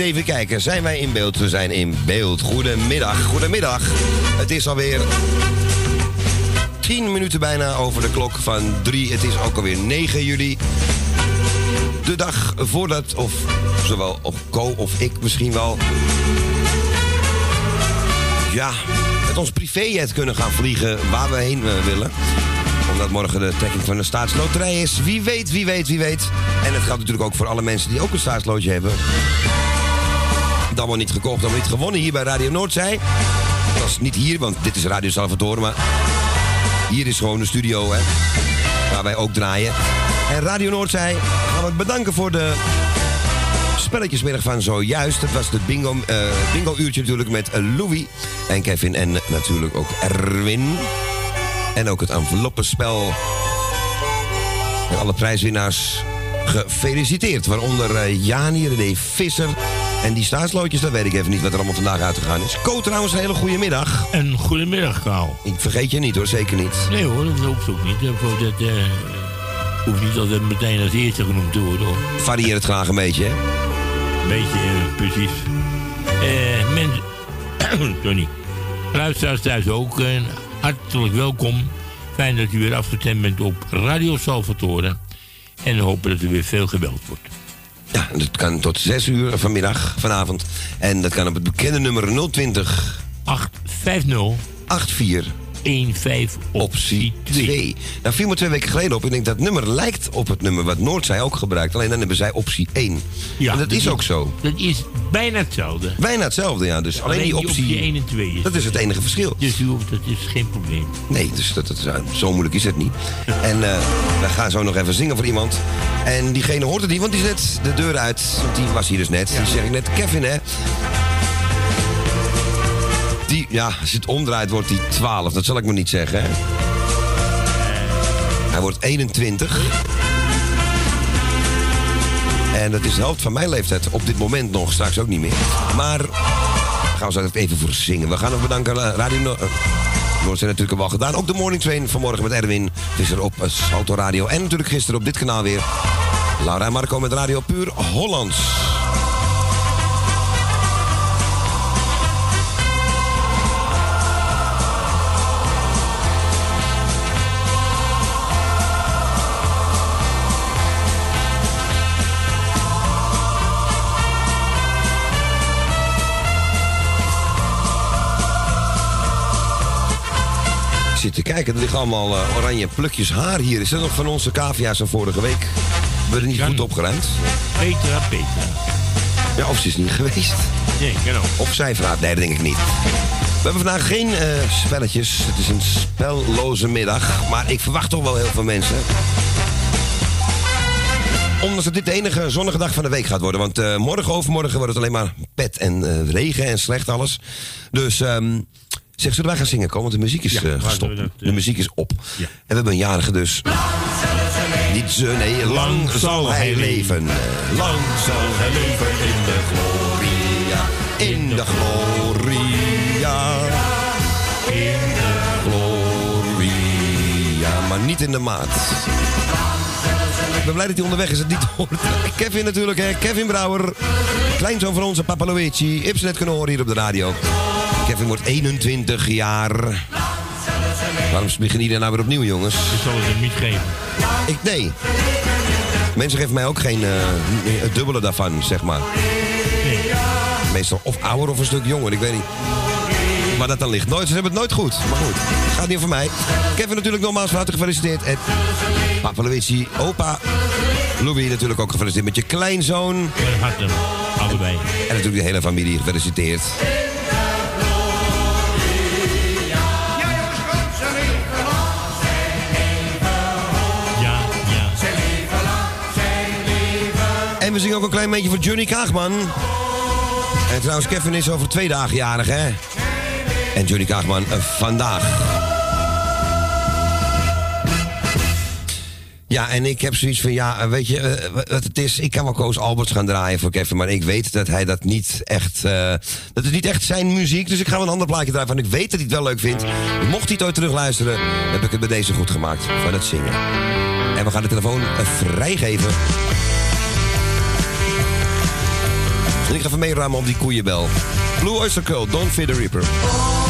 Even kijken, zijn wij in beeld? We zijn in beeld. Goedemiddag, goedemiddag. Het is alweer 10 minuten bijna over de klok van 3. Het is ook alweer 9 juli. De dag voordat, of zowel of Co of ik misschien wel... Ja, met ons privéjet kunnen gaan vliegen waar we heen eh, willen omdat morgen de trekking van de staatsloterij is. Wie weet, wie weet, wie weet. En het geldt natuurlijk ook voor alle mensen die ook een staatslootje hebben. Wel niet gekocht, wel niet gewonnen hier bij Radio Noordzij. Dat is niet hier, want dit is Radio Salvatore, maar hier is gewoon de studio, hè. Waar wij ook draaien. En Radio Noordzij gaan we bedanken voor de spelletjesmiddag van zojuist. Het was het bingo, eh, bingo uurtje natuurlijk met Louis en Kevin en natuurlijk ook Erwin. En ook het enveloppenspel. En alle prijswinnaars gefeliciteerd. Waaronder uh, Jani, René Visser. En die staatslootjes, dat weet ik even niet wat er allemaal vandaag uitgegaan is. Ko trouwens, een hele goede middag. Een goedemiddag, Kaal. Ik vergeet je niet hoor, zeker niet. Nee hoor, dat hoeft ook niet. Dat, dat uh, hoeft niet altijd meteen als eerste genoemd te worden hoor. Varieer het graag een beetje, hè? Beetje, uh, precies. Eh, mensen... Tony. Luisteraars thuis ook. hartelijk welkom. Fijn dat u weer afgestemd bent op Radio Salvatore. En we hopen dat er weer veel gebeld wordt. Ja, dat kan tot 6 uur vanmiddag, vanavond. En dat kan op het bekende nummer 020 850 84 15 optie 2. Nou, viel me twee weken geleden op. Ik denk dat nummer lijkt op het nummer wat Noordzij ook gebruikt. Alleen dan hebben zij optie 1. Ja, en dat, is ook zo. Dat is bijna hetzelfde. Bijna hetzelfde, ja. Dus alleen, die optie, optie 1 en 2 is. Dat is het enige verschil. Dus u dat is geen probleem. Nee, dus dat, dat, zo moeilijk is het niet. En uh, we gaan zo nog even zingen voor iemand. En diegene hoort het niet, want die is net de deur uit. Want die was hier dus net. Ja. Die zeg ik net, Kevin, hè. Die, ja, als het omdraait wordt hij 12. Dat zal ik maar niet zeggen. Hij wordt 21. En dat is de helft van mijn leeftijd. Op dit moment nog, straks ook niet meer. Maar gaan we zo even voor zingen. We gaan nog bedanken Radio no Noord zijn natuurlijk al gedaan. Ook de morning train vanmorgen met Erwin. Visser op Salto Radio. En natuurlijk gisteren op dit kanaal weer. Laura en Marco met Radio Puur Hollands. Zit te kijken. Er liggen allemaal uh, oranje plukjes haar hier. Is dat nog van onze cavia's van vorige week? We er niet Kan. goed opgeruimd. Petra, Petra. Ja, of ze is niet geweest. Nee, kan ook. Of zij vraagt. Nee, dat denk ik niet. We hebben vandaag geen uh, spelletjes. Het is een spelloze middag. Maar ik verwacht toch wel heel veel mensen. ondanks dat dit de enige zonnige dag van de week gaat worden. Want eh, morgen, overmorgen wordt het alleen maar pet en eh, regen en slecht alles. Dus ehm zeg, zullen wij gaan zingen komen? Want de muziek is Ja, eh, gestopt. dat, eh, de muziek is op. ja. En we hebben een jarige dus. Niet ze, nee, lang zal hij leven. Eh, Lang zal hij leven in de gloria. In de gloria. In de gloria. Maar niet in de maat. Ik ben blij dat hij onderweg is het niet hoort. Kevin natuurlijk, hè. Kevin Brouwer. Kleinzoon van onze Papa Luigi. Heb ze net kunnen horen hier op de radio. Kevin wordt 21 jaar. Waarom beginnen jullie nou weer opnieuw, jongens? Ik zal het hem niet geven. Ik, nee. Mensen geven mij ook geen eh, het dubbele daarvan, zeg maar. Meestal of ouder of een stuk jonger, ik weet niet. Maar dat dan ligt nooit. Ze hebben het nooit goed. Maar goed, gaat niet over mij. Kevin natuurlijk nogmaals van harte gefeliciteerd. En papa Luigi, opa Louis natuurlijk ook gefeliciteerd met je kleinzoon. Met hart hem. Allebei. En natuurlijk de hele familie gefeliciteerd. En we zingen ook een klein beetje voor Johnny Kaagman. En trouwens, Kevin is over twee dagen jarig, hè? En Johnny Kaagman eh, vandaag. Ja, en ik heb zoiets van, ja, weet je, eh, wat het is, ik kan wel Koos Alberts gaan draaien voor Kevin, maar ik weet dat hij dat niet echt, eh, dat is niet echt zijn muziek, dus ik ga wel een ander plaatje draaien van, ik weet dat hij het wel leuk vindt. Mocht hij het ooit terugluisteren, heb ik het bij deze goed gemaakt, van het zingen. En we gaan de telefoon eh, vrijgeven. En ik ga even meeruimen op die koeienbel. Blue Oyster Cult, Don't Fear the Reaper. Don't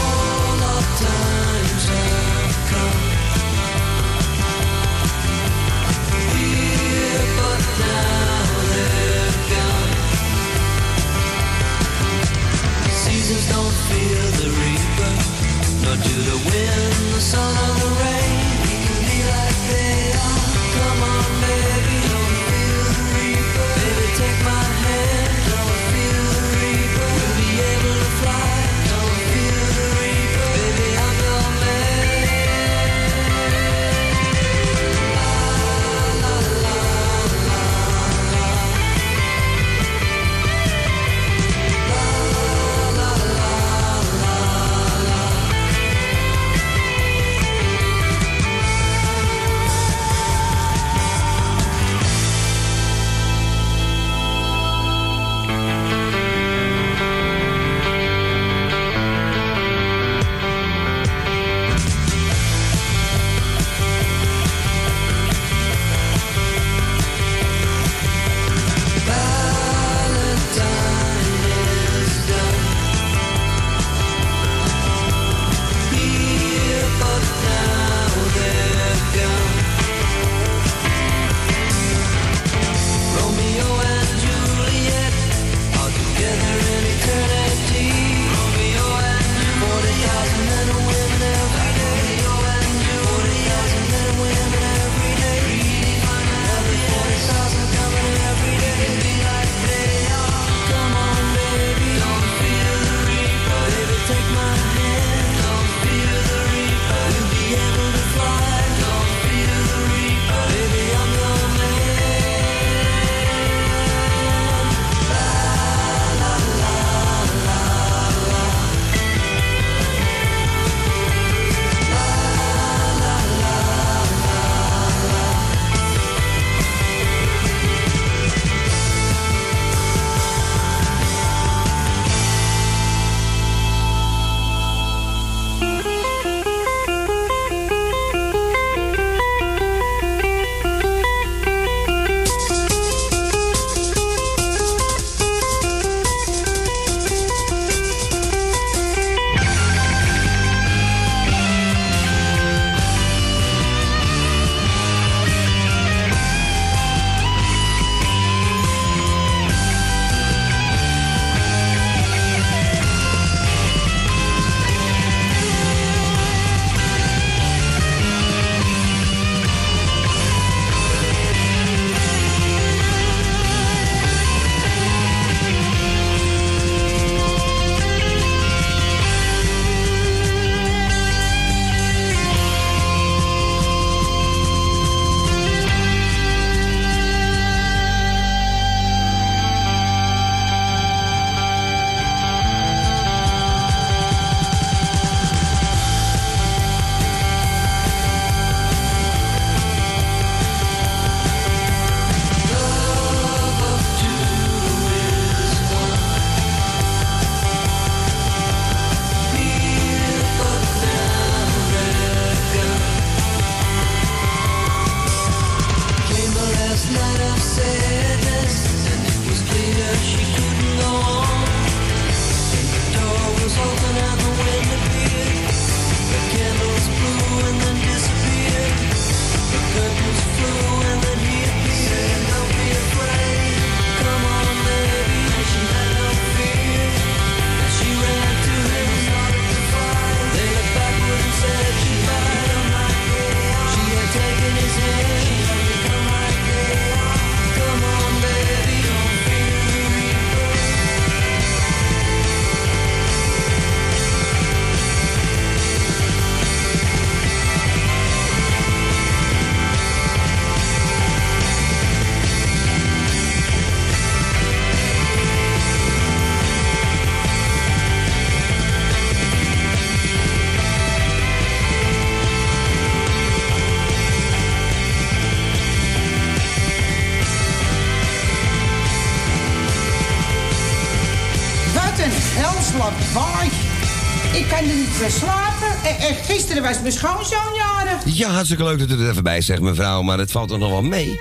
was mijn schoonzoon jarig. Ja, hartstikke leuk dat u er even bij zegt, mevrouw. Maar het valt toch nog wel mee.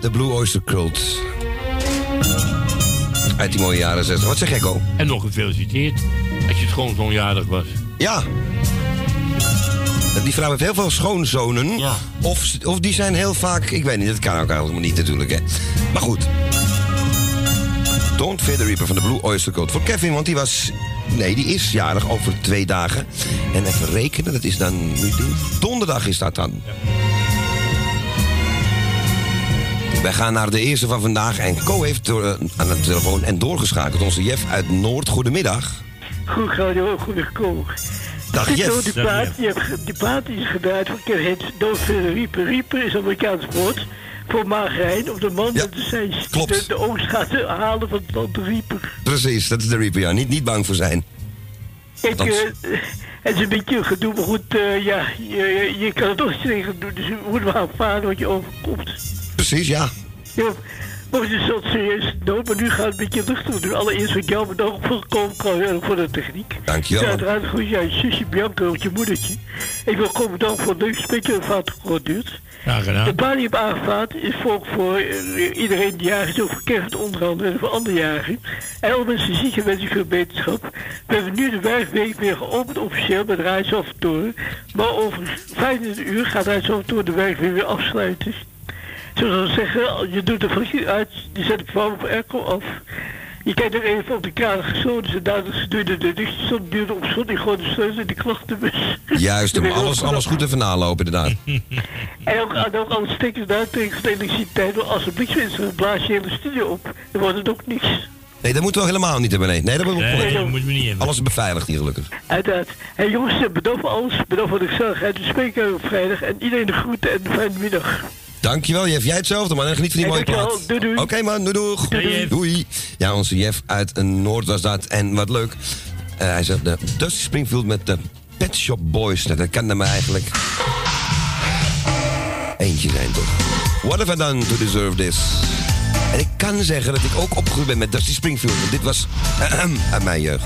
De Blue Oyster Cult. Uit die mooie jaren 60. Wat zeg Gekko? En nog gefeliciteerd. Als je het gewoon zo'n jarig was. Ja. Die vrouw heeft heel veel schoonzonen. Ja. Of, of die zijn heel vaak... Ik weet niet, dat kan ook helemaal niet natuurlijk, hè. Maar goed. Don't Fear the Reaper van de Blue Oyster Cult. Voor Kevin, want die was... Nee, die is jarig over twee dagen. En even rekenen, dat is dan... nu Donderdag is dat dan. Wij gaan naar de eerste van vandaag. En Co heeft door, eh, aan de telefoon en doorgeschakeld. Onze Jeff uit Noord. Goedemiddag. Goed, radio, goed gekomen. Dag Jeff. die plaat, die, die plaat is Hens. Don't Fear the Reaper. Reaper is Amerikaans woord voor magerijn. Of de man Ja, dat de, zijn, klopt. de, de oogst gaat halen van, van de Reaper. Precies, dat is de Reaper, ja. Niet, niet bang voor zijn. Kijk, eh, het is een beetje een gedoe, maar goed, eh, ja, je, je kan het toch tegen doen. Dus je moet wel aanvaarden wat je overkomt. Precies, ja. Ja, maar het is zo serieus nood, maar nu gaat het een beetje luchtig doen. Allereerst wil ik jou bedanken voor het komen voor de techniek. Dankjewel. Ja, uiteraard goed, ja, je zusje Bianca, je moedertje. Ik wil gewoon bedanken voor het leuke spetje dat het gehoord duurt. De die ik heb aangevaard is voor, voor eh, iedereen die jarig is, ook voor kerst andere en voor andere jarigen. En alle mensen ziek en wens ik veel beterschap. We hebben nu de werkweek weer geopend officieel bij de. Maar over 25 uur gaat Rijsselvertoren de werkweek weer afsluiten. Zoals we zeggen, je doet de verlichting uit, je zet verwarming op airco af. Je kijkt nog even op de gesloten, dus dadelijk doe je de lichtjes op, duurde op slot, die gewoon de sleutel in de klachtenbus. Juist, om alles, alles goed even nalopen, inderdaad. en ook, en ook alle stickers daar tegen de elektriciteit. Want als er bliksem is, dan blaas je hele studio op. Dan wordt het ook niks. Nee, dat moeten we helemaal niet hebben. Nee, nee dat moet Nee, dat moeten we niet hebben. Alles is beveiligd hier, gelukkig. Uiteraard. Hé jongens, eh, bedankt voor alles. Bedankt voor de gezelligheid. We spreken op vrijdag. En iedereen de groeten en een fijne middag. Dankjewel, Jeff. Jij hetzelfde, man. En geniet van die mooie plaat. Oké, man. Doei, doeg. Doei. Ja, onze Jeff uit Noord was dat. En wat leuk. eh, hij zegt de Dusty Springfield met de Pet Shop Boys. Nou, Dat kan er maar eigenlijk eentje zijn, toch? What have I done to deserve this? En ik kan zeggen dat ik ook opgegroeid ben met Dusty Springfield. Want dit was uit mijn jeugd.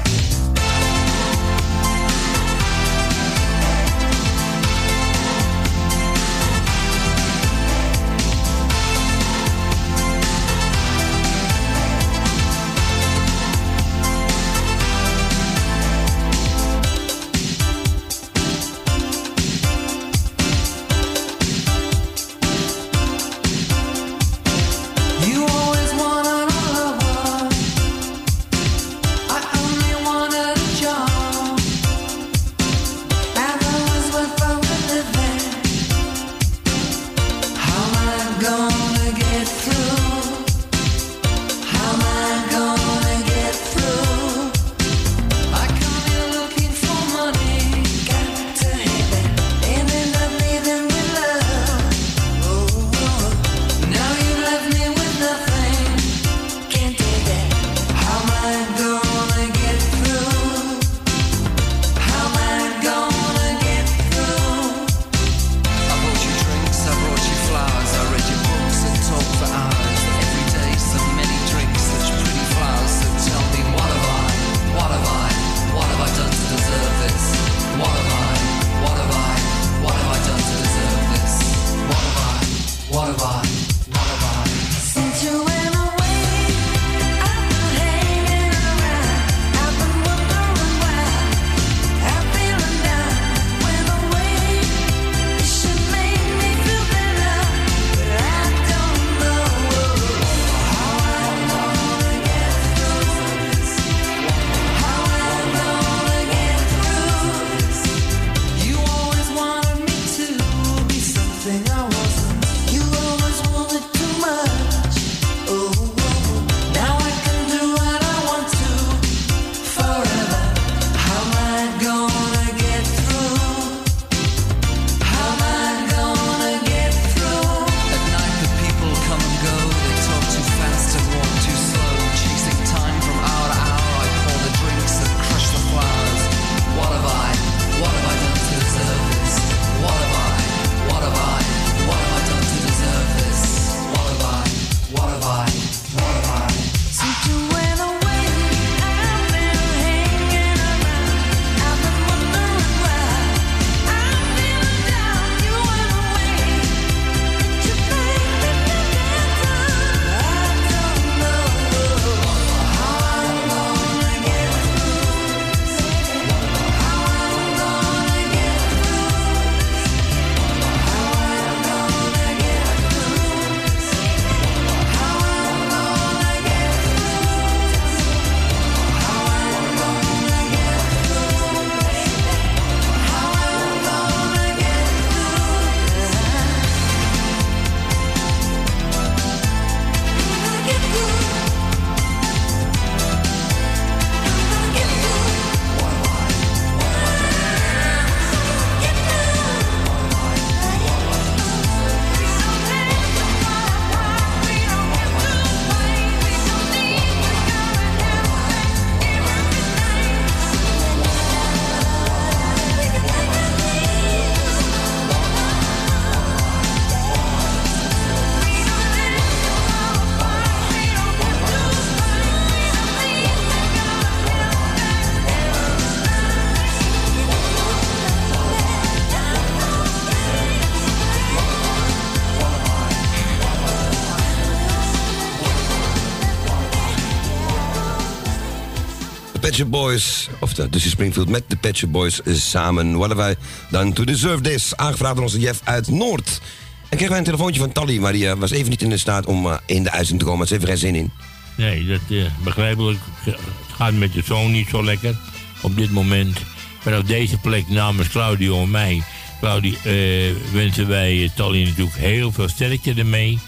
Shop Boys, of de Springfield met de Shop Boys samen. What have I done to deserve this? Aangevraagd door onze Jeff uit Noord. En kregen wij een telefoontje van Tally, maar die eh, was even niet in de staat om eh, in de uitzending te komen. Ze even geen zin in. Nee, dat is begrijpelijk. Het gaat met de zoon niet zo lekker op dit moment. Vanaf deze plek namens Claudio en mij, Claudio, eh, wensen wij eh, Tally natuurlijk heel veel sterkte ermee.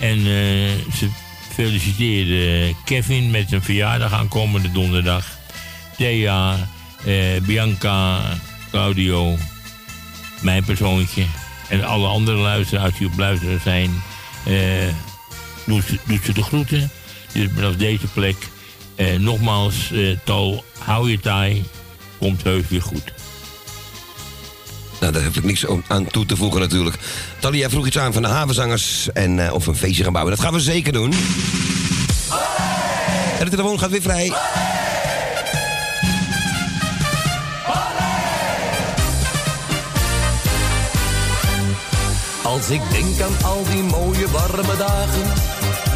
En eh, ze feliciteren Kevin met zijn verjaardag aankomende donderdag. Thea, eh, Bianca, Claudio, mijn persoontje en alle andere luisteraars die op luisteren zijn. eh doet, ze, de groeten. Dus vanaf deze plek eh, nogmaals, eh, Tal, hou je taai. Komt heus weer goed. Nou, daar heb ik niks aan toe te voegen natuurlijk. Tally, jij vroeg iets aan van de havenzangers en eh, of een feestje gaan bouwen. Dat gaan we zeker doen. En de telefoon gaat weer vrij. Als ik denk aan al die mooie warme dagen,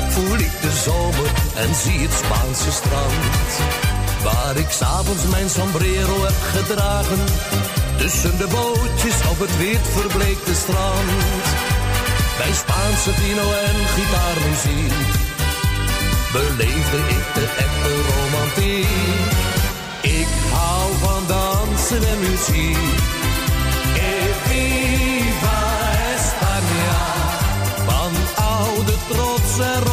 voel ik de zomer en zie het Spaanse strand. Waar ik s'avonds mijn sombrero heb gedragen, tussen de bootjes op het wit verbleekte strand. Bij Spaanse vino en gitaarmuziek, beleefde ik de echte romantiek. Ik hou van dansen en muziek. E cerrar.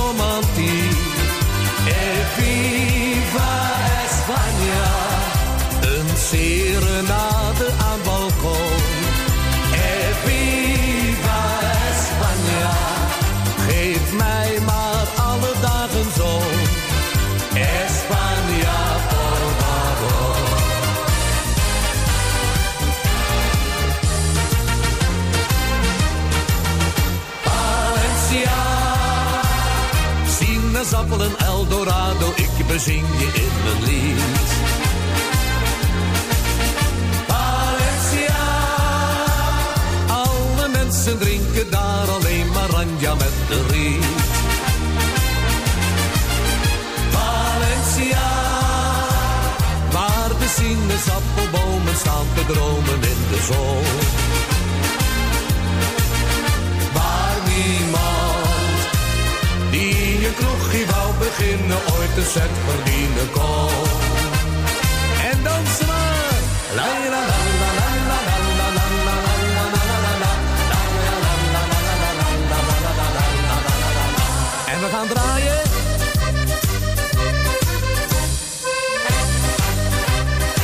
Ik bezing je in mijn lied. Valencia. Alle mensen drinken daar alleen maar ranja met de riet. Valencia. Waar de sinaasappelbomen staan te dromen in de zon. Die wou beginnen ooit een cent verdienen kon. En dan maar. La la la la la la la la la la la la la la la. La la la la la la la la la la la la la la. En we gaan draaien.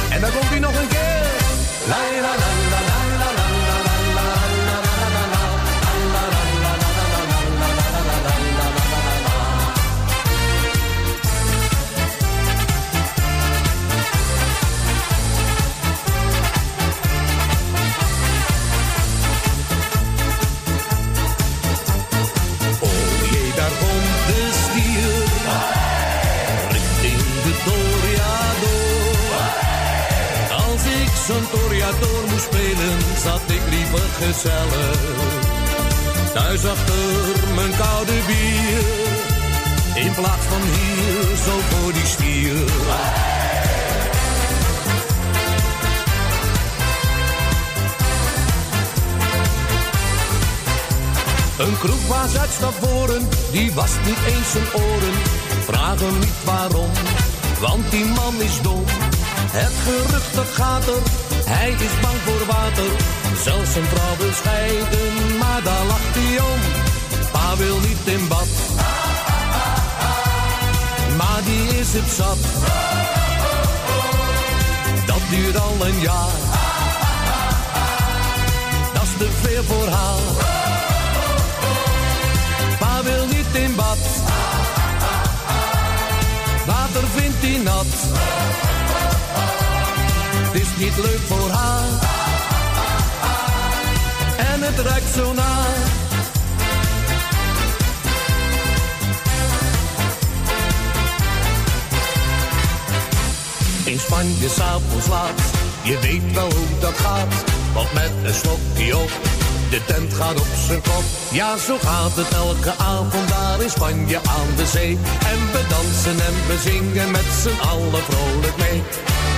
En dan komt hij nog een. La la la la la zat ik liever gezellig. Thuis achter mijn koude bier. In plaats van hier, zo voor die stier. Een kroeg was uit Stavoren, die was niet eens zijn oren. Vraag hem niet waarom, want die man is dom. Het gerucht dat gaat er, hij is bang voor water. Zelfs zijn vrouw wil scheiden, maar daar lacht hij om. Pa wil niet in bad, maar die is het zat. Dat duurt al een jaar, dat is te veel voor haar. Pa wil niet in bad. Water vindt hij nat. Niet leuk voor haar. En het ruikt zo naar. In Spanje s'avonds laat, je weet wel hoe dat gaat. Want met een slokje op de tent gaat op zijn kop. Ja, zo gaat het elke avond daar in Spanje aan de zee. En we dansen en we zingen met z'n allen vrolijk mee.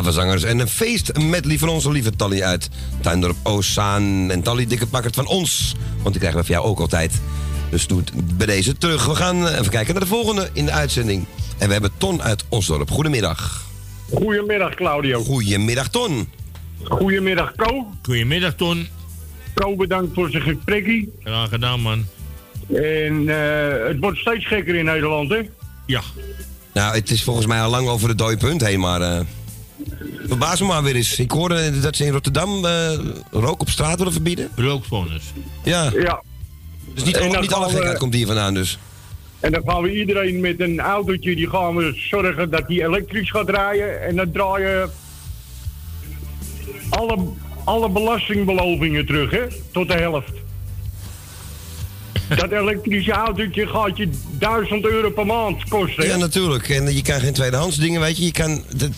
Havenzangers en een feest met van onze lieve Tally uit Tuindorp Oostzaan. En Tally, dikke pakkert van ons. Want die krijgen we van jou ook altijd. Dus doe het bij deze terug. We gaan eh, even kijken naar de volgende in de uitzending. En we hebben Ton uit Osdorp. Goedemiddag. Goedemiddag, Claudio. Goedemiddag, Ton. Goedemiddag, Co. Goedemiddag, Ton. Co, bedankt voor zijn gesprekkie. Graag gedaan, man. En eh, het wordt steeds gekker in Nederland, hè? Ja. Nou, het is volgens mij al lang over het dode punt heen, maar... eh verbaas me maar weer eens. Ik hoorde dat ze in Rotterdam eh, rook op straat willen verbieden. Rookvonnis. Ja. Ja. Dus niet, niet alle gekheid komt hier vandaan dus. En dan gaan we iedereen met een autootje, die gaan we zorgen dat die elektrisch gaat draaien. En dan draaien alle, alle belastingbelovingen terug, hè? Tot de helft. Dat elektrische autootje gaat je 1000 euro per maand kosten. hè? Ja, natuurlijk. En je kan geen tweedehands dingen, weet je. je kan, dat-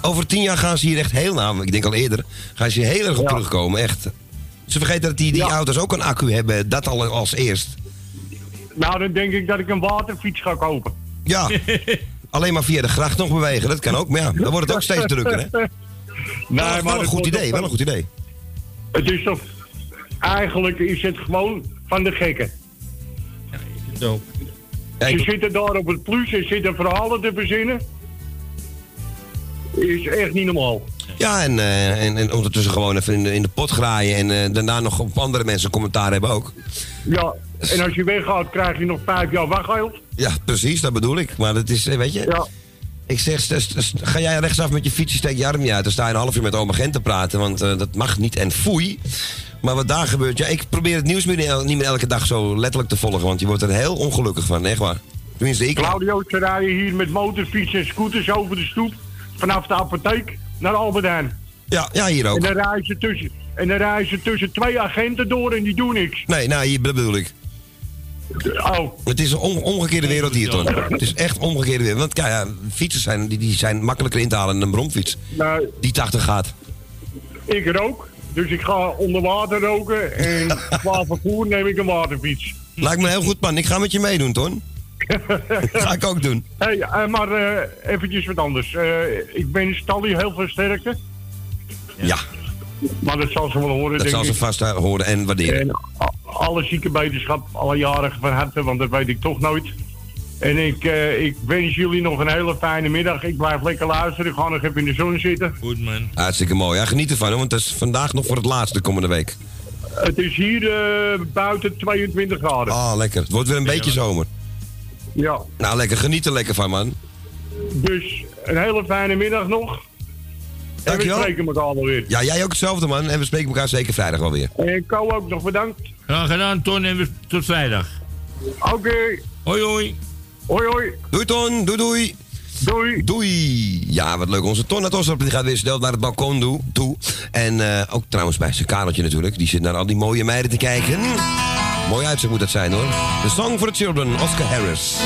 over tien jaar gaan ze hier echt heel, nou, ik denk al eerder, gaan ze hier heel erg op terugkomen, echt. Ze vergeten dat die, die auto's ook een accu hebben, dat al als eerst. Nou, dan denk ik dat ik een waterfiets ga kopen. Ja, alleen maar via de gracht nog bewegen, dat kan ook. Maar ja, dan wordt het ook steeds drukker, hè? Nee, wel, maar wel een goed idee, wel een goed idee. Het is toch... Eigenlijk is het gewoon van de gekken. Zo. Ze zitten daar op het plus en zitten verhalen te verzinnen. Is echt niet normaal. Ja, en, eh, en, en ondertussen gewoon even in de, in de pot graaien en eh, daarna nog op andere mensen commentaar hebben ook. Ja, en als je weggaat krijg je nog vijf jaar wachtgeld. Ja, precies, dat bedoel ik. Maar dat is, eh, weet je... Ja. Ik zeg, ga jij rechtsaf met je fietsje, steek je arm niet uit. Dan sta je een half uur met oma Gent te praten, want dat mag niet en foei. Maar wat daar gebeurt, ja, ik probeer het nieuws niet meer, niet meer elke dag zo letterlijk te volgen, want je wordt er heel ongelukkig van, echt waar. Tenminste, ik. Claudio, ze rijden hier met motorfietsen en scooters over de stoep. Vanaf de apotheek naar Albert Heijn. Ja, ja, hier En ook. dan rijden ze tussen, en dan rijden ze tussen twee agenten door en die doen niks. Nee, nou, hier bedoel ik. Oh, Het is een omgekeerde wereld hier, Ton. Het is echt omgekeerde wereld. Want kijk, ja, fietsers zijn, die, die zijn makkelijker in te halen dan een bromfiets. nou, Die 80 gaat. ik rook. Dus ik ga onder water roken en qua vervoer neem ik een waterfiets. Lijkt me heel goed, man. Ik ga met je meedoen, Ton. ga ik ook doen. Hey, eh, maar eh eventjes wat anders. Eh, ik ben Stalli heel veel sterkte. Ja, Maar dat zal ze wel horen, dat denk zal ze vast horen en waarderen. En alle ziekenwetenschap, alle jaren van harte, want dat weet ik toch nooit. En ik, eh, ik wens jullie nog een hele fijne middag. Ik blijf lekker luisteren. Ik ga nog even in de zon zitten. Goed, man. Hartstikke mooi. Ja, geniet ervan, want het is vandaag nog voor het laatste de komende week. Het is hier eh, buiten 22 graden. Ah, lekker. Het wordt weer een beetje zomer. Ja, Nou, lekker. Geniet er lekker van, man. dus een hele fijne middag nog. En we Dankjewel. spreken elkaar wel weer. Ja, jij ook hetzelfde, man. En we spreken elkaar zeker vrijdag wel weer. En Ko ook nog bedankt. Graag gedaan, Ton. En we- tot vrijdag. Oké, Hoi, hoi. hoi hoi. Doei, Ton. Doei, doei. Doei. Doei. Ja, wat leuk. Onze Ton uit Osdorp die gaat weer snel naar het balkon toe. toe. En eh, ook trouwens bij zijn Kareltje natuurlijk. Die zit naar al die mooie meiden te kijken. Mooi uitzicht moet dat zijn, hoor. The Song for the Children, Oscar Harris.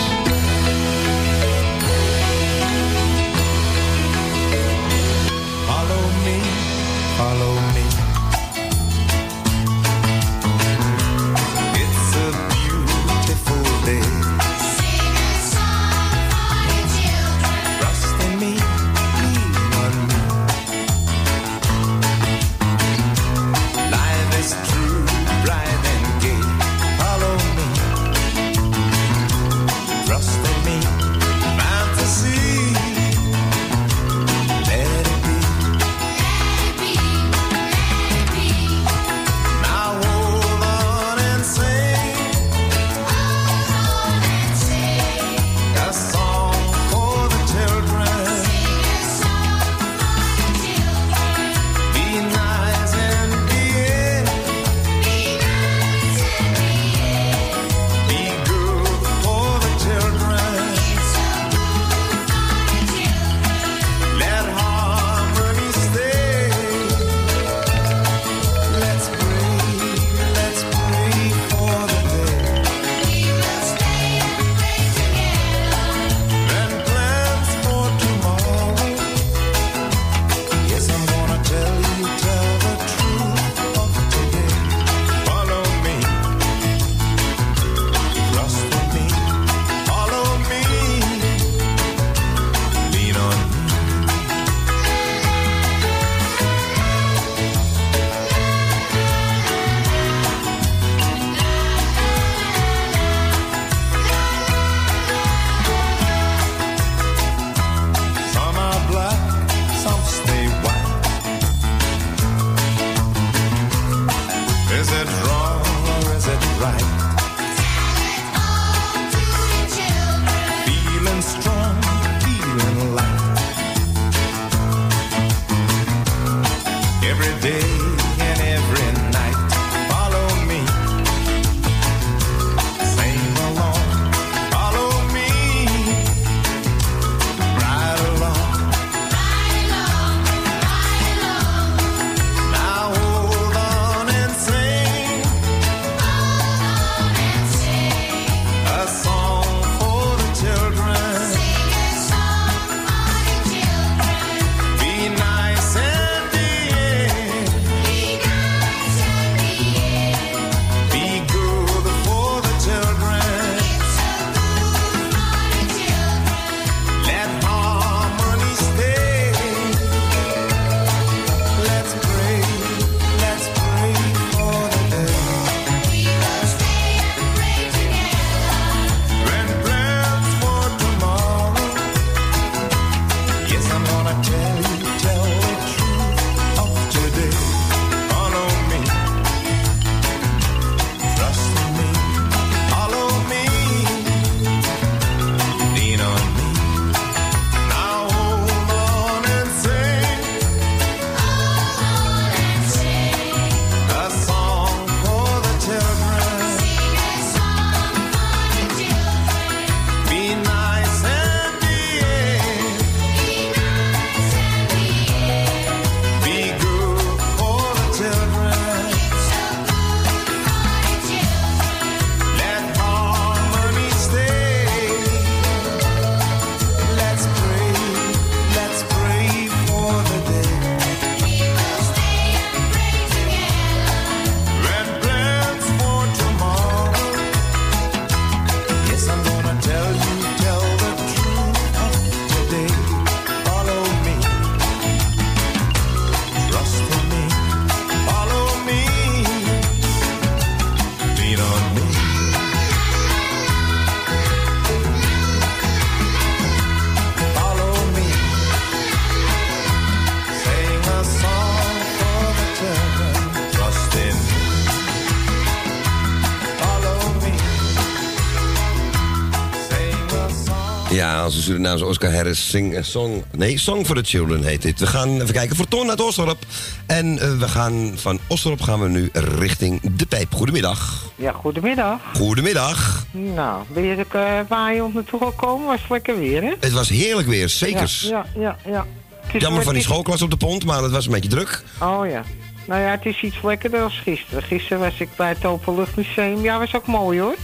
Surinaamse Oscar Harris Sing a Song... Nee, Song for the Children heet dit. We gaan even kijken voor Ton uit Osdorp. En eh, we gaan van Osdorp gaan we nu richting De Pijp. Goedemiddag. Ja, goedemiddag. Goedemiddag. Nou, ben je er uh, waaien naartoe gekomen? Was het lekker weer, hè? Het was heerlijk weer, zekers. Ja, ja, ja. ja. Jammer van die schoolklas op de pont, maar het was een beetje druk. Oh ja. Nou ja, het is iets lekkerder dan gisteren. Gisteren was ik bij het Openluchtmuseum. Ja, was ook mooi hoor.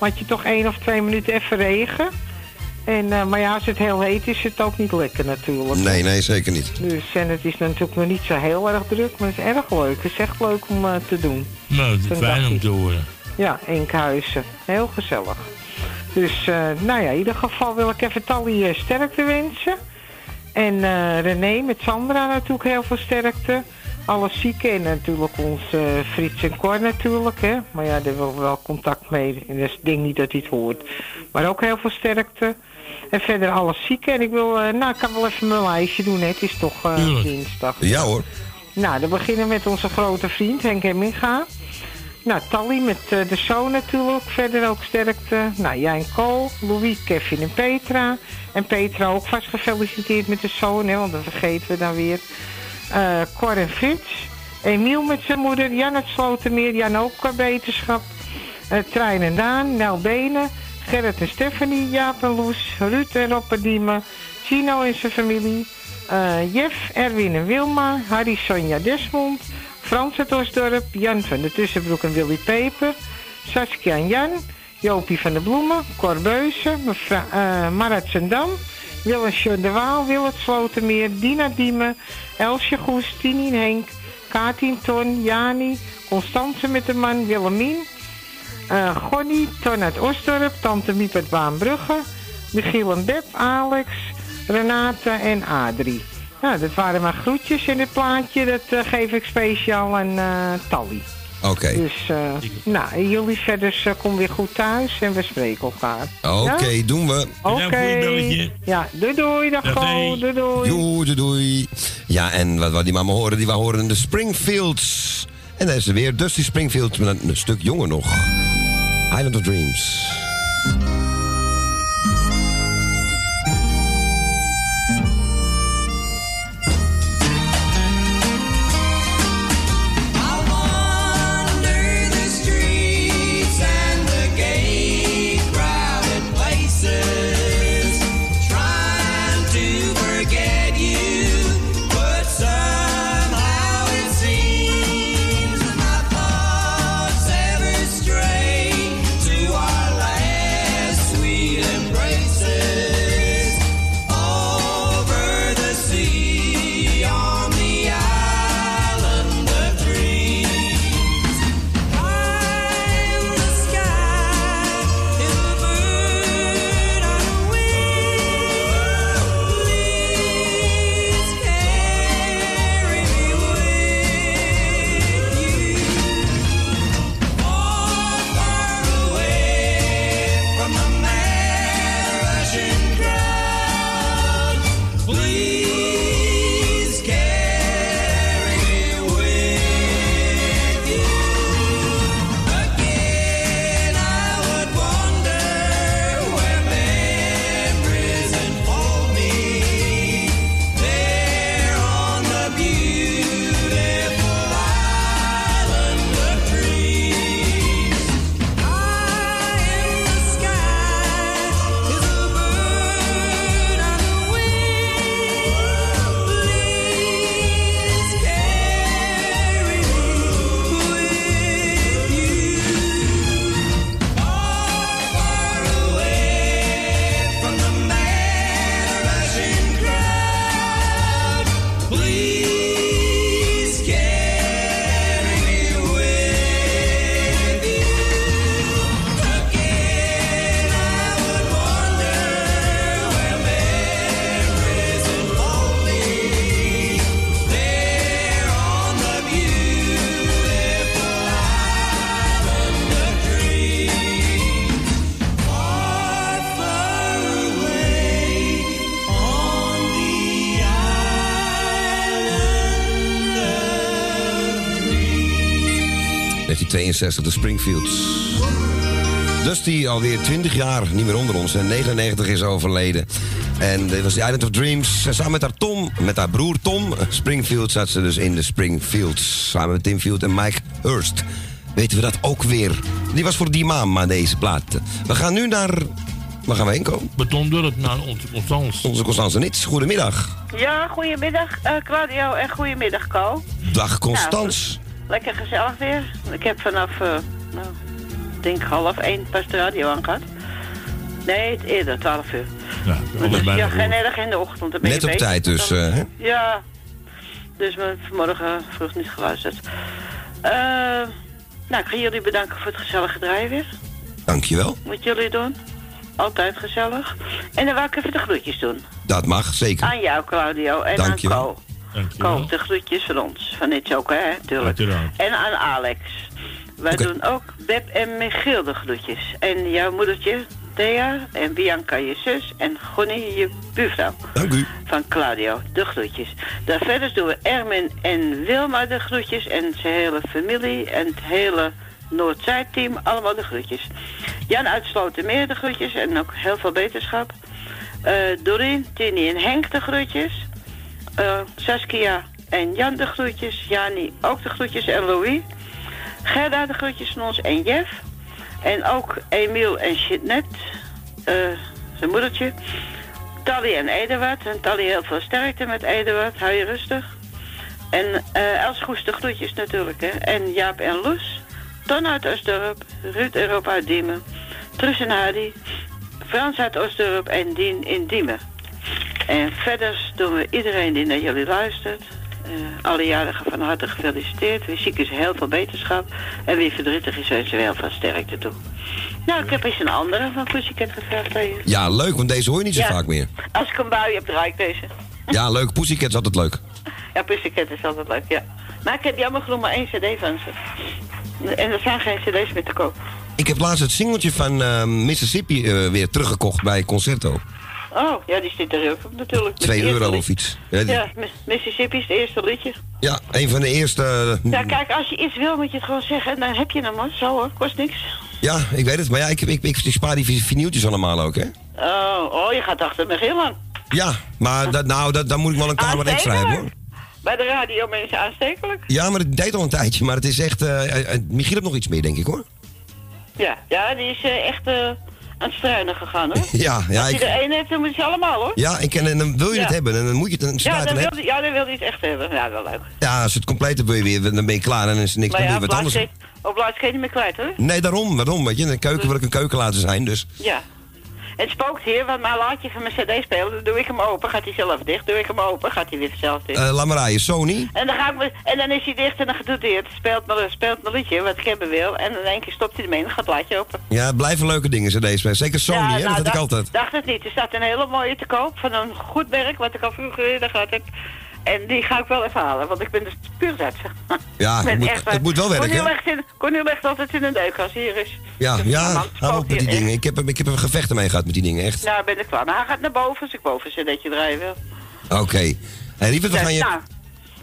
Maar had je toch één of twee minuten even regen. En, eh, maar ja, als het heel heet is het ook niet lekker natuurlijk. Nee, nee, zeker niet. Dus, en het is natuurlijk nog niet zo heel erg druk, maar het is erg leuk. Het is echt leuk om eh, te doen. Nou, het is fijn om te horen. Ja, Enkhuizen. Heel gezellig. Dus, eh, nou ja, in ieder geval wil ik even Tally eh, sterkte wensen. En eh, René met Sandra natuurlijk heel veel sterkte. Alle zieken en natuurlijk ons eh, Frits en Cor natuurlijk, hè. Maar ja, daar hebben we wel contact mee. En dat is- ik denk niet dat hij het hoort. Maar ook heel veel sterkte. En verder alle zieken. En ik wil, eh, nou, ik kan wel even mijn lijstje doen, hè. Het is toch eh, dinsdag. Ja hoor. Nou, dan beginnen we met onze grote vriend Henk Hemminga. Nou, Tally met eh, de zoon natuurlijk. Verder ook sterkte. Nou, Jijn Kool, Louis, Kevin en Petra. En Petra ook vast gefeliciteerd met de zoon, hè, want dat vergeten we dan weer. Eh Cor en Frits. Emiel met zijn moeder. Jan het Slotermeer. Jan ook qua beterschap. Trein en Daan. Nel Benen. Gerrit en Stephanie. Jaap en Loes. Ruud en. Gino en zijn familie. eh, Jeff, Erwin en Wilma. Harry, Sonja Desmond. Frans uit Osdorp. Jan van de Tussenbroek en Willy Peper. Saskia en Jan. Jopie van de Bloemen. Cor Beuzen. mevrouw- eh, Marat Zendam. Willem de Waal. Willet Slotermeer. Dina Diemen. Elsje Goes. Tini Henk. Kaatien Ton. Jani. Constance met de man. Willemien. Eh Gonnie. Ton uit Osdorp. Tante Miep uit Baanbrugge. Michiel en Beb. Alex. Renate en Adrie. Nou, dat waren maar groetjes in dit plaatje. Dat eh, geef ik speciaal aan eh Tally. Oké. Dus, eh, nou, jullie verder uh, kom weer goed thuis en we spreken elkaar. Oké, Ja? doen we. Oké. Ja, doei doei, dag Go, doei doei. Doei, doei, doei. Ja, en wat, wat die mama horen, die we horen de Springfields. En daar is ze weer, Dusty Springfield, met een, een stuk jonger nog. Island of Dreams. 1962, de Springfields. Dusty alweer 20 jaar niet meer onder ons. En 99 is overleden. En dit was The Island of Dreams. En Samen met haar Tom, met haar broer Tom Springfield zat ze dus in de Springfields. Samen met Tim Field en Mike Hurst. Weten we dat ook weer. Die was voor die mama deze plaat. We gaan nu naar... Waar gaan we heen komen? Betondorp naar onze Constans. Onze Constance Nits. Goedemiddag. Ja, goedemiddag eh, Claudio en goedemiddag Co. Dag Constans. Lekker gezellig weer. Ik heb vanaf, eh nou, ik denk half één pas de radio aan gehad. Nee, het eerder, twaalf uur. Ja, Dus bijna ja, geen erg in de ochtend. dan ben je Net op bezig. tijd dus, eh, hè? Ja, dus we hebben vanmorgen vroeg niet geluisterd. Eh, nou, ik ga jullie bedanken voor het gezellige draaien weer. Dankjewel. Wat jullie doen. Altijd gezellig. En dan wou ik even de groetjes doen. Dat mag, zeker. Aan jou, Claudio. En Dankjewel. aan Co. Dankjewel. De groetjes van ons. Van dit ook, hè? Tuurlijk. Uiteraard. En aan Alex. Wij doen ook Beb en Michiel de groetjes. En jouw moedertje, Thea. En Bianca, je zus. En Gonnie, je buurvrouw. Dank u. Van Claudio, de groetjes. Daar verder doen we Ermin en Wilma de groetjes. En zijn hele familie. En het hele Noord-Zuid-team. Allemaal de groetjes. Jan uit Slotermeer de groetjes. En ook heel veel beterschap. Eh Doreen, Tini en Henk de groetjes. Eh, Saskia en Jan de groetjes. Jani ook de groetjes. En Louis. Gerda de groetjes van ons. En Jeff. En ook Emiel en Jeanette. eh zijn moedertje. Tally en Eduard. En Tally heel veel sterkte met Eduard. Hou je rustig. En eh Els Goes de groetjes natuurlijk. Hè. En Jaap en Loes. Ton uit Oostdorp. Ruud en Rob uit Diemen. Truus en Hadi. Frans uit Oostdorp en Dien in Diemen. En verder doen we iedereen die naar jullie luistert. eh, alle jarigen van harte gefeliciteerd. Wie ziek is, heel veel beterschap. En wie verdrietig is, wensen we heel veel sterkte toe. Nou, ik heb eens een andere van Pussycat gevraagd aan je. Ja, leuk, want deze hoor je niet zo Ja. vaak meer. Als ik een bui heb, draai ik deze. Ja, leuk. Pussycat is altijd leuk. Ja, Pussycat is altijd leuk, ja. Maar ik heb jammer genoeg maar één cd van ze. En er zijn geen cd's meer te koop. Ik heb laatst het singeltje van eh, Mississippi eh, weer teruggekocht bij Concerto. Oh, ja, die zit er ook op natuurlijk. Met 2 het eerste euro of iets. Ja, die- Ja, Mi- Mississippi is het eerste liedje. ja, een van de eerste... eh, Ja, kijk, als je iets wil, moet je het gewoon zeggen. En dan heb je hem, hoor. Zo, hoor. Kost niks. Ja, ik weet het. Maar ja, ik, ik, ik, ik spaar die vinyltjes allemaal ook, hè? Oh, oh, je gaat achter Michiel aan. Ja, maar dat, nou, dat, dan moet ik wel een kamer extra hebben, hoor. Bij de radio mensen aanstekelijk. Ja, maar het deed al een tijdje. Maar het is echt... eh, Michiel heeft nog iets meer, denk ik, hoor. Ja, ja, die is echt aan het struinen gegaan, hoor. Ja, ja, Als ik, je er één hebt, dan moet je ze allemaal, hoor. ja ik, en, en dan wil je het hebben. En dan moet je het een Ja, dan wil, ja, dan wil hij het echt hebben. Ja, wel leuk. Ja, als je het compleet hebt, wil je weer, dan ben je klaar. En dan is er niks, maar ja, je wat anders. op laatst geen je niet meer kwijt, hoor. Nee, daarom, waarom? Weet je, een keuken wil ik een keuken laten zijn, dus... Ja. Het spookt hier, want mijn laadje van mijn cd spelen, dan doe ik hem open, gaat hij zelf dicht. Doe ik hem open, gaat hij weer zelf dicht. eh laat maar rijden, Sony. En dan, ga ik me, en dan is hij dicht en dan doet hij het. Speelt speelt mijn liedje, wat ik hebben wil. En in één keer stopt hij ermee en dan gaat het laadje open. Ja, het blijven leuke dingen, cd's. bij. Zeker Sony, hè? Dat nou, had ik altijd. dacht het niet. Er staat een hele mooie te koop van een goed merk, wat ik al vroeger eerder gehad heb. En die ga ik wel even halen, want ik ben dus puur zet. Ja, Ik het moet, echt, eh, het moet wel werken, Cornel legt, in, Cornel legt altijd in een deukast. Hier is. Ja, ja, man, hou op met die dingen. Ik heb, ik heb er gevechten mee gehad met die dingen, echt. Nou, ben ik klaar. Maar hij gaat naar boven als ik boven een cd'tje draaien wil. Oké. Hey, lieverd, we gaan je... Nou,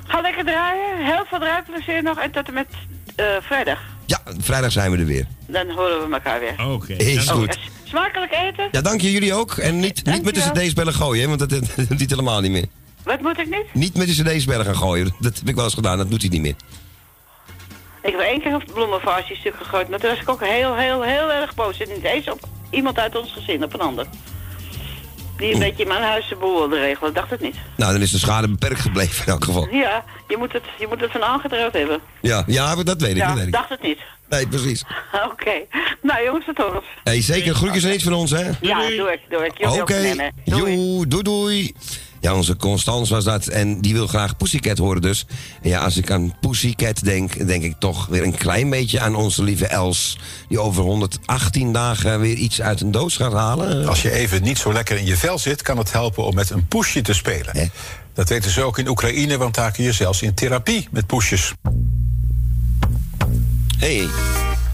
ga lekker draaien. Heel veel draaiplezier nog. En tot en met eh, vrijdag. Ja, vrijdag zijn we er weer. Dan horen we elkaar weer. Oké. Is Oké. goed. Smakelijk eten. Ja, dank je jullie ook. En niet, niet met de cd's bellen gooien, hè, want dat, dat doet hij helemaal niet meer. Wat moet ik niet? Niet met de cd's gaan gooien. Dat heb ik wel eens gedaan, dat doet hij niet meer. Ik heb één keer een bloemenvaasje stuk gegooid. Maar toen was ik ook heel, heel, heel erg boos. En niet eens op iemand uit ons gezin, op een ander. Die een beetje in mijn huis de regelen. Dacht het niet. Nou, dan is de schade beperkt gebleven in elk geval. Ja, je moet het, je moet het van aangedreven hebben. Ja, ja dat weet ik. Ja, dat weet ik. dacht het niet. Nee, precies. Oké. Nou jongens, tot horen. Hey, zeker, groetjes en iets van ons, hè? Ja, doe ik, doe ik. Oké, doei doei. Ja, onze Constance was dat. En die wil graag Pussycat horen dus. En ja, als ik aan Pussycat denk, denk ik toch weer een klein beetje aan onze lieve Els. Die over 118 dagen weer iets uit een doos gaat halen. Als je even niet zo lekker in je vel zit, kan het helpen om met een poesje te spelen. Dat weten ze ook in Oekraïne, want daar kun je zelfs in therapie met poesjes. Hey,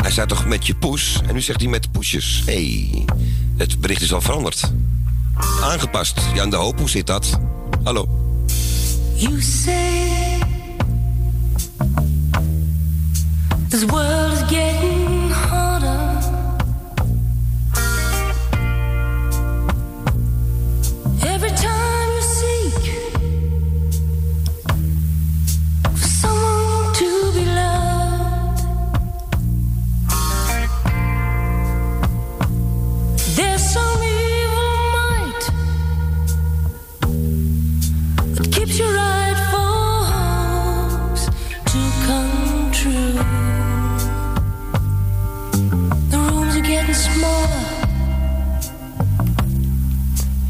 hij zei toch met je poes? En nu zegt hij met poesjes. Hey, het bericht is al veranderd. Aangepast. Jan de Hoop, hoe zit dat? Hallo. This world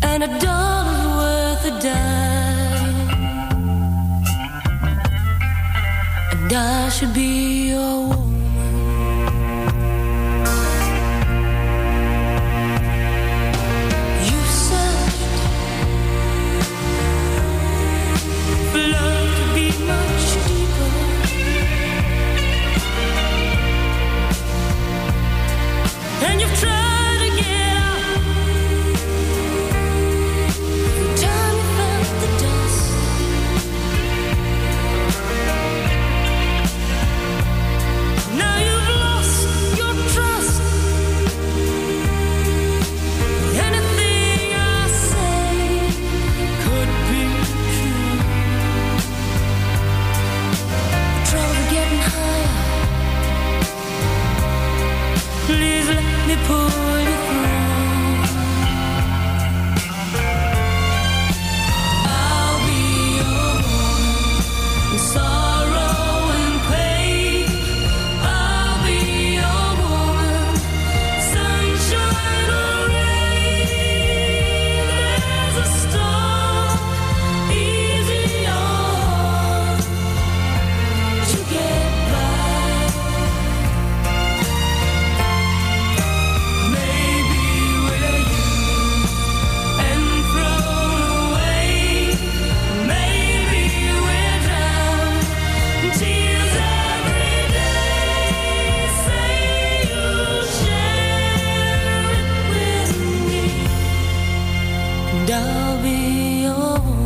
and a dollar's worth a dime. And I should be your I'll be yours.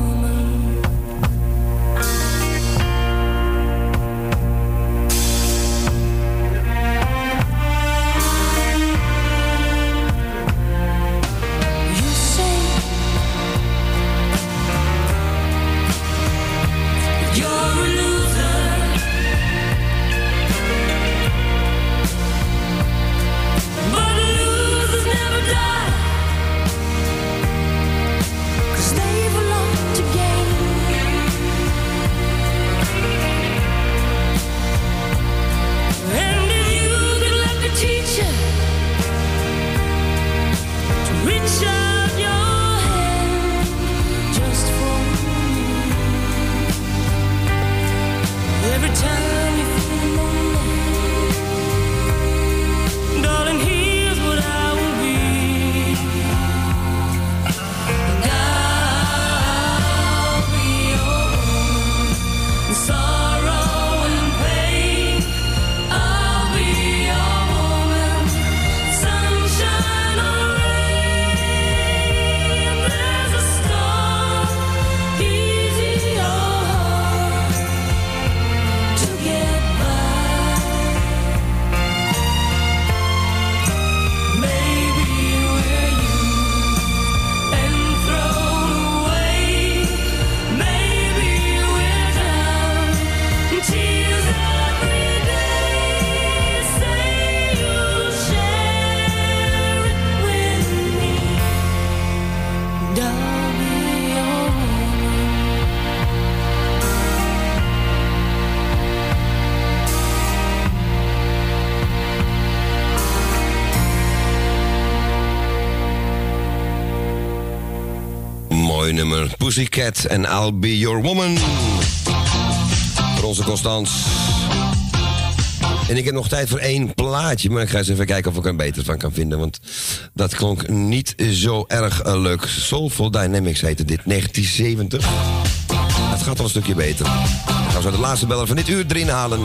Pussycat en I'll Be Your Woman. Voor onze Constans. En ik heb nog tijd voor één plaatje, maar ik ga eens even kijken of ik er beter van kan vinden. Want dat klonk niet zo erg eh, leuk. Soulful Dynamics heette dit, 1970. Het gaat al een stukje beter. Dan gaan we de laatste beller van dit uur erin halen.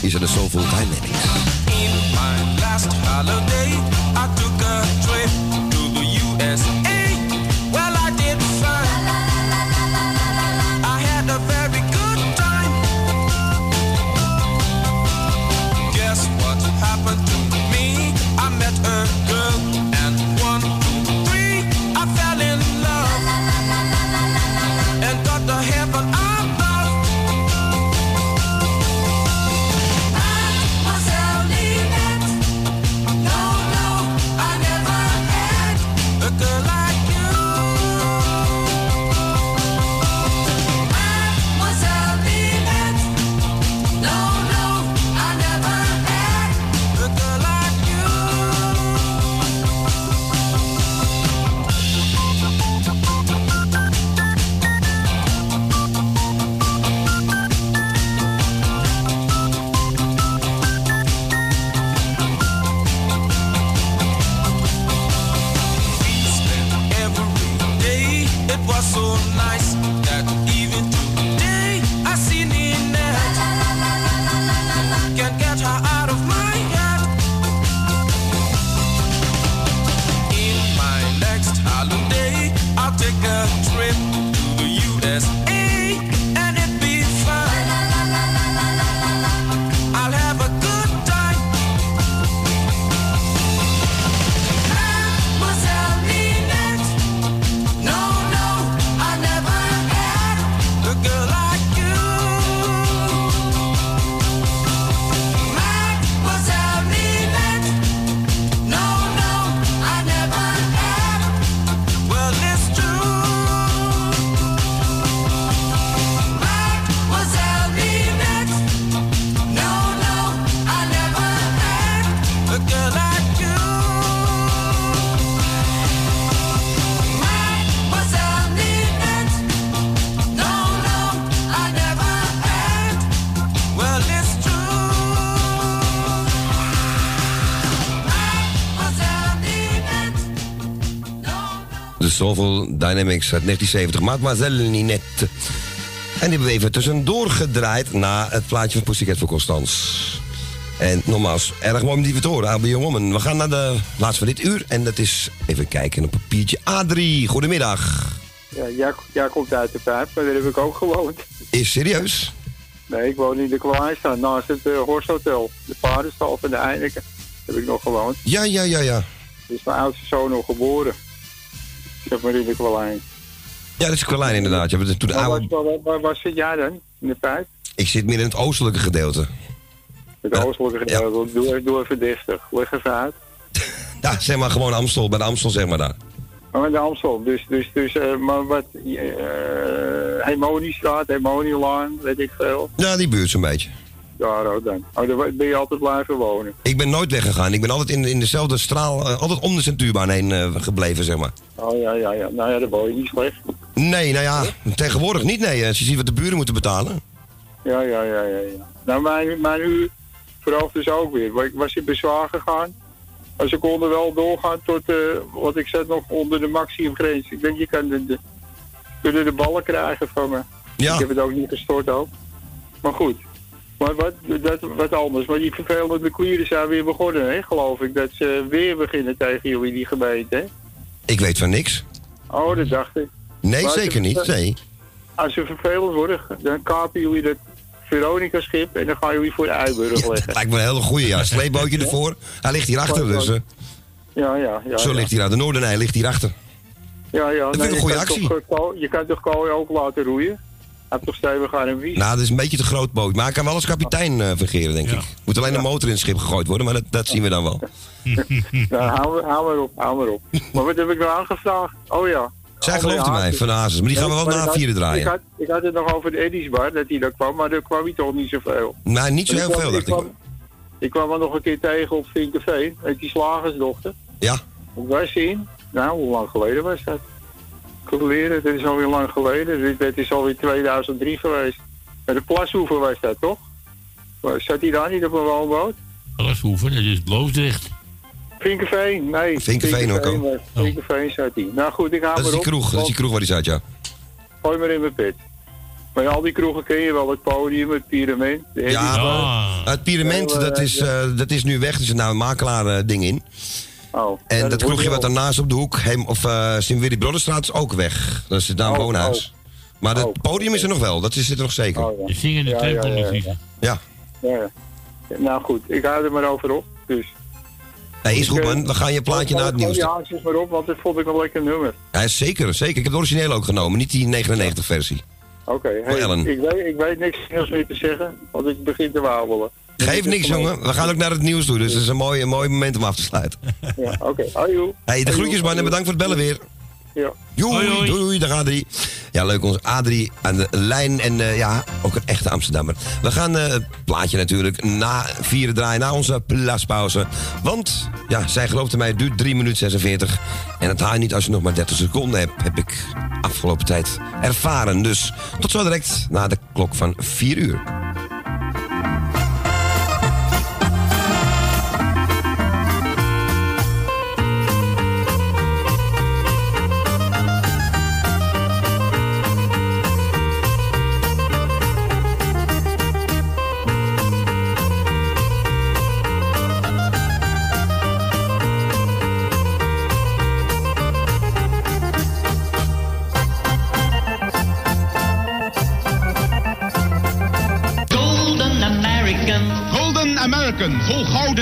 Hier zijn de Soulful Dynamics. In my last holiday. Soulful Dynamics uit 1970. Mademoiselle Ninette. En die hebben we even tussendoor gedraaid na het plaatje van Pussycat voor Constance. En nogmaals, erg mooi om die te horen, I'll Be Woman. We gaan naar de laatste van dit uur. En dat is, even kijken, een papiertje. A3, goedemiddag. Ja, jij, komt uit de pijp, maar daar heb ik ook gewoond. Is serieus? Nee, ik woon in de Klaarstaan, naast het uh, Horst Hotel. De paardenstal van de Eindeken heb ik nog gewoond. Ja, ja, ja, ja. Is mijn oudste zoon nog geboren. Zeg maar in de Kwalijn. Ja, dat is Kwalijn inderdaad. Ja, toen oude... waar, waar, waar, waar zit jij dan? In de pijp? Ik zit meer in het oostelijke gedeelte. Het oostelijke gedeelte. Doe, doe even. Leg even uit. Ja, zeg maar gewoon Amstel, bij de Amstel zeg maar daar. Maar in de Amstel. Dus, dus, dus eh, maar wat... Uh, Hemoniestraat, Hemonielaan, weet ik veel. Ja, die buurt zo'n beetje. Daar ook dan. Oh, daar ben je altijd blijven wonen. Ik ben nooit weggegaan. Ik ben altijd in, in dezelfde straal, eh, altijd om de centuurbaan heen eh, gebleven, zeg maar. Oh ja, ja, ja. Nou ja, daar woon je niet slecht. Nee, nou ja, tegenwoordig niet, nee. Als je ziet wat de buren moeten betalen. Ja, ja, ja, ja. ja. Nou, mijn, mijn uur verhoogt dus ook weer. Ik was in bezwaar gegaan. Maar ze konden wel doorgaan tot, eh want ik zat nog onder de maximumgrens. Ik denk, je kan de, de, kunnen de ballen krijgen van me. Ja. Ik heb het ook niet gestort ook. Maar goed. Maar wat, dat, wat anders. Maar die vervelende klieren zijn weer begonnen, hè, geloof ik. Dat ze weer beginnen tegen jullie, die gemeente, hè? Ik weet van niks. Oh, dat dacht ik. Nee, Maar zeker ze- niet, nee. Als ze vervelend worden, dan kapen jullie dat Veronica-schip en dan gaan jullie voor de Eiburg leggen. Lijkt me een hele goeie, ja. Sleepbootje ervoor. Hij ligt hierachter, dus... eh, Ja, ja, ja. zo ja. ligt hij aan de Noordenij, ligt hierachter. Ja, ja. vind ik nee, een je goede actie. Toch, je kan toch Kooi ook laten roeien? Hij heeft toch stevig aan een wies? Nou, dat is een beetje te groot boot. Maar hij kan wel als kapitein eh fungeren, denk ik. Moet alleen de motor in het schip gegooid worden, maar dat, dat zien we dan wel. nou, hou, hou maar op, hou maar op. Maar wat heb ik nou aangevraagd? Oh ja. Zij gelooft in mij. Van Hazes. Maar die gaan we wel na had- vierde draaien. Ik had, ik had het nog over de Eddie's Bar, dat hij daar kwam, maar daar kwam hij toch niet zoveel. Nee, niet zo heel kwam- veel, dacht ik. kwam- Ik kwam er nog een keer tegen op Vinkerveen, met die slagersdochter. Ja. Hoe was? Nou, hoe lang geleden was dat? Geleden, dat is alweer lang geleden. Dit, dit is alweer 2003 geweest. Met de plashoeven was dat, toch? Zat hij daar niet op een woonboot? Glashoeven, dat is Bloosdrecht. Vinkerveen, nee. Vinkerveen ook al. Vinkerveen zat hij. Nou goed, ik hou Dat is maar die op, kroeg, dat is die kroeg waar hij zat, ja. Gooi maar in mijn pit. Maar al die kroegen ken je wel, het podium, het pyramid. Ja, het pyramid, Heel, eh, dat is, ja. eh, dat is nu weg. Er zit nou een makelaar ding in. Oh, En ja, dat kroegje wat daarnaast op de hoek, Heem, of uh, Sint-Willy Brodderstraat, is ook weg. Dat zit daar een Oh, woonhuis. Maar het podium is er nog wel, dat is, zit er nog zeker. Oh, ja. De zingende Ja, ja, ja, ja. Ja. Ja, ja. Nou goed, ik hou er maar over op. Dus. Nee, is goed eh, man, we gaan je plaatje naar het nieuws. Ja, haakjes maar op, want dat vond ik een lekker nummer. Ja, zeker, zeker. Ik heb de originele ook genomen, niet die 99 versie. Oké, hey, ik, weet, ik weet niks meer te zeggen, want ik begin te wabelen. Geef niks jongen, we gaan ook naar het nieuws toe, dus dat is een mooi, een mooi moment om af te sluiten. Ja, oké. Hoi, Hey, de groetjes man en bedankt voor het bellen weer. Ja. Joei, doei, doei, daar gaat Adrie. Ja, leuk, ons Adrie aan de lijn. En eh, ja, ook een echte Amsterdammer. We gaan eh, het plaatje natuurlijk na vierde draaien, na onze plaspauze. Want, ja, zij geloofde mij, het duurt 3 minuten 46. En dat haal je niet als je nog maar 30 seconden hebt, heb ik afgelopen tijd ervaren. Dus tot zo direct na de klok van 4 uur.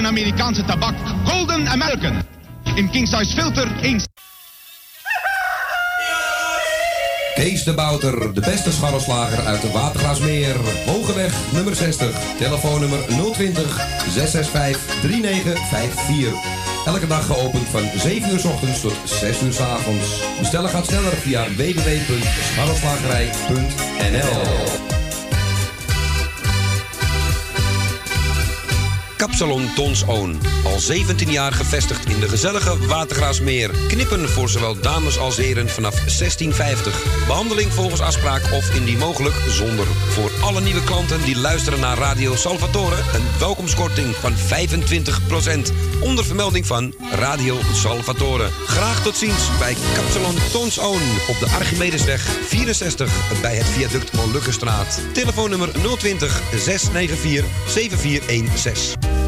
Amerikaanse tabak. Golden American. In King Size Filter 1. Kees de Bouter, de beste scharrelslager uit de Watergraasmeer. Hogeweg nummer 60, telefoonnummer 020 665 3954. Elke dag geopend van 7 uur s ochtends tot 6 uur s avonds. Bestellen gaat sneller via www.scharrelslagerij.nl Kapsalon Tons. Al 17 jaar gevestigd in de gezellige Watergraasmeer. Knippen voor zowel dames als heren vanaf 1650. Behandeling volgens afspraak of indien mogelijk zonder. Voor alle nieuwe klanten die luisteren naar Radio Salvatore een welkomstkorting van 25% onder vermelding van Radio Salvatore. Graag tot ziens bij Kapsalon Tons Own op de Archimedesweg 64 bij het viaduct Molukkenstraat. Telefoonnummer 020 694 7416.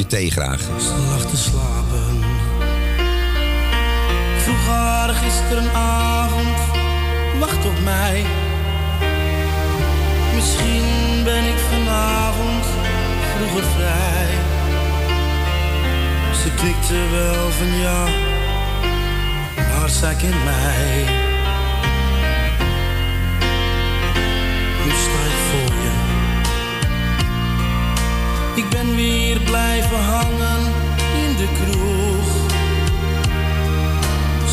Kopje thee graag. lag te slapen. Vroeg haar gisterenavond, wacht op mij. Misschien ben ik vanavond vroeger vrij. Ze knikte wel van ja, maar zij kent mij. Ben weer blijven hangen in de kroeg.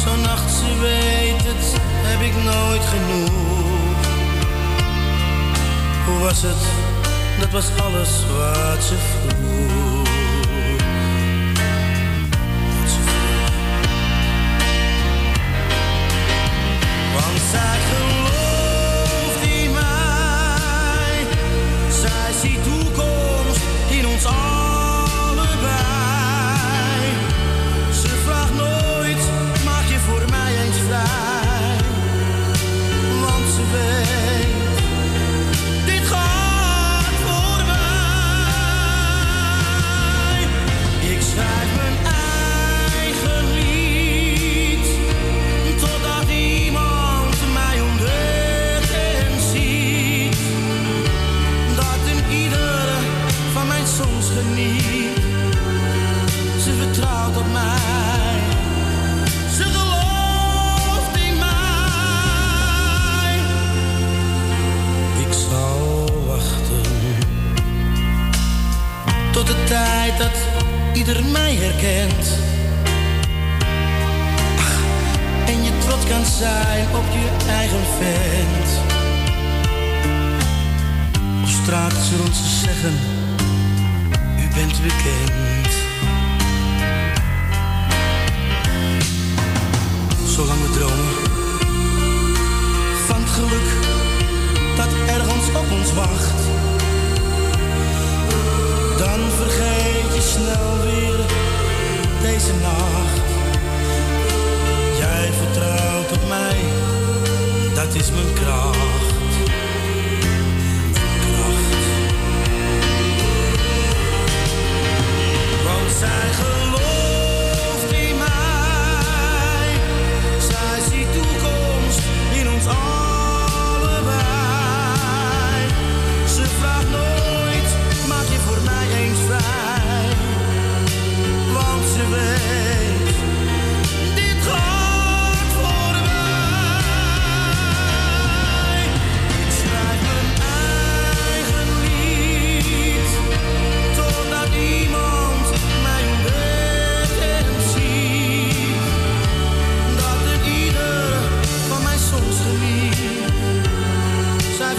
Zo'n nacht, ze weet het, heb ik nooit genoeg. Hoe was het? Dat was alles wat ze vroeg. Want zij gelooft in mij. Zij ziet tijd dat ieder mij herkent. Ach, en je trots kan zijn op je eigen vent. Op straat zullen ze zeggen, u bent bekend. Zolang we dromen van het geluk dat ergens op ons wacht. Vergeet je snel weer deze nacht. Jij vertrouwt op mij, dat is mijn kracht. Want zij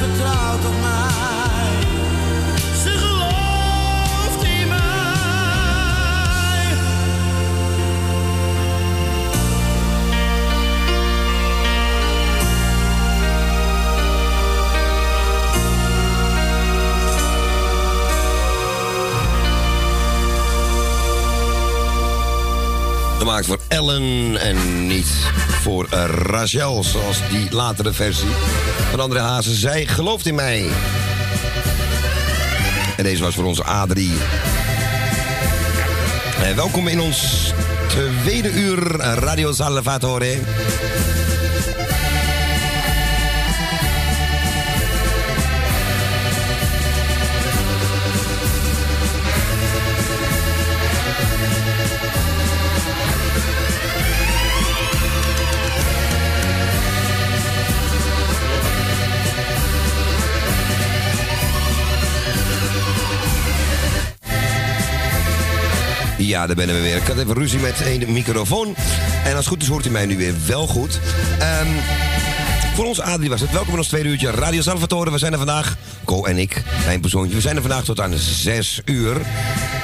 Zij vertrouwt op mij. Gemaakt voor Ellen en niet voor eh, Rachel, zoals die latere versie van André Hazen. Zij gelooft in mij. En deze was voor onze Adrie. Eh, welkom in ons tweede uur Radio Salvatore. Ja, daar ben we weer. Ik had even ruzie met een microfoon. En als het goed is, hoort u mij nu weer wel goed. Ehm, voor ons, Adrie, was het. Welkom in ons tweede uurtje Radio Salvatore. We zijn er vandaag, Co en ik, mijn persoontje. We zijn er vandaag tot aan 6 uur.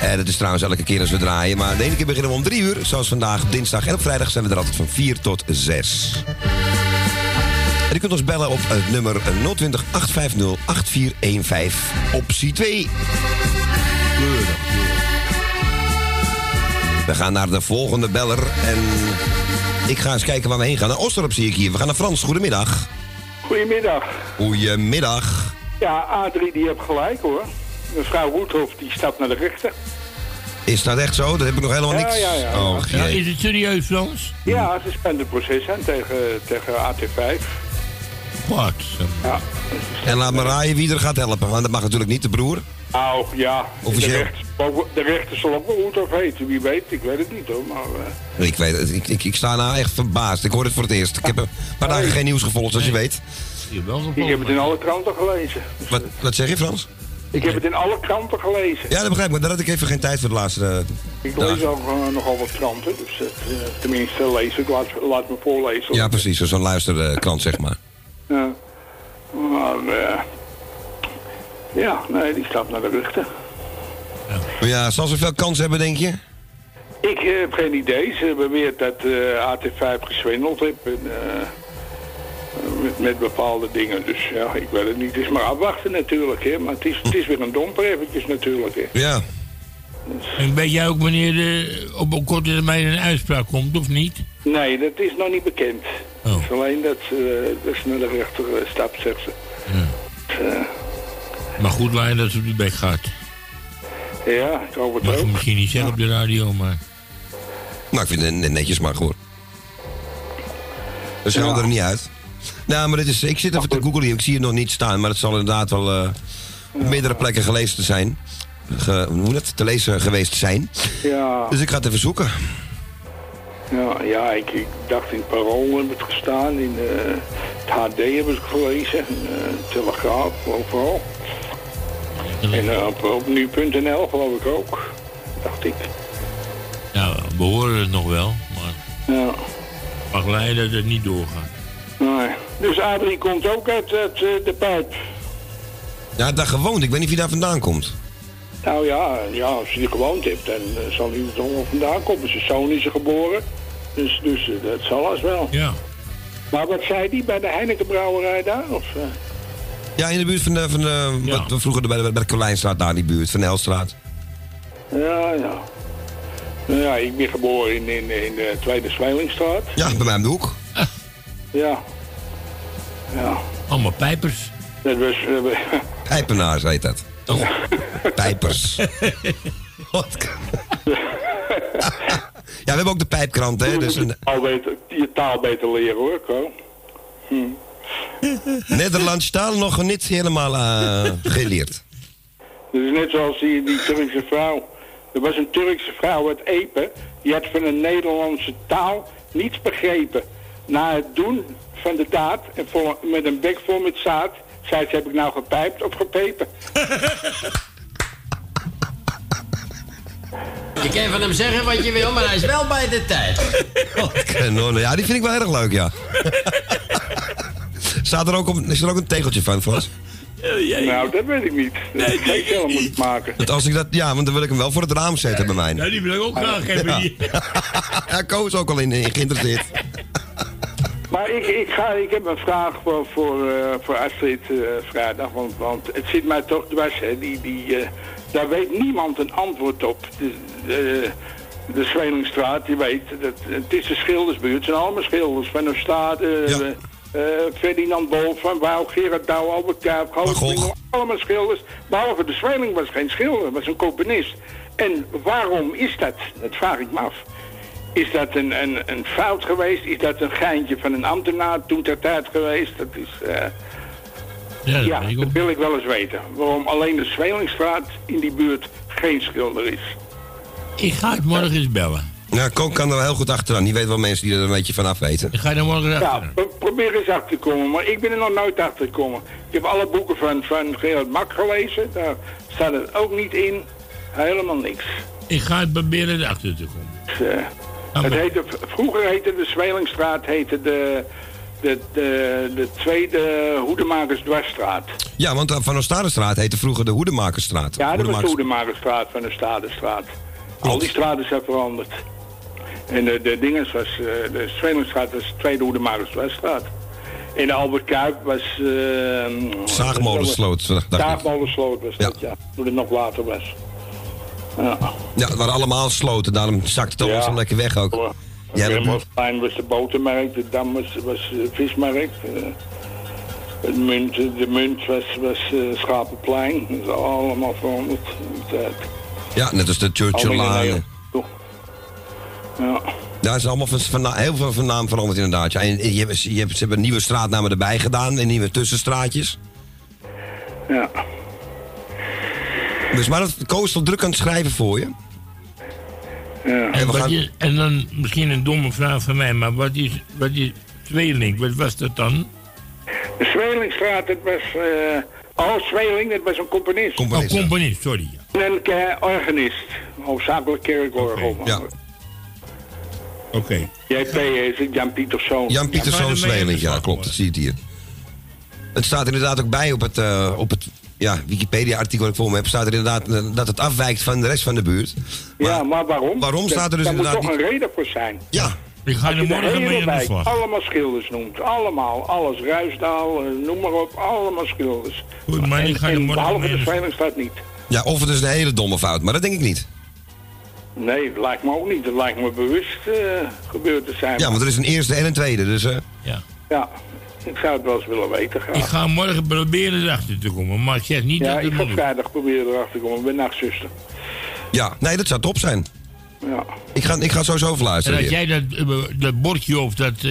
Eh, dat is trouwens elke keer als we draaien. Maar de ene keer beginnen we om 3 uur. Zoals vandaag dinsdag. En op vrijdag zijn we er altijd van 4 tot 6. En u kunt ons bellen op het nummer 020 850 8415, optie 2. We gaan naar de volgende beller en ik ga eens kijken waar we heen gaan. Naar Osterop zie ik hier. We gaan naar Frans. Goedemiddag. Goedemiddag. Goedemiddag. Ja, Adrie die heeft gelijk hoor. Mevrouw Roethoff die stapt naar de rechter. Is dat echt zo? Dat heb ik nog helemaal Ja, niks. ja, ja. Oh, Ja, jee. is het serieus, Frans? Ja, ze spant het proces aan tegen, tegen AT5. Wat? Ja. En laat me raaien wie er gaat helpen. Want dat mag natuurlijk niet, de broer. Nou ja, de Officieel. rechter, de rechter zal ook wel Roethoff heten. Wie weet, ik weet het niet hoor. Maar, eh, Ik weet het. Ik, ik, ik sta nou echt verbaasd. Ik hoor het voor het eerst. Ik heb een paar dagen geen nieuws gevolgd, zoals je weet. ik heb het in alle kranten gelezen. Wat, wat zeg je, Frans? Ik heb het in alle kranten gelezen. Ja, dat begrijp ik. Maar daar had ik even geen tijd voor de laatste eh, Ik dagen. lees ook eh, nogal wat kranten. Dus tenminste lees ik. Laat, laat me voorlezen. Ja, precies. Zo'n luisterkrant, zeg maar. Ja. Maar, eh, ja, nee, die staat naar de rechter. Maar ja, zal ze veel kans hebben, denk je? Ik eh, heb geen idee. Ze beweert dat eh, AT5 geswindeld heeft en, eh, met, met bepaalde dingen. Dus ja, ik weet het niet. Het is maar afwachten natuurlijk, hè. Maar het is, het is weer een domper eventjes natuurlijk, hè. Ja. En weet jij ook wanneer er op een korte termijn een uitspraak komt, of niet? Nee, dat is nog niet bekend. Het is alleen dat, ze dat ze naar de rechter eh, stapt, zegt ze. Eh, Maar goed, Lijn, dat het op de bek gaat. ja, ik hoop het Mag je ook. misschien niet zeggen op de radio, maar... Nou, ik vind het net- netjes, maar hoor. Dus gaan er niet uit. Nou, maar dit is, ik zit even te googlen hier. Ik zie het nog niet staan, maar het zal inderdaad wel eh, op meerdere plekken gelezen te zijn. Ge, hoe moet het? Te lezen geweest zijn. Ja, Dus ik ga het even zoeken. ja, ja ik, ik dacht in het Parool heb het gestaan. In eh, het HD heb ik het gelezen. Eh, Telegraaf, overal. En eh, op, op nu.nl geloof ik ook. Dacht ik. Nou, we horen het nog wel, maar... Ja. Mag leiden dat het niet doorgaat. Nee. Dus Adrie komt ook uit, uit eh, de pijp. Ja, daar gewoond. Ik weet niet wie daar vandaan komt. Nou ja, ja als hij er gewoond heeft, dan eh, zal hij er toch wel vandaan komen. Zijn zoon is er geboren. Dus, dus dat zal als wel. Ja. Maar wat zei die bij de Heineken brouwerij daar? Of, eh? Ja, in de buurt van de, van de wat we vroeger bij de, bij de Carlijnstraat, daar in die buurt, van de Helstraat. Ja, ja. Nou ja, ik ben geboren in, in, in de Tweede Zweilingstraat. Ja, bij mij om de hoek. Ja. Ja. Allemaal pijpers. Dat was... eh, Pijpenaars heet dat. Pijpers. Wat? ja, we hebben ook de pijpkrant, hè. Dus een, Al beter, je taal beter leren hoor, Ko. Hm. Nederlands taal nog niet helemaal eh, geleerd. Dat is net zoals die, die Turkse vrouw. Er was een Turkse vrouw uit Epe. Die had van de Nederlandse taal niets begrepen. Na het doen van de daad en vol, met een bek vol met zaad... zei ze, heb ik nou gepijpt of gepepen? Je kan van hem zeggen wat je wil, maar hij is wel bij de tijd. Kanon. Ja, die vind ik wel erg leuk, ja. Staat er ook, op, is er ook een tegeltje van, Frans? Nou, dat weet ik niet. Dat nee, ik zelf moet maken. Dat als ik dat, ja, want dan wil ik hem wel voor het raam zetten bij mij. Ja, die wil ik ook graag hebben. Ja. die. Ja, Ko is ook al in, in geïnteresseerd. Maar ik, ik, ga, ik heb een vraag voor, voor, eh, voor Astrid eh, vrijdag. Want, want het zit mij toch dwars. Hè. Die, die, eh, daar weet niemand een antwoord op. De, de, de Zwelingstraat, je weet, dat, het is de schildersbuurt. Het zijn allemaal schilders. Van der Staat, eh, eh, Ferdinand Bol, Van Wouw, Gerard Douw, Albert Kuip, Goospringel. Allemaal schilders. Behalve de Zweling was geen schilder, was een componist. En waarom is dat? Dat vraag ik me af. Is dat een, een, een fout geweest? Is dat een geintje van een ambtenaar toen ter tijd geweest? Dat is... eh, Ja, dat ja, dat wil ik wel eens weten. Waarom alleen de Zwelingstraat in die buurt geen schilder is. Ik ga het morgen eens bellen. Nou, Koon kan er wel heel goed achteraan. Die weet wel mensen die er een beetje vanaf weten. Ik ga er morgen Ja, pro- probeer eens achter te komen, maar ik ben er nog nooit achter gekomen. Ik heb alle boeken van, van Gerard Mak gelezen, daar staat het ook niet in. Helemaal niks. Ik ga het proberen erachter te komen. Dus, eh, het heette, vroeger heette de Zwelingstraat heette de, de, de, de tweede Hoedemakersdwarsstraat. Ja, want eh, Van Oostadestraat heette vroeger de Hoedemakersstraat. Ja, dat was de Hoedemakers- Hoedemakersstraat van de Stadenstraat. Al die straten zijn veranderd. En de, de dinges was, eh, de was de tweede Hoedemakersdwarsstraat. En de Albert Kuip was... eh Zaagmolensloot. Zaagmolensloot was dat, ja. Toen het nog later was. Ja. Ja, het waren allemaal sloten. Daarom zakte het Ja. lekker weg ook. Ja, Wilhelmsplein was de botermarkt, de Dam was, was de vismarkt. eh, het munt, de munt was, was eh, Schapenplein. Dat is allemaal veranderd. in ja, net als de in Churchilllaan. Ja. Het is allemaal van, heel veel van naam veranderd inderdaad. Ja. En je, hebt- je hebt, ze hebben nieuwe straatnamen erbij gedaan en nieuwe tussenstraatjes. Ja. Dus maar dat Koos toch druk aan het schrijven voor je? Ja. En, gaan- is, en dan misschien een domme vraag van mij, maar wat is, wat is tweeling? Wat was dat dan? De Zwelingstraat, dat was... eh oh, Zweling, dat was een componist. Oh, componist, sorry. En een eh, organist. Hoofdzakelijk kerkorgel. Ja. Oké. JP is het Jan Pieterszoon. Jan Pieterszoon Zweling, ja klopt, dat zie je het hier. Het staat inderdaad ook bij op het, eh, op het ja, Wikipedia-artikel dat ik voor me heb, staat er inderdaad eh, dat het afwijkt van de rest van de buurt. ja, maar waarom? waarom staat er dus Daar inderdaad moet toch niet- een reden voor zijn. Ja. Ik ga er je de morgen mee aan de slag. allemaal schilders noemt. Allemaal. Alles. Ruisdaal, eh, noem maar op. Allemaal schilders. Goed, maar ik ga er en morgen behalve mee de aan de slag. Zwelingstraat niet. Ja, of het is een hele domme fout, maar dat denk ik niet. Nee, dat lijkt me ook niet. Dat lijkt me bewust eh, gebeurd te zijn. Ja, want er is een eerste en een tweede, dus... eh, Ja, ik zou het wel eens willen weten graag. Ik ga morgen proberen erachter te komen, maar ik zeg niet ja, dat ik het ga vrijdag proberen erachter te komen. Ik ben nachtzuster. ja, nee, dat zou top zijn. Ja. Ik ga, ik ga sowieso En verluisteren. als weer. jij dat, eh, dat bordje of dat eh,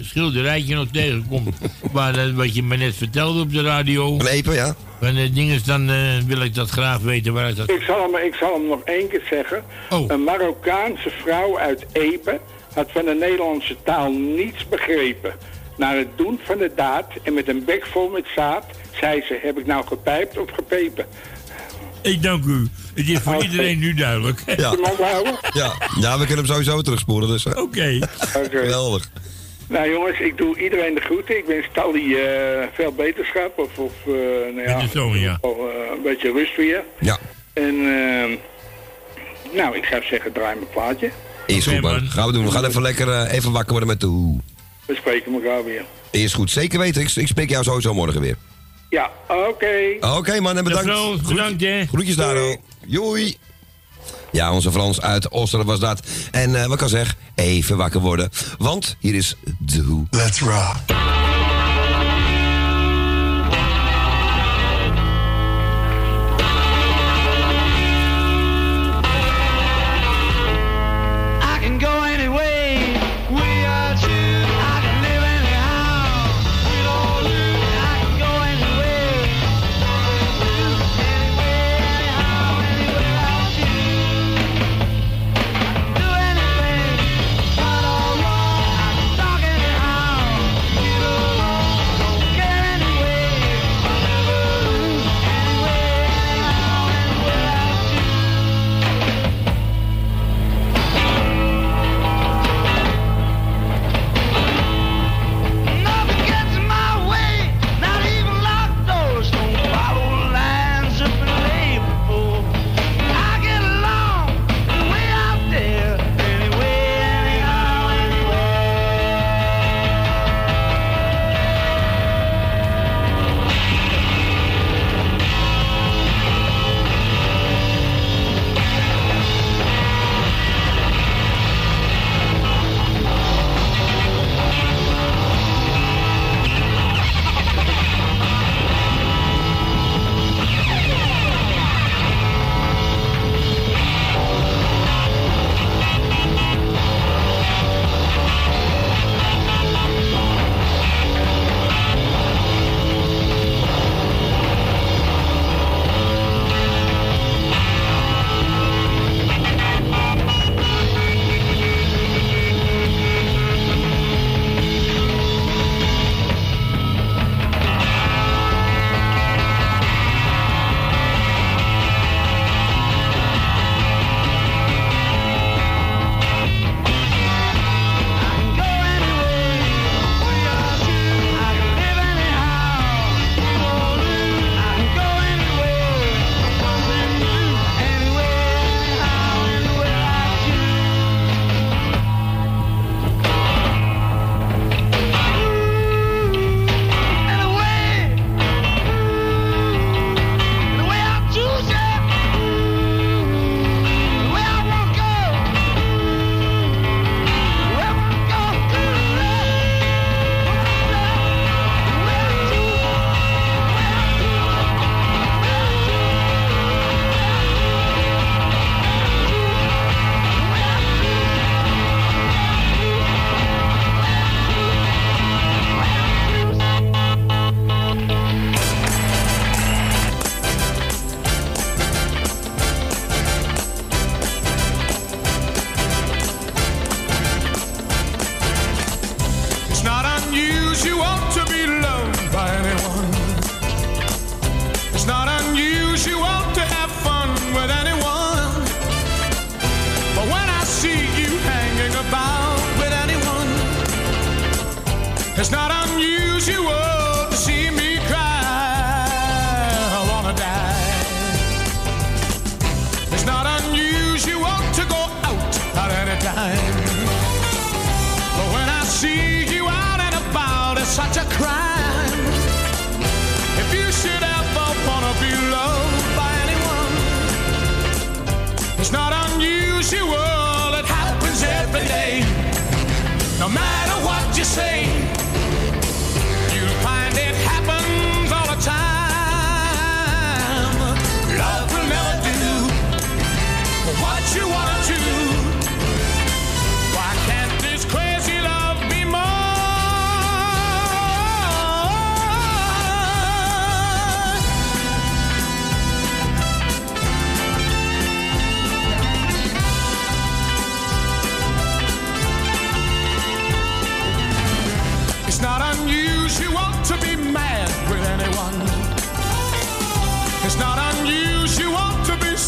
schilderijtje nog tegenkomt, waar, dat- wat je me net vertelde op de radio. Een epen, ja. Van de dinges, dan eh, wil ik dat graag weten waar ik dat... Ik zal, hem, ik zal hem nog één keer zeggen. Oh. Een Marokkaanse vrouw uit Epe had van de Nederlandse taal niets begrepen. Na het doen van de daad en met een bek vol met zaad, zei ze, heb ik nou gepijpt of gepepen? Ik dank u. Het is voor iedereen nu duidelijk. Ja. Ja. ja, we kunnen hem sowieso terugspoelen, dus... Oké. Oké. Geweldig. Nou jongens, ik doe iedereen de groeten. Ik wens Tally eh, veel beterschap of, of eh, nou ja, Met de zoon, ja. of, eh, een beetje rust weer. Ja. En eh, nou, ik zou zeggen, draai mijn plaatje. Is goed, man. Gaan we doen. We gaan even lekker even wakker worden met de hoe. We spreken elkaar weer. Is goed. Zeker weten. Ik, ik spreek jou sowieso morgen weer. Ja, oké. Oké, man. En bedankt. Frans, bedankt, hè. Groetjes daar, hoor. Joei. Ja, onze Frans uit Oster was dat. En eh, wat kan zeg, even wakker worden. Want hier is de hoe. Let's rock.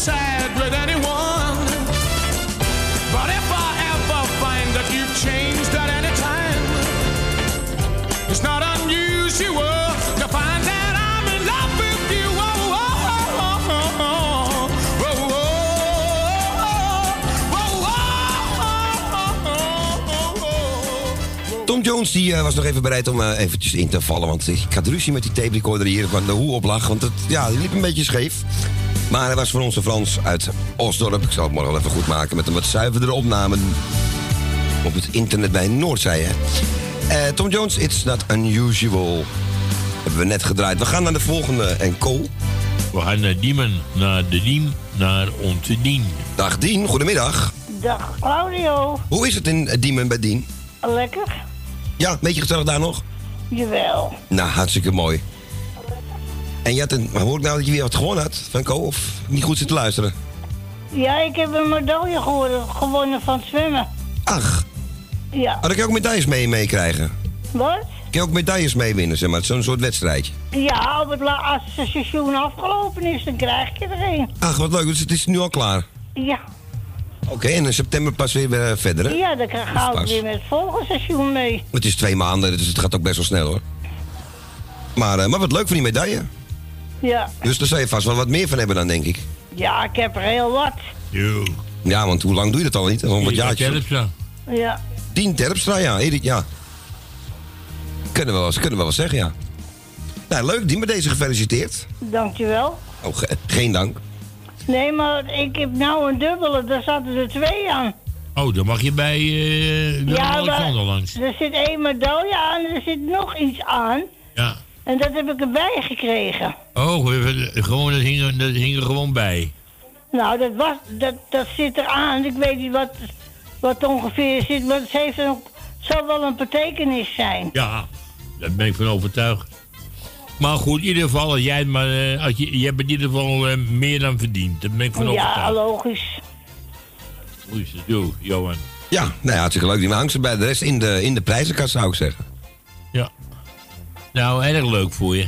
Sad with anyone. But if I ever find that you've changed at any time, it's not unusual to find that I'm in love with you. Oh, oh, oh, oh, oh, oh, Tom Jones die, eh, was nog even bereid om eh, eventjes in te vallen. Want ik had ruzie met die tape recorder hier van de hoe op lag. Want het, ja, die liep een beetje scheef. Maar hij was voor onze Frans uit Osdorp. Ik zal het morgen wel even goed maken met een wat zuiverdere opname. Op het internet bij Noordzij, hè. Eh, Tom Jones, It's Not Unusual. Hebben we net gedraaid. We gaan naar de volgende en Co. We gaan naar Diemen, naar de Diem, naar onze Dien. Dag Dien, goedemiddag. Dag Claudio. Hoe is het in Diemen bij Dien? Lekker? Ja, een beetje gezellig daar nog? Jawel. Nou, hartstikke mooi. En je had een, hoor ik nou dat je weer wat gewonnen had van? Of niet goed zit te luisteren? Ja, ik heb een medaille gewonnen, gewonnen van zwemmen. Ach. Ja. Oh, dan kan je ook medailles mee meekrijgen. Wat? Kun je ook medailles mee winnen, zeg maar. Zo'n soort wedstrijdje. Ja, op het la- als het seizoen afgelopen is, dan krijg je er een. Ach, wat leuk. Dus het is nu al klaar. Ja. Oké, en in september pas weer eh, verder, hè? Ja, dan krijg- ga ik Pas. weer met het volgende seizoen mee. Het is twee maanden, dus het gaat ook best wel snel, hoor. Maar, eh, maar wat leuk voor die medaille. Ja. Dus daar zal je vast wel wat meer van hebben dan, denk ik. Ja, ik heb er heel wat. Ja, want hoe lang doe je dat al niet? Al wat jaartjes. Terpstra. Ja. Tien Terpstra, ja. Erik, ja. Kunnen we wel, kunnen we wel zeggen, ja. Nou, leuk. Die met deze gefeliciteerd. Dankjewel. Oh, ge- geen dank. Nee, maar ik heb nou een dubbele, daar zaten er twee aan. Oh, dan mag je bij eh Willem Ja, Alexander langs. er zit één medaille aan en er zit nog iets aan. Ja. En dat heb ik erbij gekregen. Oh, gewoon, dat hing, er- dat hing er gewoon bij. Nou, dat, was, dat, dat zit eraan. Ik weet niet wat, wat ongeveer zit, maar het heeft ook, zal wel een betekenis zijn. Ja, daar ben ik van overtuigd. Maar goed, in ieder geval, jij maar, eh, als je, je hebt in ieder geval eh, meer dan verdiend. Daar ben ik van Ja, overtuigd. logisch. Hoe is het, Johan? Ja, nou ja, hartstikke leuk. Die hangt ze bij de rest in de, in de prijzenkast, zou ik zeggen. Ja. Nou, erg leuk voor je.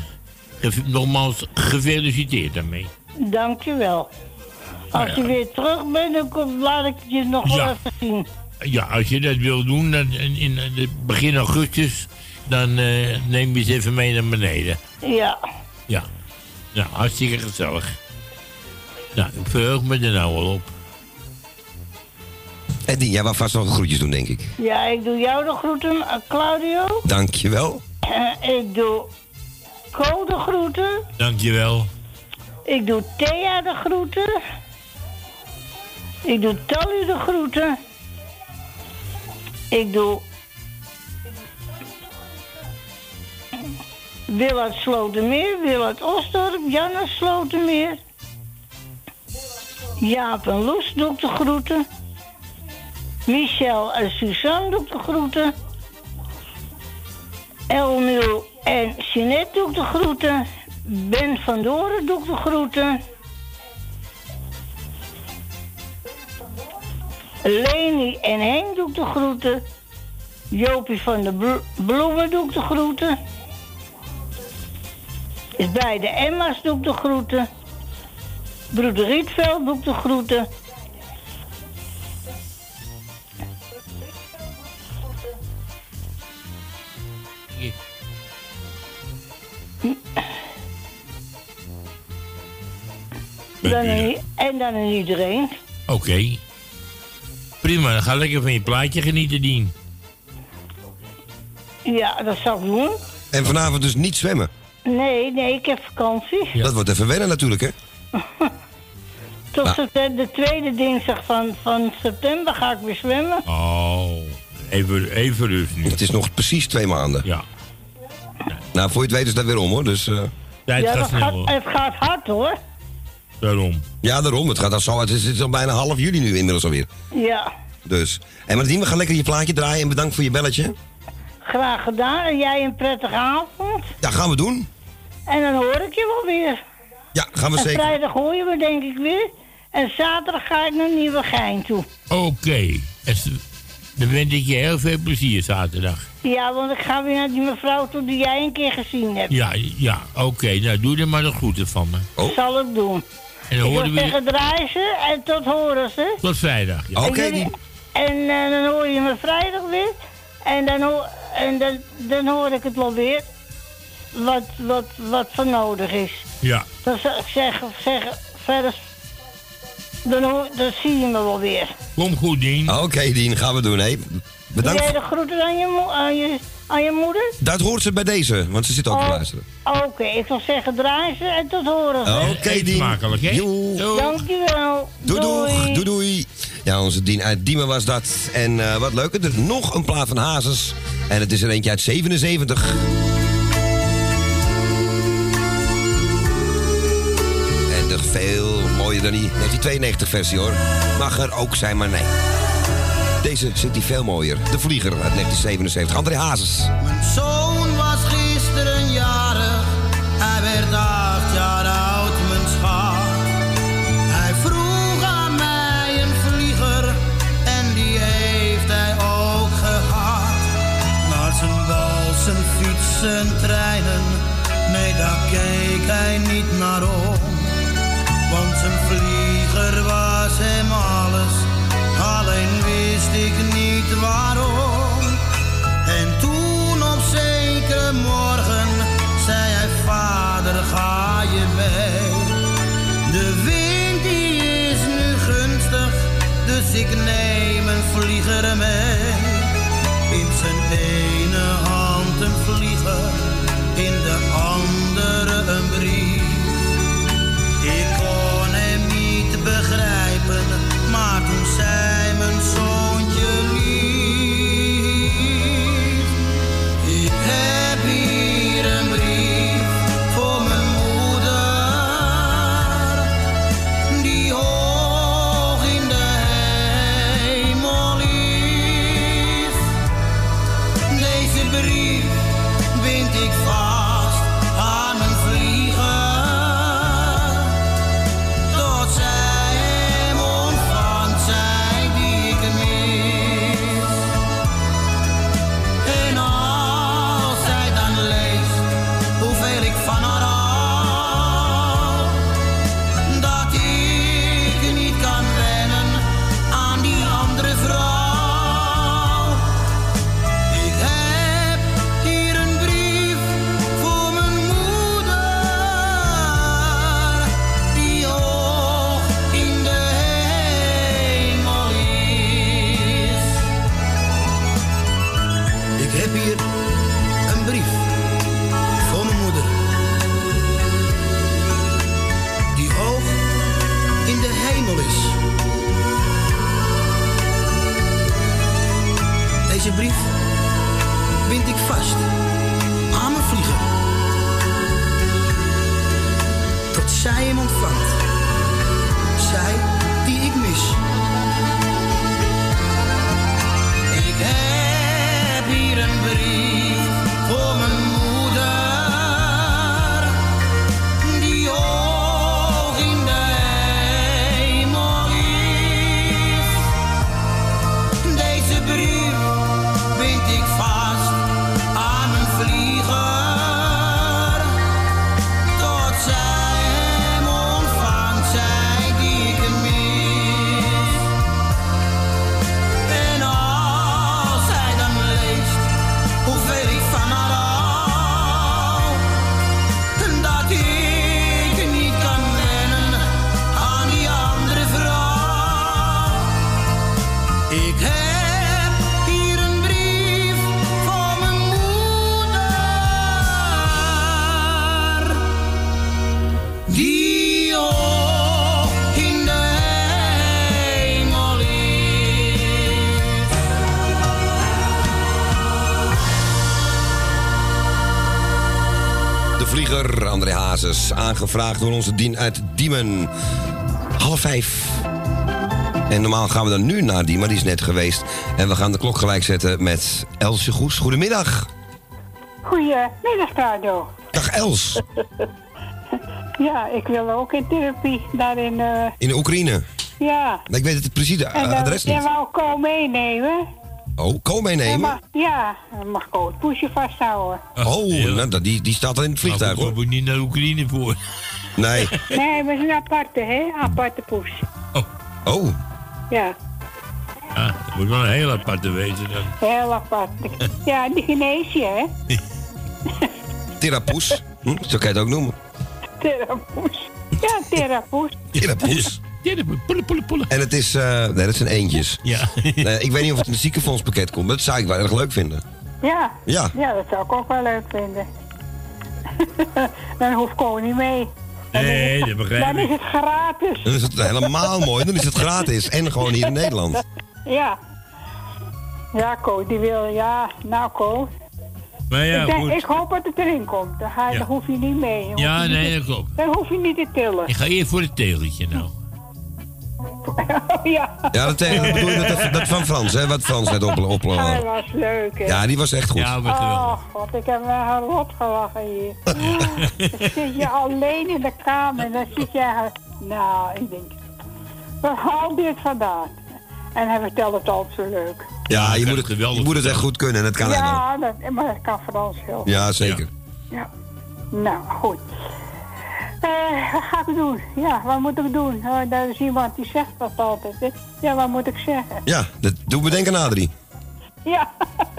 Nogmaals, gefeliciteerd daarmee. Dankjewel. Als je weer terug bent, dan kom- laat ik je nog wel Ja. even zien. Ja, als je dat wil doen, dan in, in eh, begin augustus, dan eh, neem je ze even mee naar beneden. Ja. Ja. Nou, hartstikke gezellig. Nou, ik verheug me er nou al op. En die, jij wou vast nog groetjes doen, denk ik. Ja, ik doe jou de groeten, Claudio. Dankjewel. Eh, ik doe Co de groeten. Dankjewel. Ik doe Thea de groeten. Ik doe Tally de groeten. Ik doe Wil uit Slotermeer, Wil uit Osdorp, Jan uit Slotermeer. Jaap en Loes doe ik de groeten. Michel en Suzanne doe ik de groeten. Elmiel en Jeanette doe de groeten. Ben van Doren doe de groeten. Leni en Henk doe ik de groeten. Jopie van de Blo- Bloemen doe ik de groeten. Is bij de Emma's doe ik de groeten. Broeder Rietveld doe de groeten. Dan en dan aan iedereen. Oké. Prima, dan ga lekker van je plaatje genieten, Dien. Ja, dat zal ik doen. En vanavond dus niet zwemmen. Nee, nee, ik heb vakantie. Dat wordt even wennen natuurlijk, hè? Tot Nou. de tweede dinsdag van, van september ga ik weer zwemmen. Oh, even, even nu. Het is nog precies twee maanden. Ja. Nou, voor je het weet is dat weer om, hoor. Dus, eh, ja, gaat snel, gaat, het gaat hard hoor. Daarom. Ja, daarom. Het gaat al zo. Het is, het is al bijna half juli nu inmiddels alweer. Ja, Dus. En Martien, we gaan lekker je plaatje draaien. En bedankt voor je belletje. graag gedaan. En jij een prettige avond. Ja, gaan we doen. En dan hoor ik je wel weer. Ja, gaan we en zeker. vrijdag hoor je me denk ik weer. En zaterdag ga ik naar Nieuwegein toe. Oké. En s- Dan wens ik je heel veel plezier zaterdag. Ja, want ik ga weer naar die mevrouw toe die jij een keer gezien hebt. Ja, ja, oké. Nou, doe er maar de groeten van me. Zal ik doen. En dan ik wil horen we draaien ze en tot horen ze. tot vrijdag. Ja. En eh, dan hoor je me vrijdag weer. En dan, hoor, en dan, dan hoor ik het wel weer. Wat, wat, wat voor nodig is. Ja. Dan zeggen, zeggen verder. Dan, hoor, dan zie je me wel weer. Kom goed, Dien. Oké, Dien, gaan we doen, hè. Bedankt. Jij de groeten aan je, mo- aan je, aan je moeder? Dat hoort ze bij deze, want ze zit ook te Oh. luisteren. Oké, ik zal zeggen draaien ze en tot horen. Oké, Dien. Smakelijk, hè? Dankjewel. Doei, doei. Doei, doei. Ja, onze Dien uit Diemen was dat. En eh, wat leuk, er is nog een plaat van Hazes. En het is er eentje uit 77. En toch veel mooier dan die 1992 versie hoor. Mag er ook zijn, maar nee. Deze zit die veel mooier. De Vlieger uit 1977. André Hazes. Mijn zoon was gisteren jarig, hij werd acht jaar oud, mijn schat. Hij vroeg aan mij een vlieger en die heeft hij ook gehad. Naar zijn bal, zijn fiets, zijn treinen, nee daar keek hij niet naar om. Want zijn vlieger was hem alles, alleen wist ik niet waarom. En toen op zekere morgen zei hij, vader ga je mee. De wind die is nu gunstig, dus ik neem een vlieger mee. In zijn ene Hazes. Aangevraagd door onze Dien uit Diemen. Half vijf. En normaal gaan we dan nu naar Diemen, die is net geweest. En we gaan de klok gelijk zetten met Elsje Goes. Goedemiddag. Goedemiddag, Radio. Dag Els. Ja, ik wil ook in therapie daar in... eh, In de Oekraïne. ja. Ik weet het precies de En uh, dan, adres jij niet. wou Ko meenemen. Oh, kom En meenemen. mag, ja, dan mag Ko het poesje vasthouden. Oh, nou, dat- die, die staat al in het vliegtuig hoor. Ik niet naar Oekraïne voor. Nee. Nee, we zijn aparte, hè? Aparte poes. Oh, Ja, Ja, dat moet wel een heel aparte wezen dan. heel apart. Ja, die genees je, hè? Therapoes. Hm, zo kan je het ook noemen. Therapoes. Ja, En het is, eh, nee, dat zijn eentjes. Ja. Nee, ik weet niet of het in het ziekenfondspakket komt. Dat zou ik wel erg leuk vinden. Ja. Ja. Ja, dat zou ik ook wel leuk vinden. dan hoeft Ko niet mee. Nee, dat begrijp Dan is ik. het gratis. Dan is het helemaal mooi. Dan is het gratis. En gewoon hier in Nederland. Ja. Ja, Ko, die wil, ja, nou Ko. Maar ja, ik, denk- goed. ik hoop dat het erin komt. Dan, ga, Ja. dan hoef je niet mee. Dan hoef Ja, je nee, dat klopt. Dan hoef je niet te tillen. Ik ga eerst voor het tegeltje nou. ja. Ja, dat, eh, bedoel je dat, dat van Frans, hè? Wat Frans net op, op, Hij was leuk, hè? Ja, die was echt goed. Ja, Oh, god, ik heb me rot gelachen hier. dan zit je alleen in de kamer en dan zit je... Nou, ik denk... Waar haal dit vandaan? En hij vertelt het altijd zo leuk. Ja, je moet, het, je moet het echt goed kunnen. En dat kan hij wel. ja, dat, maar dat kan Frans heel goed. Ja, zeker. Ja. Nou, goed. Eh, wat ga ik doen? Ja, wat moet ik doen? Oh, daar is iemand die zegt dat altijd. Hè? Ja, wat moet ik zeggen? Ja, dat doe me denken aan Adrie. Ja.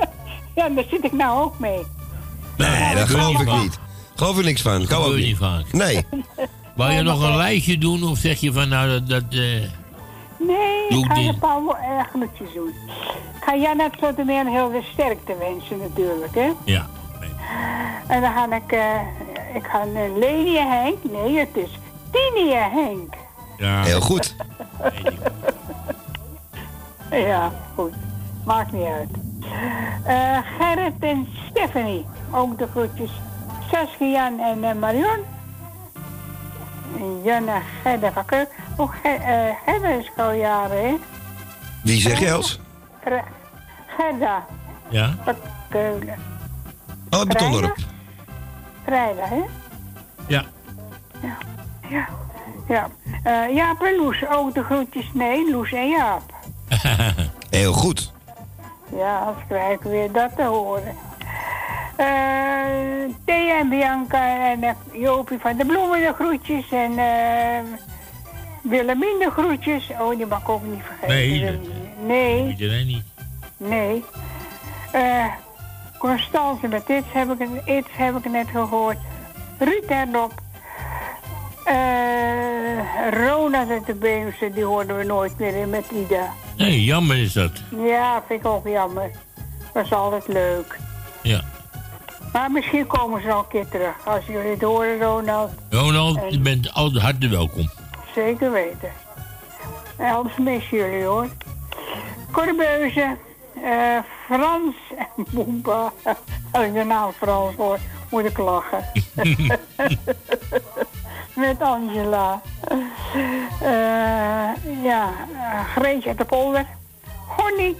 ja, daar zit ik nou ook mee. Nee, dat geloof ik niet. Geloof er niks van. Kan ook niet. vaak. Nee. Wou je nog een lijstje doen of zeg je van nou dat... dat eh, Nee, ik ga je een paar groetjes doen. Ik ga jij net zo meer heel veel sterkte wensen natuurlijk, hè? ja. En dan ga ik, eh, ik ga een Leni Henk. Nee, het is Tini Henk. ja. Heel goed. Ja, goed. Maakt niet uit. Eh, Gerrit en Stephanie. Ook de groetjes. Saskia, Jan en eh, Marion. En Jan en Gerda van Keulen. Ook Ger, eh, Gerda is al jaren, hè? Wie zeg je, Els? Ger- Gerda Ja? van Keulen. Oh, het betondorp. Vrijdag, hè? Ja. Ja. Ja. Ja. Eh, Jaap en Loes. Ook de groetjes. Nee, Loes en Jaap. Heel goed. Ja, als krijg ik weer dat te horen. Eh Thea en Bianca en eh, Jopie van de Bloemen de groetjes en eh Willemien de groetjes. Oh, die mag ik ook niet vergeten. Nee. Nee, Iedereen niet. nee. Eh Constance met iets heb ik, iets heb ik net gehoord. Ruud Rob. Eh Ronald uit de Beemse, die hoorden we nooit meer in met Ida. Nee, jammer is dat. Ja, vind ik ook jammer. Was altijd leuk. Ja. Maar misschien komen ze nog een keer terug. Als jullie het horen, Ronald. Ronald, En- je bent altijd hartelijk welkom. Zeker weten. En anders mis jullie hoor. Corbeuze, eh Frans en Boemba. Als ik de naam Frans hoor, moet ik lachen. Met Angela. Eh, ja, Greetje uit de polder. Honey.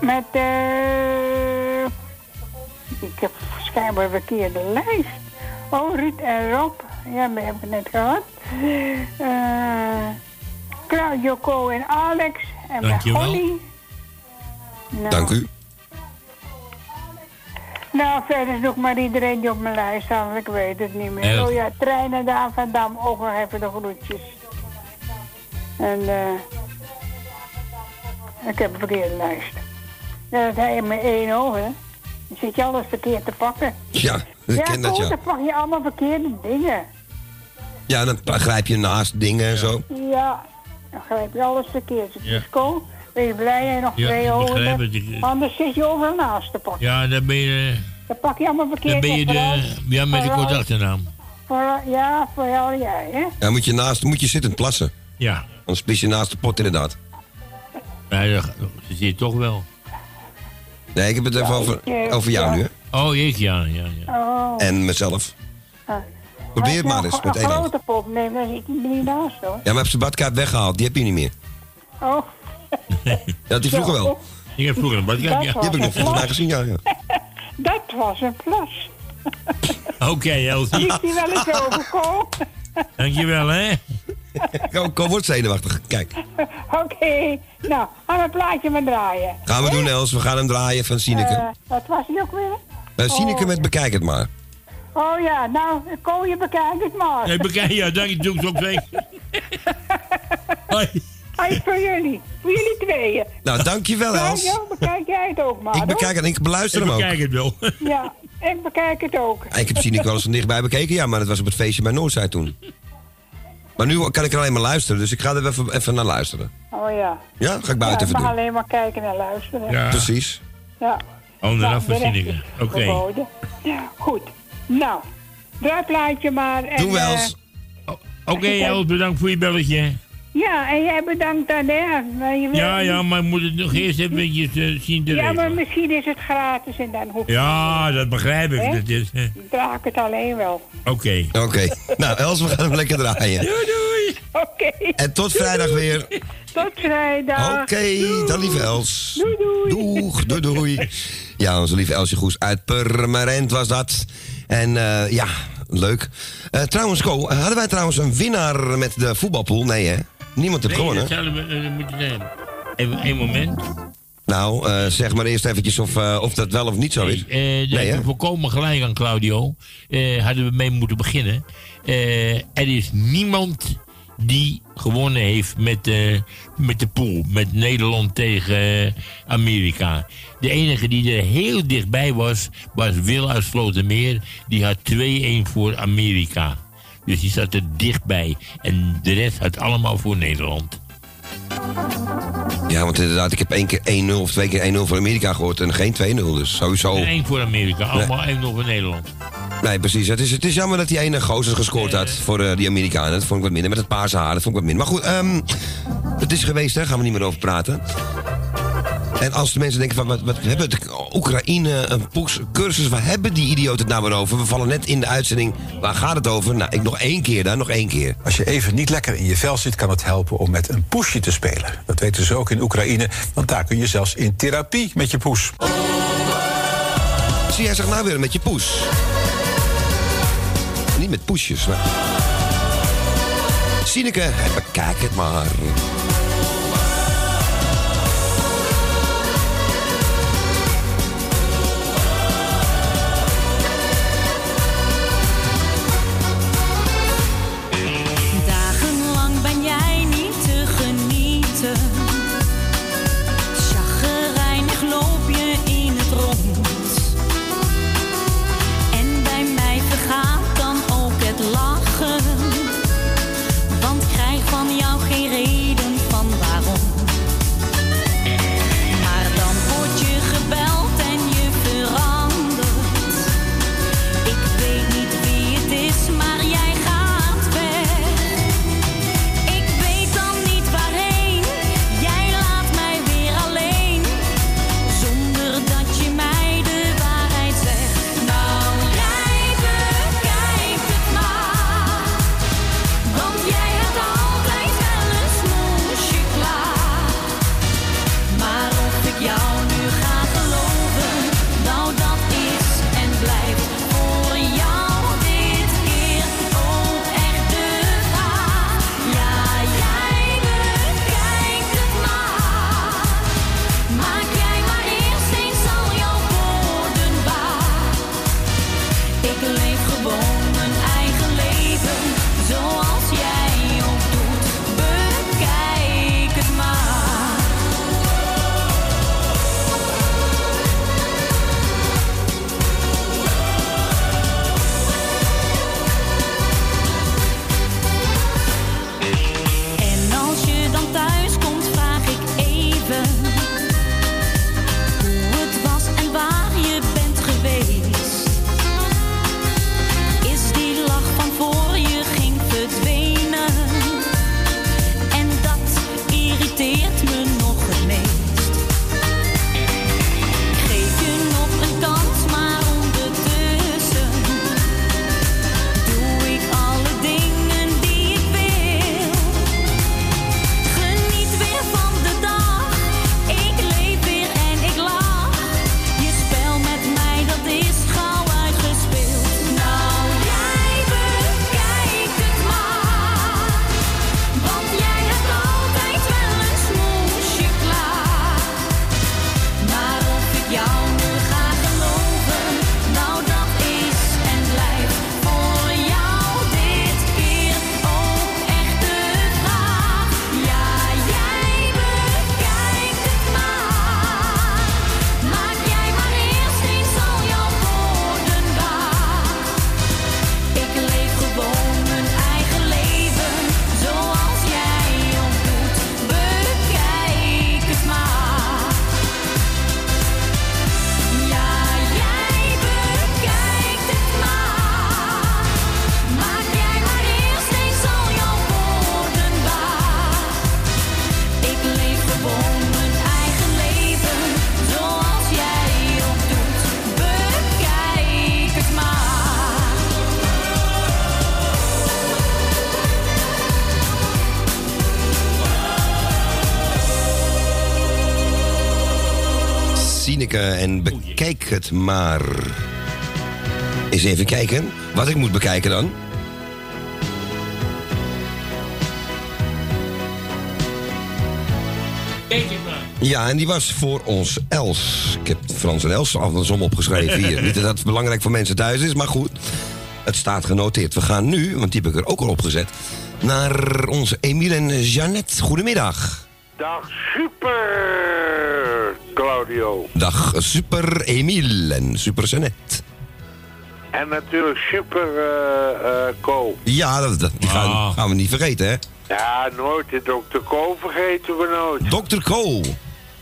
Met, eh ik heb schijnbaar een verkeerde lijst. Oh, Ruud en Rob. Ja, dat heb ik net gehad. Eh Claudio, Co en Alex. En met Dankjewel. Nou, Dank u. Nou, verder zoek maar iedereen die op mijn lijst staat, want ik weet het niet meer. Oh ja, treinen daar van Dam, ook nog even de groetjes. En eh ik heb een verkeerde lijst. Ja, dat hij met één oog, hè. Dan zit je alles verkeerd te pakken. Ja, ik ja, ken dat, ja. dan pak je allemaal verkeerde dingen. Ja, dan grijp je naast dingen en zo. Ja, dan grijp je alles verkeerd. Het Ja. cool. Ben je blij je nog Ja, twee ik ogen begrijp hebt? het. Ik- Anders zit je overal naast te pakken. Ja, dan ben je, Dan pak je allemaal verkeerd. dan ben je en de... Ja, met de achternaam. vooral- ja, vooral jij, hè? Ja, moet je, naast, moet je zitten plassen. Ja. Anders pis je naast de pot inderdaad. Ja, dat ze zit toch wel. Nee, ik heb het even over, over jou nu, hè. Oh, ik ja, ja, ja. Oh. En mezelf. Probeer het maar eens met Een één hand. grote pop, nee, nee, ik ben niet naast hoor. Ja, maar heb zijn badkaart weggehaald. Die heb je niet meer. Oh, Ja, die vroeger wel. Ik heb vroeger een. Dat ja. Die heb ik nog volgens mij gezien, ja. ja. Dat was een plas. Oké, Elsie. Is die wel eens overkomen? Dankjewel, hè. Kom, kom, word zenuwachtig. Kijk, Oké, nou, gaan we een plaatje maar draaien. gaan we doen, Els. We gaan hem draaien van Sineke. Eh, wat was die ook weer? Eh, Sineke oh. met Bekijk het maar. Oh ja, nou, kom je bekijk het maar. Nee, bekijk, ja, dank je, doe ik zo. Hoi. Hij is voor jullie, voor jullie tweeën. Nou, dankjewel, Ja, Els. ja, bekijk jij het ook maar, Ik bekijk het en ik beluister Ik hem ook. bekijk het wel. Ja, ik bekijk het ook. Ik heb Sineke wel eens van dichtbij bekeken, ja, maar dat was op het feestje bij Noordzij toen. Maar nu kan ik er alleen maar luisteren, dus ik ga er even, even naar luisteren. Oh ja. Ja, ga ik buiten ja, ik even mag alleen maar kijken en luisteren. Ja. Precies. Ja. Onderaf Nou, rest Sineke. is Oké. Ja, goed. Nou, draaiplaatje maar. En, Doe wel eh. Oké, Els, bedankt voor je belletje. Ja, en jij bedankt dan, hè. Wil- Ja, ja, maar ik moet het nog eerst even eh, zien te Ja, maar regelen. misschien is het gratis en dan hoef je Ja, dat begrijp ik. Hè? Dat is, eh, draag ik het alleen wel. Oké. Oké. Nou, Els, we gaan hem lekker draaien. Oké. En tot vrijdag weer. Tot vrijdag. Oké, dan lieve Els. Doei, doei. Doeg, doei, doei. Ja, onze lieve Elsje Goes uit Purmerend was dat. En eh, ja, leuk. Eh, trouwens, Co, hadden wij trouwens een winnaar met de voetbalpool? Nee, hè? Niemand heeft Nee, gewonnen. dat we eh, moeten zijn. Even één moment. Nou, eh, zeg maar eerst eventjes of, eh, of dat wel of niet zo is. Nee, hè? ik volkomen gelijk aan, Claudio. Hadden we mee moeten beginnen. Er is niemand die gewonnen heeft met, eh, met de pool. Met Nederland tegen Amerika. De enige die er heel dichtbij was, was Wil uit Slotermeer. Die had 2-1 voor Amerika. Dus die zat er dichtbij. En de rest had allemaal voor Nederland. Ja, want inderdaad, ik heb één keer 1-0 of twee keer 1-0 voor Amerika gehoord en geen 2-0. Dus sowieso. En één voor Amerika, allemaal één voor Nederland. Nee, precies. Het is, het is jammer dat die ene gozer gescoord had voor eh, die Amerikanen. Dat vond ik wat minder. Met het paarse haar, dat vond ik wat minder. Maar goed, ehm, het is geweest, hè. Gaan we niet meer over praten. En als de mensen denken van, wat, wat hebben de Oekraïne een poes, cursus, waar hebben die idioten het nou weer over? We vallen net in de uitzending, waar gaat het over? Nou, ik nog één keer dan, nog één keer. Als je even niet lekker in je vel zit, kan het helpen om met een poesje te spelen. Dat weten ze ook in Oekraïne, want daar kun je zelfs in therapie met je poes. Zie jij zich nou weer met je poes? Niet met poesjes, maar... Sineke, bekijk het maar. Het maar. Eens even kijken. Wat ik moet bekijken dan. Ja, en die was voor ons Els. Ik heb Frans en Els andersom opgeschreven hier. Niet dat het belangrijk voor mensen thuis is, maar goed. Het staat genoteerd. We gaan nu, want die heb ik er ook al opgezet... naar onze Emiel en Jeannette. Goedemiddag. Dag super, Claudio. Dag super Emiel en super Jeannette. En natuurlijk super, eh eh Co. Ja, dat, dat- die gaan, gaan we niet vergeten, hè? Ja, nooit. De dokter Co vergeten we nooit. Dr. Co.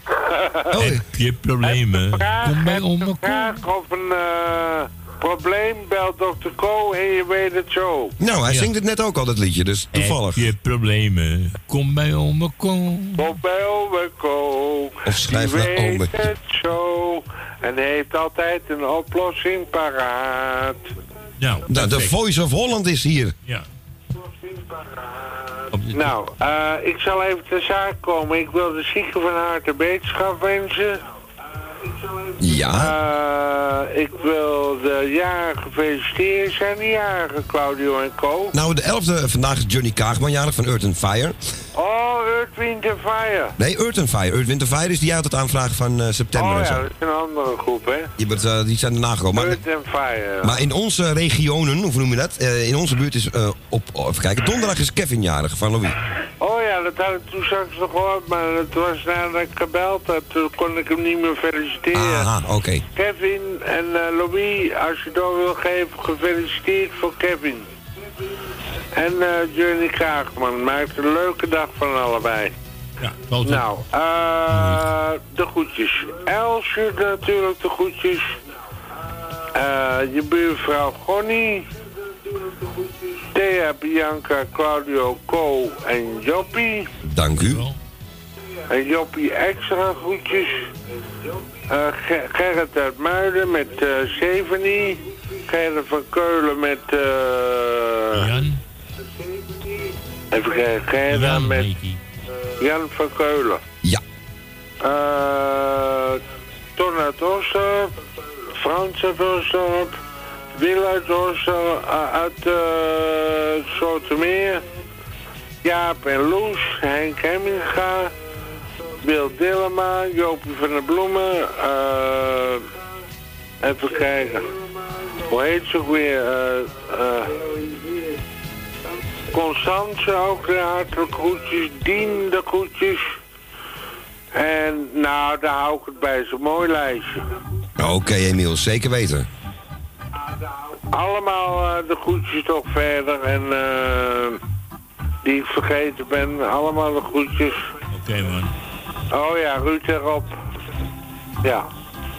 Heb je problemen? Kom bij Ko. Vraag of een eh, probleem, bel dokter Co en je weet het zo. Nou, hij Ja. zingt het net ook al, dat liedje, dus toevallig. Heb je problemen? Kom bij oma Ko. Kom bij ome Co. Of schrijf Die naar weet ome. het zo. En heeft altijd een oplossing paraat. Nou, Nou, de Voice of Holland is hier. Ja. Nou, eh, ik zal even ter zaak komen. Ik wil de zieken van harte beterschap wensen. Ja. Eh, ik wil de jarigen feliciteren. Zijn die jarigen, Claudio en Co? Nou, de 11e, vandaag is Johnny Kaagman jarig van Earth and Fire. Oh, Earth, Wind and Fire. Nee, Earth and Fire. Earth, Wind and Fire is die uit het aanvraag van eh, september Oh en ja, zo. dat is een andere groep, hè? Die, wordt, eh, die zijn erna gekomen. Maar, Earth and Fire. maar in onze regionen, hoe noem je dat? In onze buurt is op, oh, even kijken, donderdag is Kevin jarig van Louis. Oh ja, dat had ik toen straks nog gehoord, maar het was nadat ik gebeld had. Toen kon ik hem niet meer feliciteren. Aha, oké. Kevin en eh, Louis, als je door wil geven, gefeliciteerd voor Kevin. En eh Johnny Kraagman, maakt een leuke dag van allebei. Ja, Nou, eh de groetjes. Elsje natuurlijk de groetjes. Eh, je buurvrouw Gonnie. Thea, Bianca, Claudio, Co en Joppie. Dank u. En Joppie extra groetjes. Eh, Ger- Gerrit uit Muiden met eh Sevenie. Gerrit van Keulen met... eh Jan. Even kijken, Gerrit Jan met. Jan van Keulen. Ja. Eh Ton uit. Frans uit. Wil uit Oosterp. eh, uit uh. Jaap en Loes. Henk Hemminga. Wil Dillema. Jopie van der Bloemen. eh even kijken. Hoe heet ze ook weer? eh eh Constance ook de hartelijk groetjes. Dien de groetjes. En nou, daar hou ik het bij. Zo'n mooi lijstje. Oké, Emiel, zeker weten. Allemaal eh, de groetjes toch verder. En eh die ik vergeten ben. Allemaal de groetjes. Oké, man. Oh ja, Ruud erop. Ja.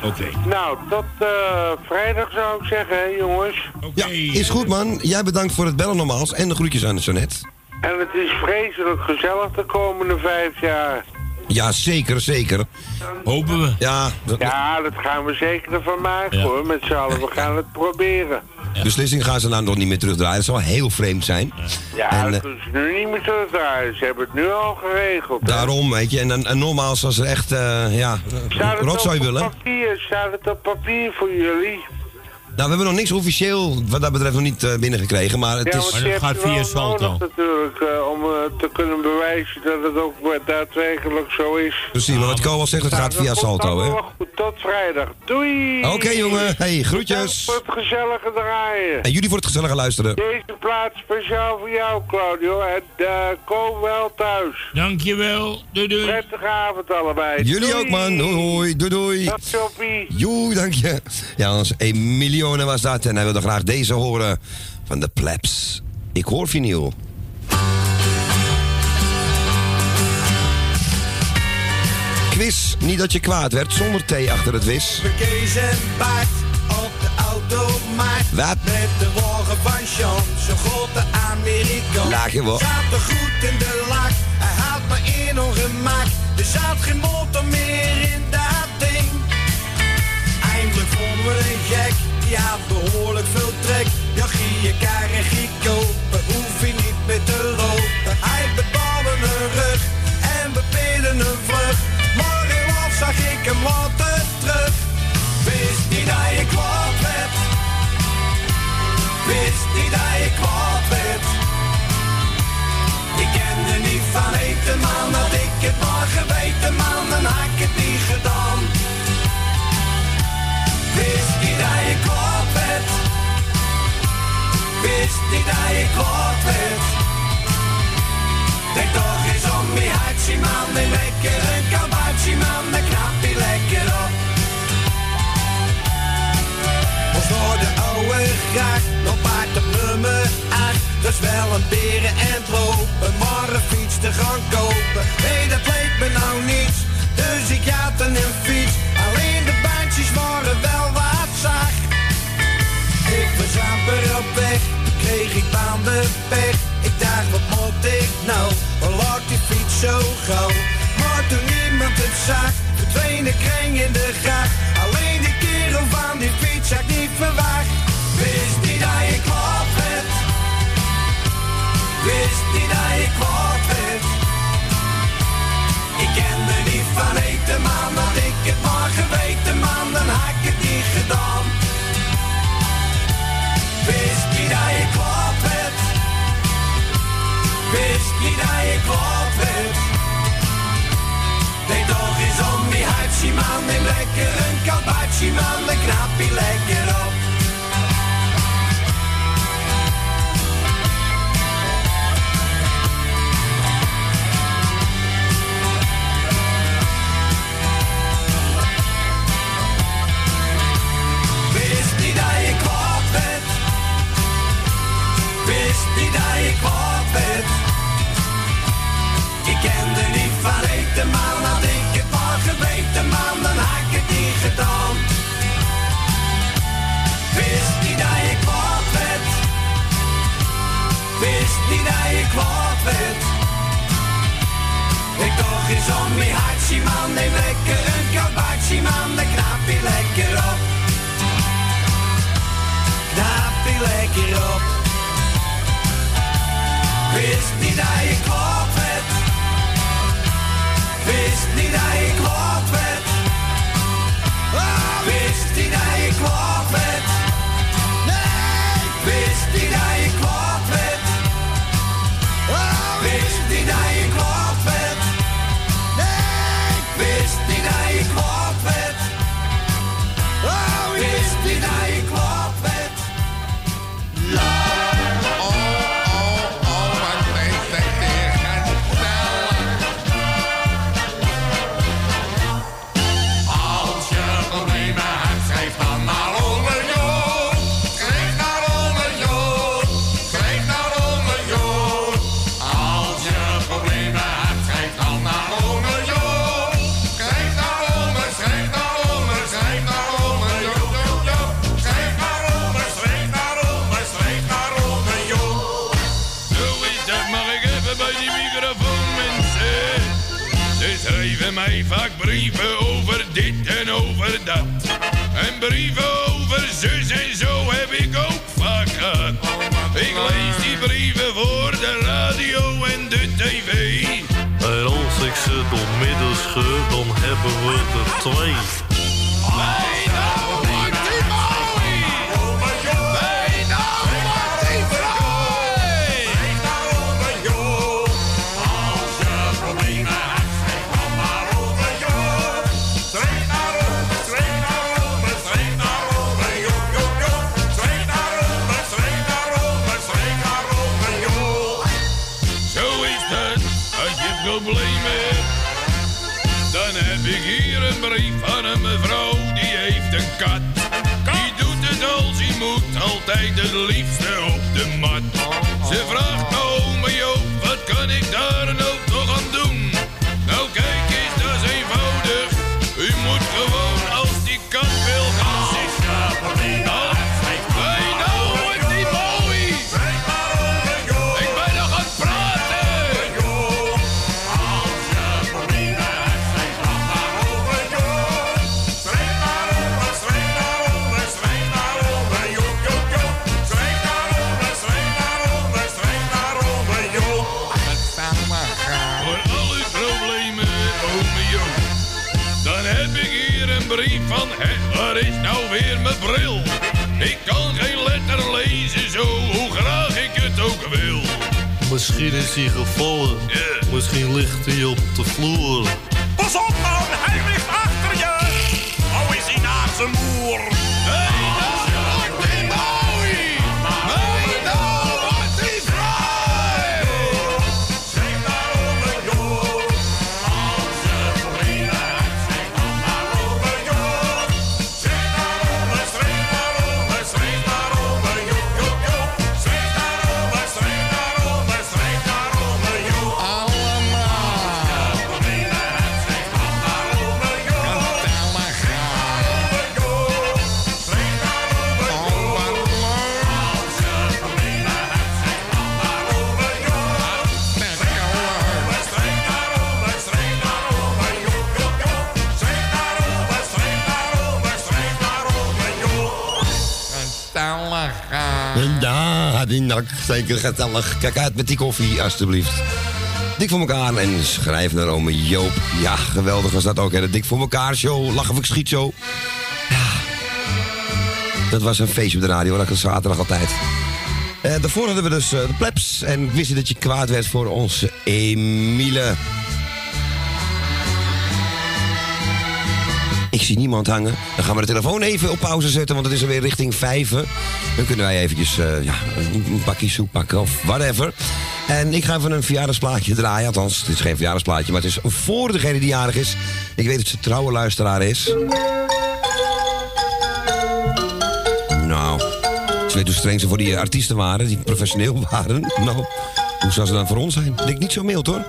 Oké. Nou, tot eh, vrijdag zou ik zeggen, hè, jongens. Ja, is goed man. Jij bedankt voor het bellen nogmaals en de groetjes aan de Jeannette. En het is vreselijk gezellig de komende vijf jaar. Ja, zeker, zeker. Hopen we. Ja, dat- Ja, dat gaan we zeker ervan maken hoor, met z'n allen. We gaan het proberen. beslissing gaan ze nou nog niet meer terugdraaien. Dat zal heel vreemd zijn. Ja, En, dat eh, kunnen ze nu niet meer terugdraaien. Ze hebben het nu al geregeld. hè. Daarom, weet je. En, en, en nogmaals, als er echt, eh, ja, Staat rotzooi op willen. papier? Staat het op papier voor jullie? Nou, we hebben nog niks officieel wat dat betreft nog niet eh, binnengekregen. Maar het ja, is... hebt het wel nodig natuurlijk, eh, om eh, te kunnen bewijzen dat het ook daadwerkelijk zo is. Precies, maar wat Ko al zegt, het Nou, gaat dat via Salto, hè? Tot vrijdag. Doei! Oké, jongen. Hey, groetjes. Bedankt voor het gezellige draaien. En jullie voor het gezellige luisteren. Deze plaats speciaal voor jou, Claudio. En uh, kom wel thuis. Dankjewel. Doei doei. Prettige avond allebei. Jullie Doei. ook, man. Hoi, hoi. Doei, doei. Dag, Joppie. Joe, dank je. Ja, ons Emilione was dat. En hij wilde graag deze horen van de Plebs. Ik hoor vinyl. Quiz, niet dat je kwaad werd zonder thee achter het wis. Kees en Bart op de automaat. Wat? Met de wagen van Sean, zo'n grote Amerikaan. Laag je wel. Zat er goed in de lak, hij had me in ongemak. Er zat geen motor meer in een gek, die haalt behoorlijk veel trek. Jachie, Kaar en Gico, kopen, hoef je niet meer te lopen. Hij betaalde een rug en we een vlucht. Maar was zag ik hem altijd terug. Wist niet dat je kwaad werd, wist niet dat je kwaad Wist niet dat je kwaad werd. Denk toch eens om die hartje, man. En lekker een kabaatje, man. Dan knap je lekker op. Ons door de oude graag, nog paard op nummer 8. Dat is wel een beren en lopen, maar een fiets te gaan kopen. Nee, dat leek me nou niets, dus ik had een wat moet ik nou? Waar lag die fiets zo gauw? Maar toen niemand het zag, verdween de kring in de gracht. Lekker een kabaatje, man. Dan knap lekker op. Wist niet dat je kwaad. Wist niet dat je kwaad werd. Ik kende niet van eten, man. Niet dat je kwaad werd. Ik toch eens om die hartje, man. Neem lekker een kabaatje, man. Dan knap je lekker op. Knap je lekker op. Wist niet dat je kwaad werd. Wist niet dat je kwaad werd. Wist niet dat je kwaad werd. Nee. Wist niet dat je kwaad werd. Wist doormidden scheur, dan hebben we er twee. Altijd het liefste op de mat. Ze vraagt me, ome Joop, wat kan ik daar nou Misschien is hij gevallen. Misschien ligt hij op de vloer. Die nak, zeker gezellig. Kijk uit met die koffie, alstublieft. Dik voor elkaar en schrijf naar ome Joop. Ja, geweldig was dat ook, hè. Dik voor elkaar show, lachen of ik schiet show. Ja, dat was een feestje op de radio, elke zaterdag altijd. Eh, daarvoor hadden we dus eh, de plebs. En ik wist dat je kwaad werd voor onze Emile. Ik zie niemand hangen. Dan gaan we de telefoon even op pauze zetten, want het is alweer richting vijven. Dan kunnen wij eventjes eh, ja, een bakje soep pakken of whatever. En ik ga even een verjaardagsplaatje draaien. Althans, het is geen verjaardagsplaatje, maar het is voor degene die jarig is. Ik weet dat ze trouwe luisteraar is. Nou, ze weet hoe streng ze voor die artiesten waren, die professioneel waren. Nou, hoe zou ze dan voor ons zijn? Ik denk niet zo mild hoor.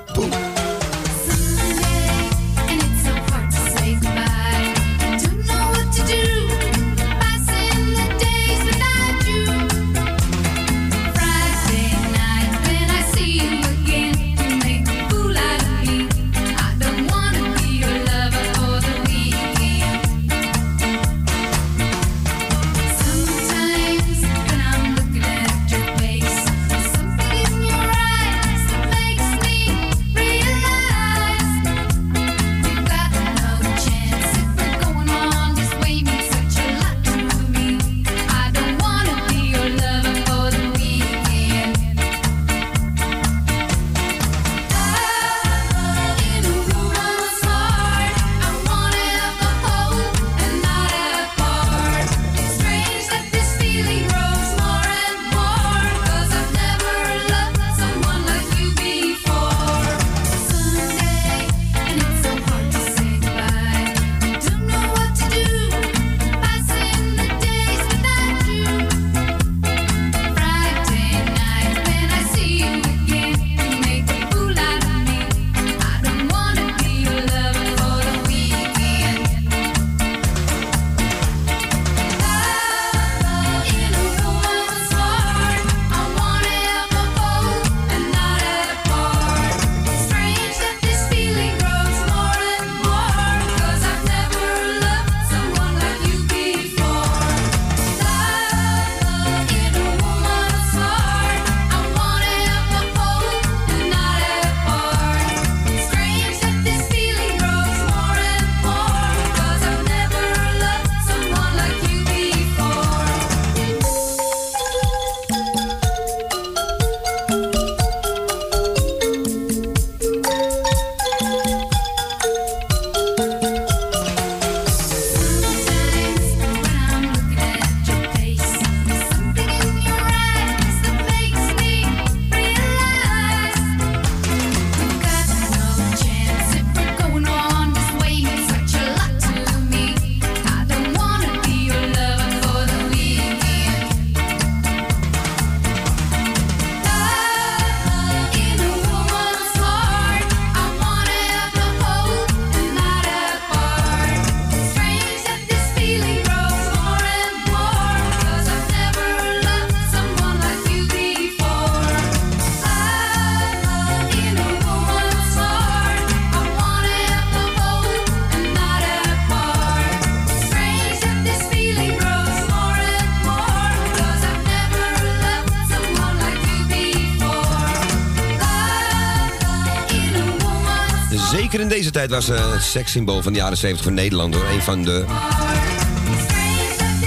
Deze tijd was ze een sekssymbool van de jaren 70 van Nederland. Hoor. Een van de...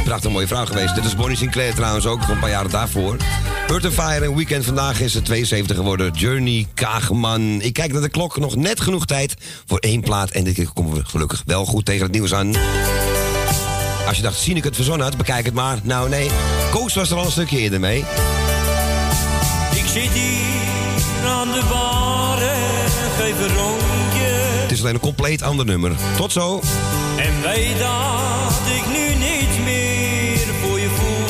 Prachtig mooie vrouw geweest. Dit is Bonnie Sinclair trouwens ook, een paar jaren daarvoor. Earth Fire en Weekend. Vandaag is het 72 geworden. Journey Kageman. Ik kijk naar de klok. Nog net genoeg tijd voor één plaat. En dit keer komen we gelukkig wel goed tegen het nieuws aan. Als je dacht, zie ik het verzonnen had, bekijk het maar. Nou nee, Koos was er al een stukje eerder mee. Ik zit hier aan de bar geef. Het is alleen een compleet ander nummer. Tot zo. En weet dat ik nu niets meer voor je voel.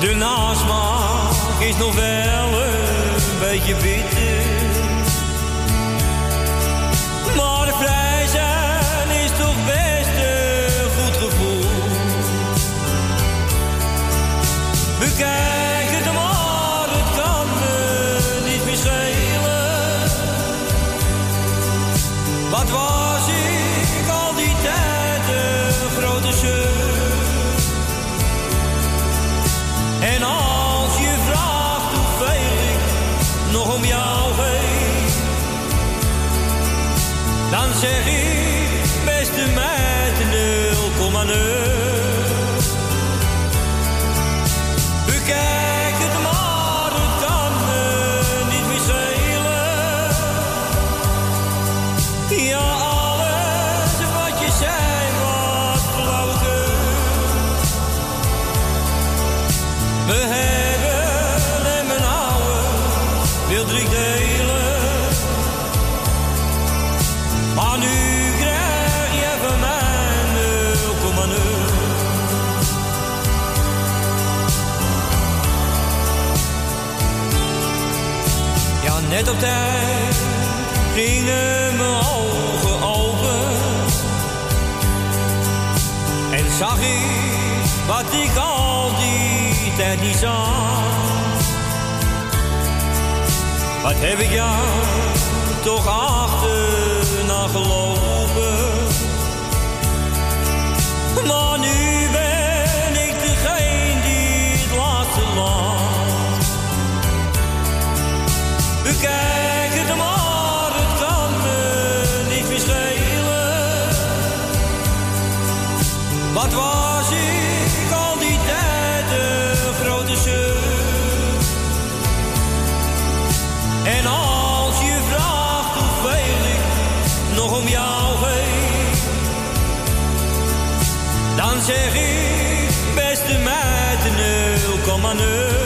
De nasmaak is nog wel een beetje bitter. Zeg ik beste meid 0,0. Net op tijd gingen mijn ogen open. En zag ik wat ik al die tijd niet zag. Wat heb ik jou toch achterna gelopen? Maar nu 0,0.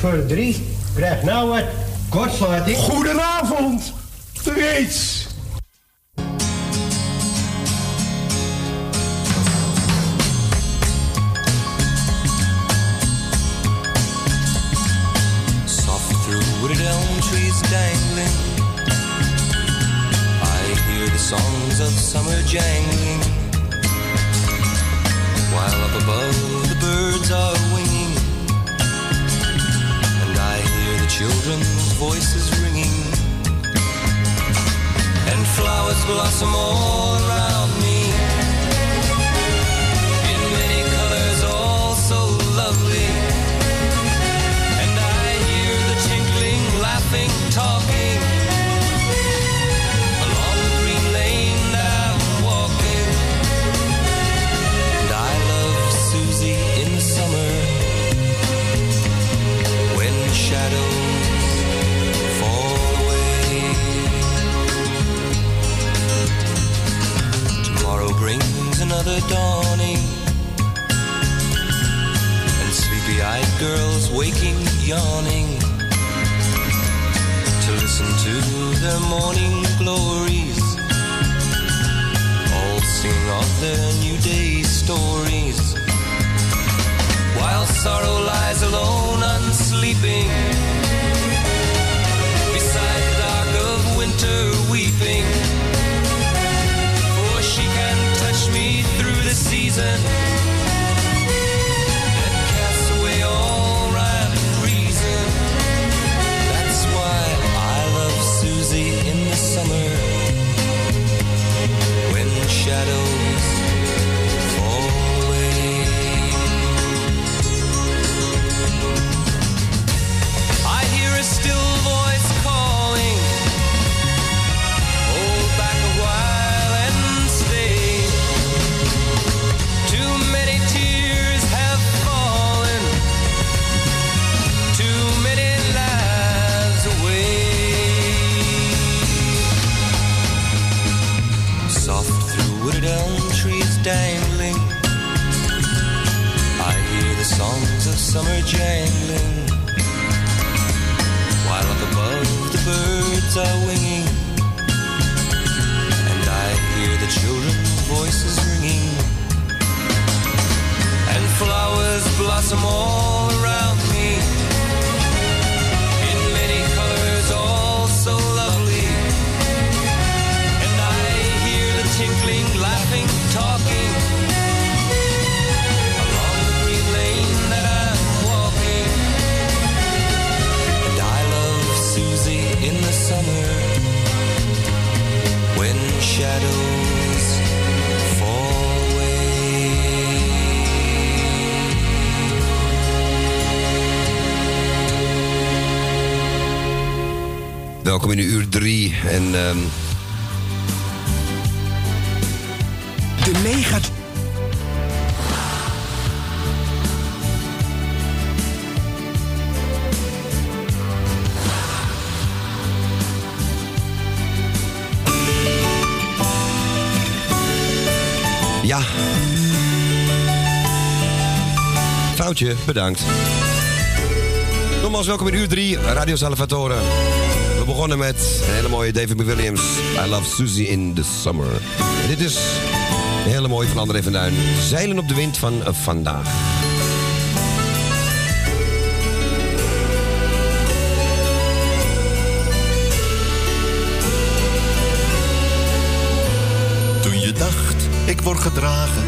Voor drie. Krijg nou wat kortsluiting. Goedenavond. Reeds. Soft through wooded elm trees dangling. I hear the songs of summer jangling. While up above the birds are children's voices ringing. And flowers blossom all around me. Another dawning. And sleepy eyed girls waking, yawning to listen to their morning glories, all sing of their new day stories. While sorrow lies alone, unsleeping, beside the dark of winter weeping. Season cast away all rhyme and reason. That's why I love Susie in the summer when shadows Foutje, bedankt. Nogmaals welkom in uur 3, Radio Salvatore. We begonnen met een hele mooie David McWilliams. I love Susie in the summer. Dit is een hele mooie van André van Duin. Zeilen op de wind van vandaag. Toen je dacht, ik word gedragen,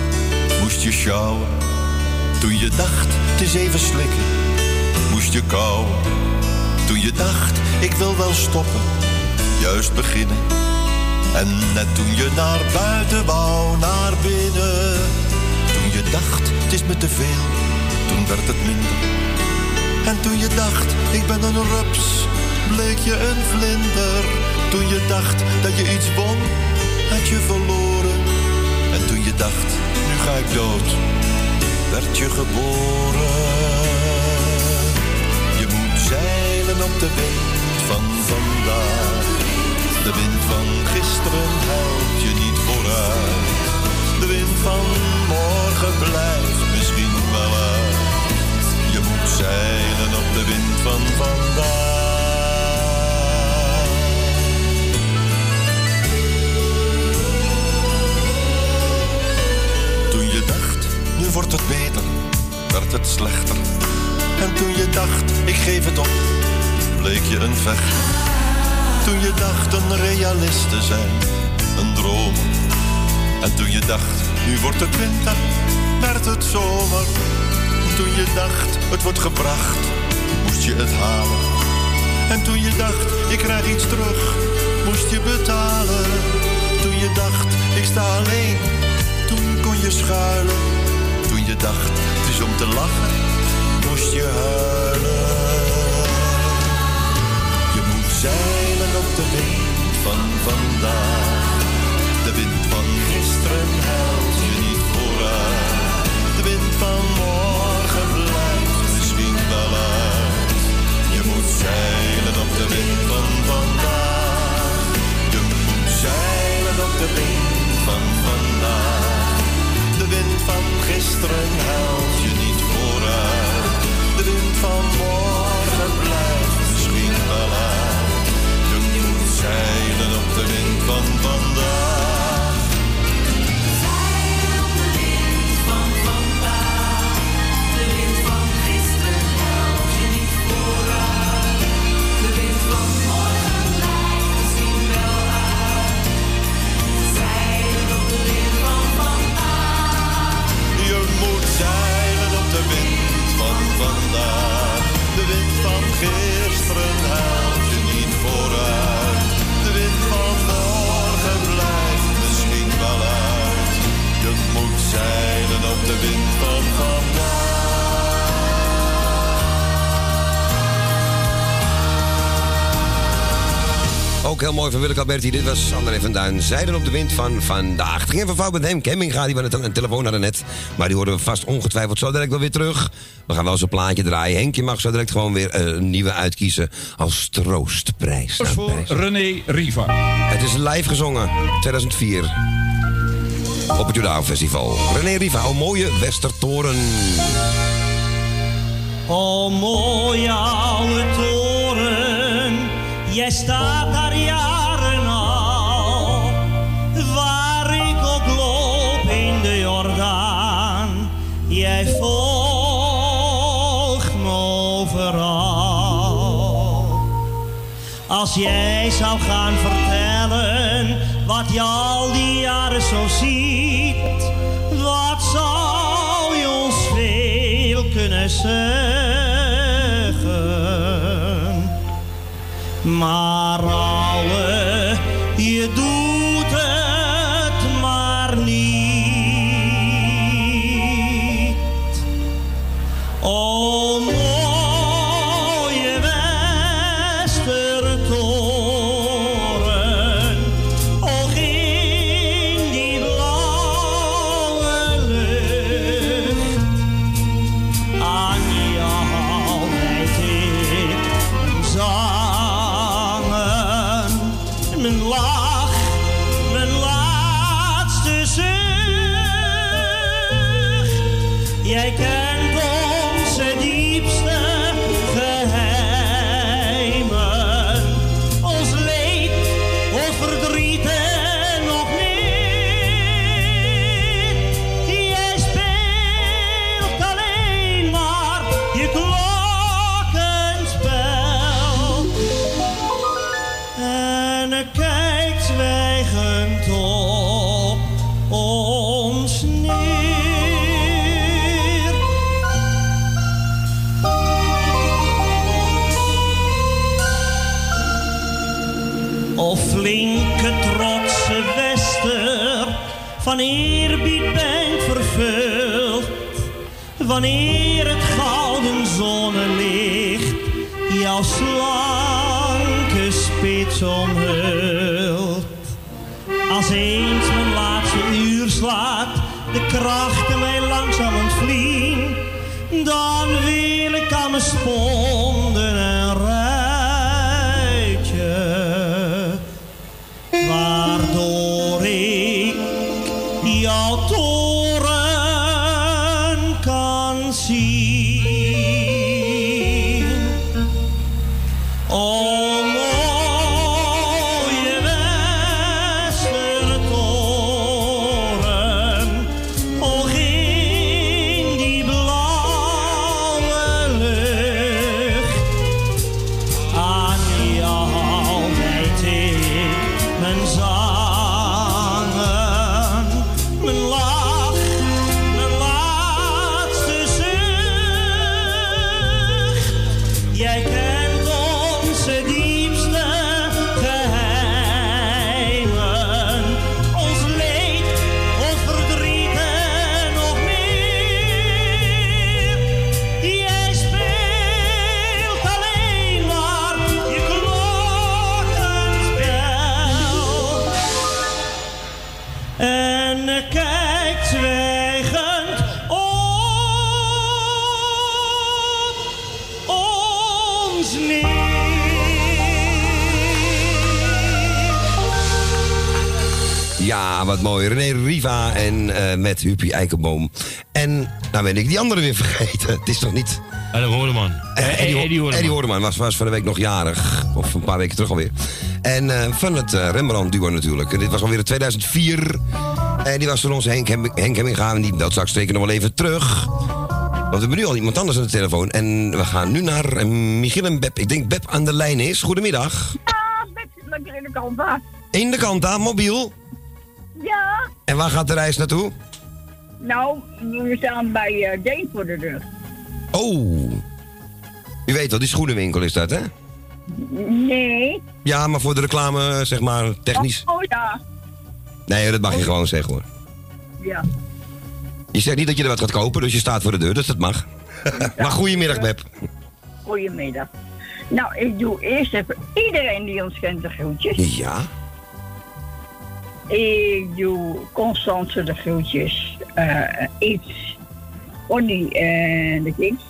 moest je sjouwen. Toen je dacht, het is even slikken, moest je kauwen. Toen je dacht, ik wil wel stoppen, juist beginnen. En net toen je naar buiten wou, naar binnen. Toen je dacht, het is me te veel, toen werd het minder. En toen je dacht, ik ben een rups, bleek je een vlinder. Toen je dacht dat je iets won, had je verloren. En toen je dacht, nu ga ik dood, werd je geboren. Je moet zeilen op de wind van vandaag. De wind van gisteren helpt je niet vooruit. De wind van morgen blijft misschien wel uit. Je moet zeilen op de wind van vandaag. Wordt het beter, werd het slechter. En toen je dacht, ik geef het op, bleek je een vechter. Toen je dacht een realist te zijn, een droom. En toen je dacht, nu wordt het winter, werd het zomer. Toen je dacht, het wordt gebracht, moest je het halen. En toen je dacht, ik krijg iets terug, moest je betalen. Toen je dacht, ik sta alleen, toen kon je schuilen. Het is om te lachen, moest je huilen. Je moet zeilen op de wind van vandaag. De wind van gisteren helpt je niet vooruit. De wind van morgen blijft misschien wel. Je moet zeilen op de wind van vandaag. Je moet zeilen op de wind van vandaag. Wind van gisteren helpt je niet vooruit. De wind van morgen blijft misschien wel uit. Je moet zeilen op de wind van vandaag. Wind van vandaag. De wind van gisteren helpt je niet vooruit. De wind van morgen blijft misschien wel uit. Je moet zeilen op de wind van vandaag. Heel mooi van Willeke Alberti. Dit was André van Duin. Zijden op de wind van vandaag. Het ging even fout met hem. Campinga, die we een, een telefoon hadden net. Maar die horen we vast ongetwijfeld zo direct wel weer terug. We gaan wel zo'n plaatje draaien. Henkje mag zo direct gewoon weer eh, een nieuwe uitkiezen als troostprijs. Nou, voor prijs. René Riva. Het is live gezongen, 2004. Op het Jordaan Festival. René Riva, een mooie Westertoren. O mooie oude toren, jij staat daar jaren al. Waar ik ook loop in de Jordaan, jij volgt me overal. Als jij zou gaan vertellen wat je al die jaren zo ziet, wat zou je ons veel kunnen zeggen? Maar ouwe, Als eens mijn laatste uur slaat, de krachten mij langzaam ontvlien, dan wil ik aan mijn sponden en eh, met Huppie Eikenboom. En, nou ben ik die andere weer vergeten. Het is toch niet... Eddie Hoordeman. Eh, Eddie, Eddie Eddie Hoordeman. Hoordeman was, was van de week nog jarig. Of een paar weken terug alweer. En eh, van het eh, Rembrandt-duo natuurlijk. En dit was alweer in 2004. En die was van ons Henk, Hem- Henk Hemminga. En die belt straks zeker nog wel even terug. Want we hebben nu al iemand anders aan de telefoon. En we gaan nu naar Michiel en Beb. Ik denk Beb aan de lijn is. Goedemiddag. Ja, met zit lekker in de kant daar. In de kant aan, mobiel. En waar gaat de reis naartoe? nou, we staan bij eh Deen voor de deur. Oh. U weet wel, die schoenenwinkel is dat, hè? Nee. Ja, maar voor de reclame, zeg maar, technisch. Oh, ja. Nee, dat mag je gewoon zeggen hoor. Ja. Je zegt niet dat je er wat gaat kopen, dus je staat voor de deur, dus dat mag. maar goedemiddag, Beb. Goedemiddag. Nou, ik doe eerst even iedereen die ons kent de groetjes. Ja. Ik doe Constance de groetjes. eh iets. Connie en de kids.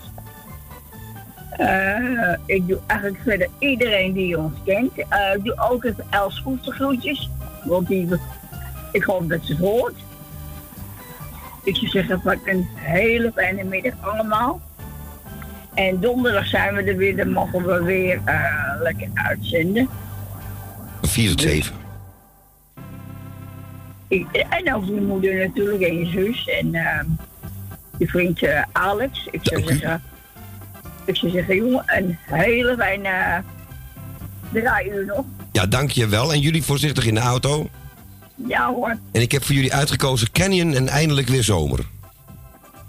Eh, ik doe eigenlijk verder iedereen die ons kent. Eh, ik doe ook even Els Goes de groetjes. Want die, ik hoop dat ze het hoort. Ik zou zeggen, een hele fijne middag allemaal. En donderdag zijn we er weer, dan mogen we weer lekker uitzenden. 4 tot 7. Ik, en ook je moeder natuurlijk en je zus en ehm, je vriend eh, Alex. Ik zou zeggen, ik zou zeggen, jongen, een hele fijne draaiuur nog. Ja, dank je wel. En jullie voorzichtig in de auto. Ja hoor. En ik heb voor jullie uitgekozen Canyon en eindelijk weer zomer.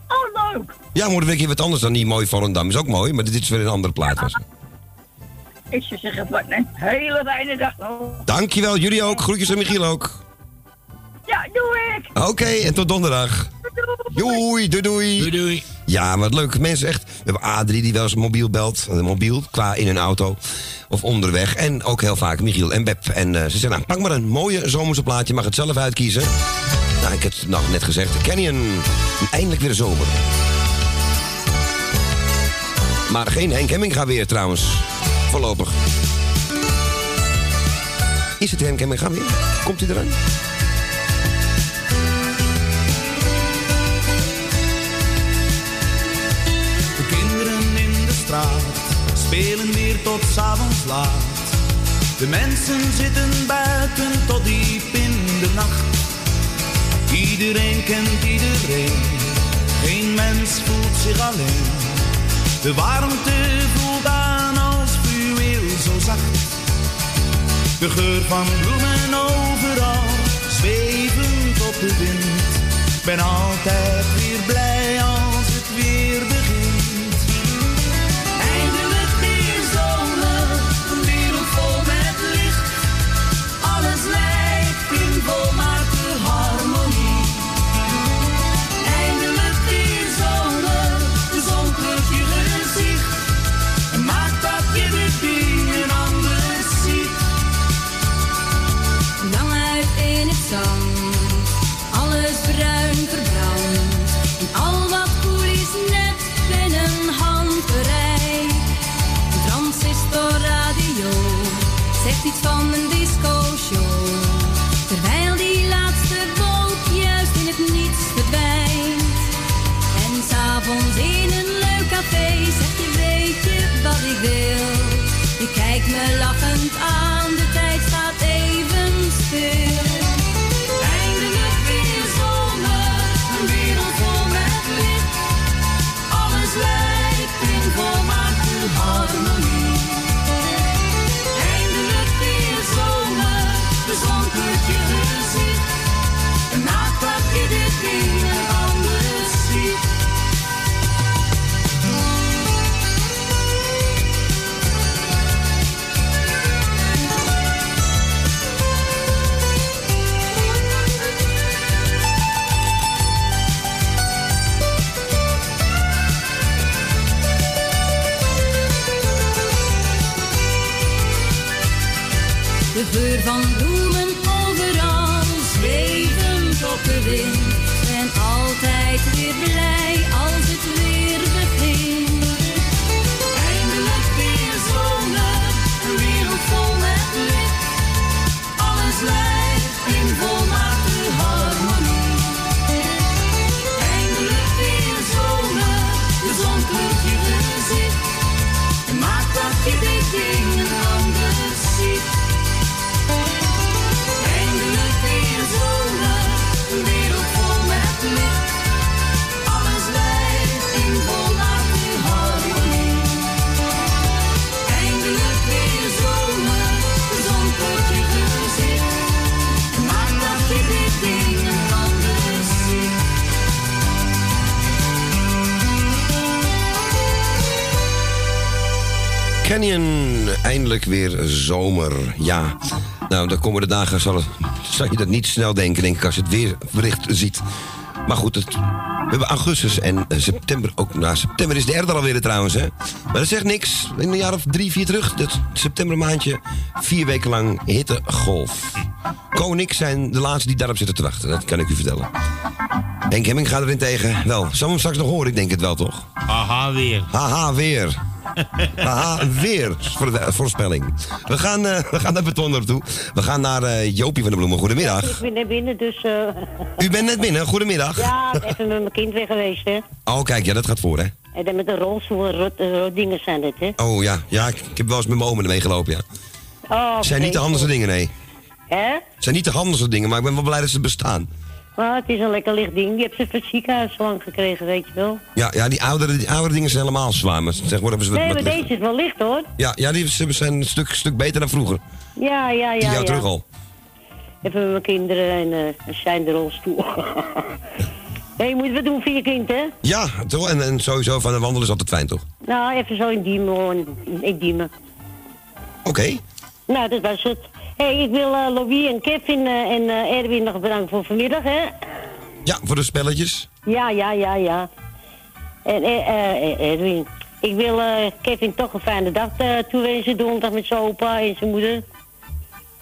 Oh, leuk. Ja, moet een weekje wat anders dan die mooie Volendam. Is ook mooi, maar dit is weer een andere plaat. Was. Ik zou zeggen, wat een hele fijne dag nog. Dankjewel, jullie ook. Groetjes aan Michiel ook. Ja, doe ik. Oké, en tot donderdag. Doei, doei, doei. Doei, doei. Ja, wat leuk. Mensen echt. We hebben Adrie die wel eens mobiel belt. eh, Mobiel, qua in een auto. Of onderweg. En ook heel vaak Michiel en Beb. En eh, ze zeggen, nou, pak maar een mooie zomerse plaatje. Je mag het zelf uitkiezen. Nou, ik heb het nog net gezegd. Canyon. Eindelijk weer zomer. Maar geen Henk Hemminga weer trouwens. Voorlopig. Is het Henk Hemminga weer? Komt hij eraan? Straat spelen weer tot s'avonds laat. De mensen zitten buiten tot diep in de nacht. Iedereen kent iedereen, geen mens voelt zich alleen. De warmte voelt aan als fluweel zo zacht. De geur van bloemen overal, zwevend op de wind. Ben altijd weer blij geur van bloemen Canyon, eindelijk weer zomer. Ja, nou, de komende dagen zal, het, zal je dat niet snel denken, denk ik, als je het weerbericht ziet. Maar goed, het, we hebben augustus en eh, september ook. Nou, september is de derde alweer trouwens, hè. Maar dat zegt niks. In een jaar of drie, vier terug, dat septembermaandje, vier weken lang hittegolf. Ko en ik zijn de laatste die daarop zitten te wachten, dat kan ik u vertellen. Henk Hemming gaat erin tegen. Wel, zal hem straks nog horen, ik denk het wel, toch? Haha, weer. Haha, weer. Haha, weer voor de voorspelling. We gaan, eh, we gaan naar Betonder toe. We gaan naar eh, Jopie van de Bloemen. Goedemiddag. Ik ben net binnen, dus... eh, U bent net binnen. Goedemiddag. ja, even met mijn kind weg geweest, hè. Oh, kijk, ja, dat gaat voor, hè? En dan met een rolstoel, rot, rot dingen zijn het, hè. Oh ja, ja ik, ik heb wel eens met mijn oom ermee gelopen, ja. Oh, Het zijn niet de handigste dingen, nee. Hè? Het zijn niet de handigste dingen, maar ik ben wel blij dat ze bestaan. Maar het is een lekker licht ding. Die heb ze van het ziekenhuis lang gekregen, weet je wel. Ja, ja die, oudere, die oudere dingen zijn helemaal zwaar, maar tegenwoordig hebben ze wat, Nee, maar lichter. deze is wel licht, hoor. Ja, ja, die zijn een stuk, stuk beter dan vroeger. Ja, ja, ja. Tien jaar ja. terug al. Even mijn kinderen en eh zijn de rolstoel. Hé, je moet wat doen voor je kind, hè? Ja, toch? En, en sowieso van een wandelen is altijd fijn, toch? Nou, even zo in diemen, hoor. In diemen. Oké. Nou, dat was het. Hey, ik wil eh Louis en Kevin eh, en eh, Erwin nog bedanken voor vanmiddag, hè? Ja, voor de spelletjes. Ja, ja, ja, ja. En Erwin, ik wil eh, Kevin toch een fijne dag eh, toewensen donderdag met zijn opa en zijn moeder.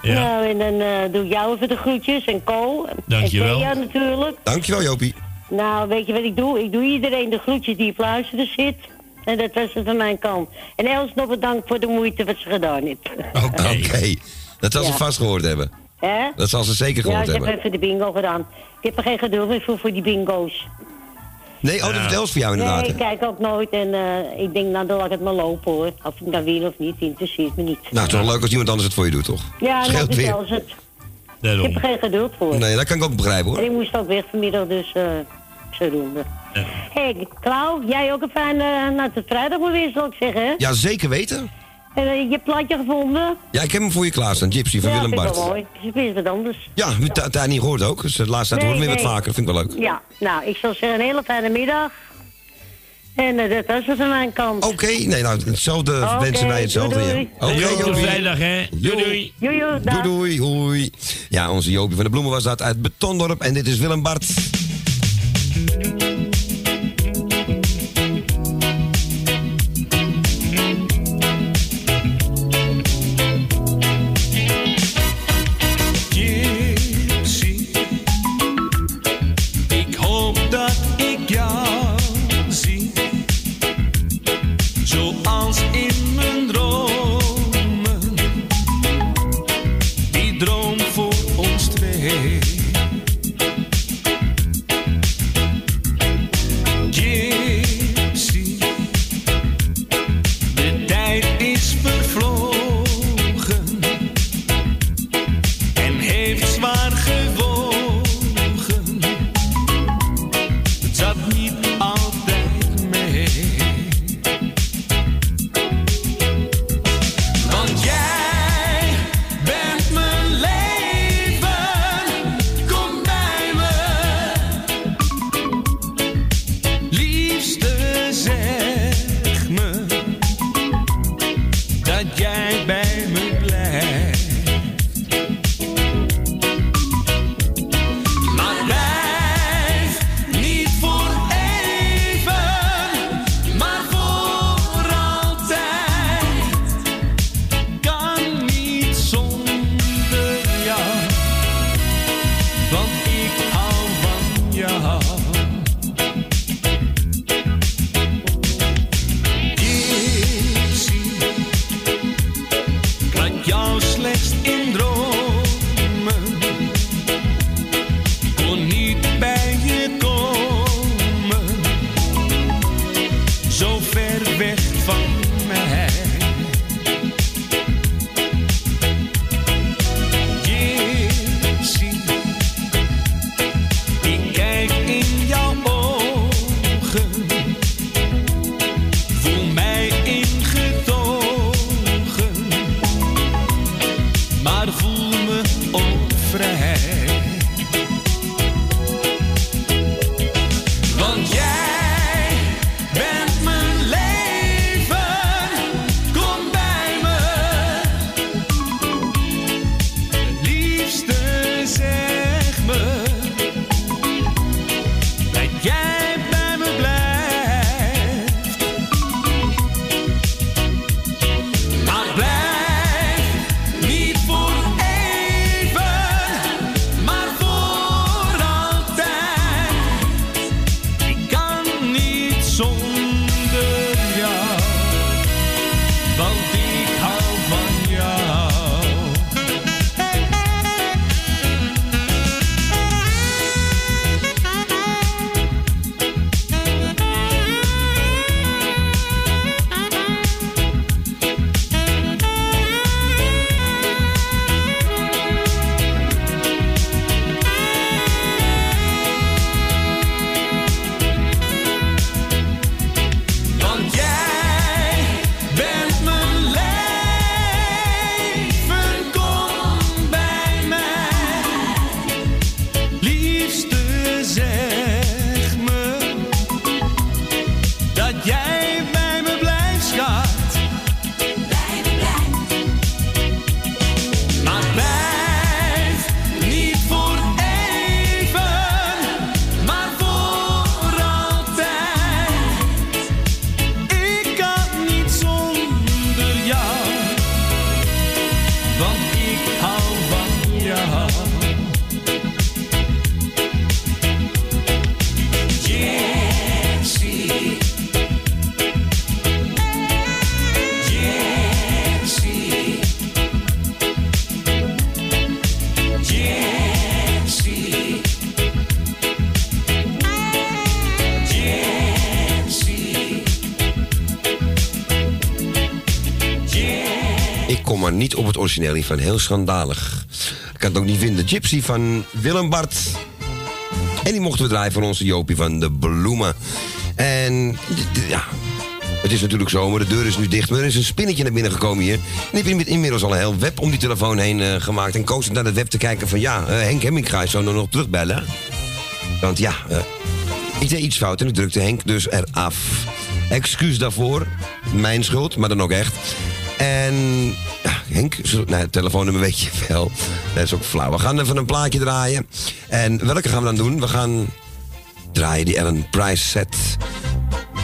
Ja. Nou, en dan eh, doe ik jou even de groetjes en Co. Dankjewel. En Thea natuurlijk. Dankjewel, Jopie. Nou, weet je wat ik doe? Ik doe iedereen de groetjes die op luisteren zit. En dat was het van mijn kant. En Els nog bedankt voor de moeite wat ze gedaan heeft. Oké. Dat zal ze Ja. vast gehoord hebben. Hè? Dat zal ze zeker Ja, gehoord ik heb hebben. even de bingo gedaan. Ik heb er geen geduld meer voor, voor die bingo's. Nee, oh, dat vertelt ze voor jou inderdaad. Nee, ik kijk ook nooit en eh, ik denk, nou, dan laat ik het maar lopen hoor. Of ik nou win of niet, interesseert me niet. Nou, het is toch leuk als iemand anders het voor je doet, toch? Ja, nou, Scheelt weer. vertel ze het. Ik heb er geen geduld voor. Nee, dat kan ik ook begrijpen, En hoor. ik moest ook weg vanmiddag, dus eh zodoende. Hé, hey, Klauw, jij ook een fijne, nou, tot vrijdag maar weer, zal ik zeggen, hè? Ja, zeker weten. En eh, je hebt plaatje gevonden? Ja, ik heb hem voor je klaarstaan. Gypsy van ja, Willem vind ik Bart. wel mooi. Ik wist wat anders. Ja, we hebben het daar niet gehoord ook. Dus de laatste tijd Nee, horen we weer wat vaker. Dat vind ik wel leuk. Ja, nou, ik zal zeggen, een hele fijne middag. En eh, dat was het van mijn kant. Oké, nee, nou, hetzelfde Oké, wensen wij hetzelfde. doei, ja. doei. Jopie. vrijdag, hè? Doei, doei. Dag. Doei, doei, hoi. Ja, onze Jopie van de Bloemen was dat uit Betondorp. En dit is Willem Bart. Kom maar niet op het origineel van. Heel schandalig. Ik kan het ook niet vinden. Gypsy van Willem Bart. En die mochten we draaien van onze Jopie van de Bloemen. En ja, het is natuurlijk zomer, de deur is nu dicht. Maar er is een spinnetje naar binnen gekomen hier. En ik heb inmiddels al een heel web om die telefoon heen eh, gemaakt. En koos naar het web te kijken van ja, eh, Henk Hemminga zou nog terugbellen. Want ja, eh, ik iets fout en ik drukte Henk dus eraf. Excuus daarvoor, mijn schuld, maar dan ook echt. En Henk, nou, het telefoonnummer weet je wel. Dat is ook flauw. We gaan even een plaatje draaien. En welke gaan we dan doen? We gaan draaien die Ellen Price set.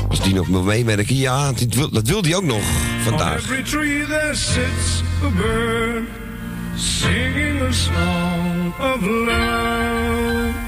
Als die nog wil meewerken, ja, wil, dat wil die ook nog On vandaag. every tree there sits a bird singing a song of love.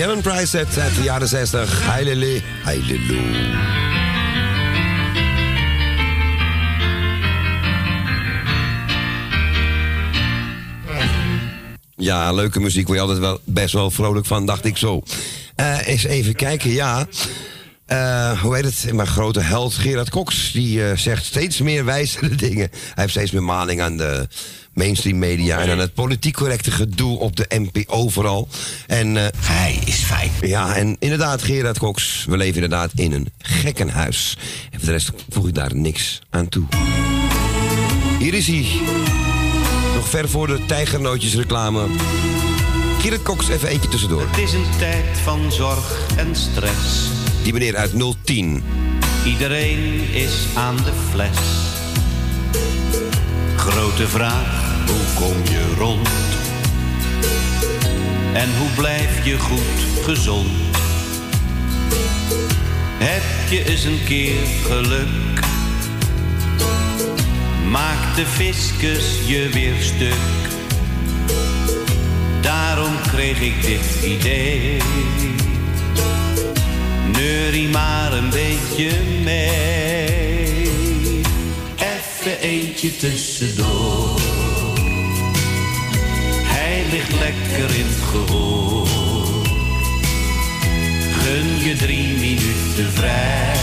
Ellen Price set uit de jaren 60. Heilele, heilelo. Ja, leuke muziek. Word je altijd wel best wel vrolijk van, dacht ik zo. Eh eens even kijken, ja. Eh, hoe heet het? Mijn grote held Gerard Cox. Die eh, zegt steeds meer wijzere dingen. Hij heeft steeds meer maling aan de mainstream media. En aan het politiek correcte gedoe op de NPO vooral. En, eh, hij is fijn. Ja, en inderdaad, Gerard Cox. We leven inderdaad in een gekkenhuis. En voor de rest voeg ik daar niks aan toe. Hier is hij. Nog ver voor de tijgernootjes reclame. Gerard Cox, even eentje tussendoor. Het is een tijd van zorg en stress. Die meneer uit 010. Iedereen is aan de fles. Grote vraag, hoe kom je rond? En hoe blijf je goed gezond? Heb je eens een keer geluk? Maakt de fiscus je weer stuk? Daarom kreeg ik dit idee. Neurie maar een beetje mee. Even eentje tussendoor. Hij ligt lekker in het gehoor. Gun je drie minuten vrij.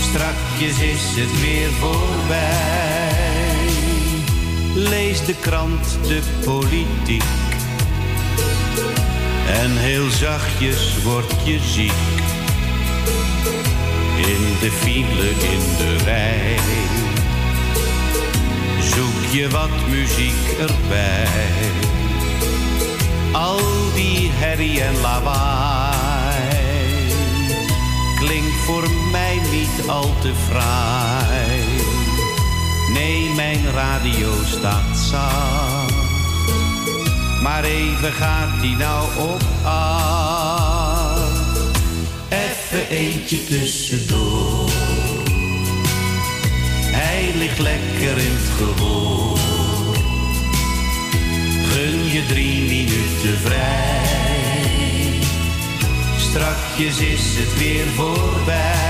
Strakjes is het weer voorbij. Lees de krant, de politiek. En heel zachtjes word je ziek. In de file, in de rij. Zoek je wat muziek erbij. Al die herrie en lawaai. Klinkt voor mij niet al te fraai. Nee, mijn radio staat zacht. Maar even gaat die nou op af. Even eentje tussendoor. Hij ligt lekker in het gehoor. Gun je drie minuten vrij. Strakjes is het weer voorbij.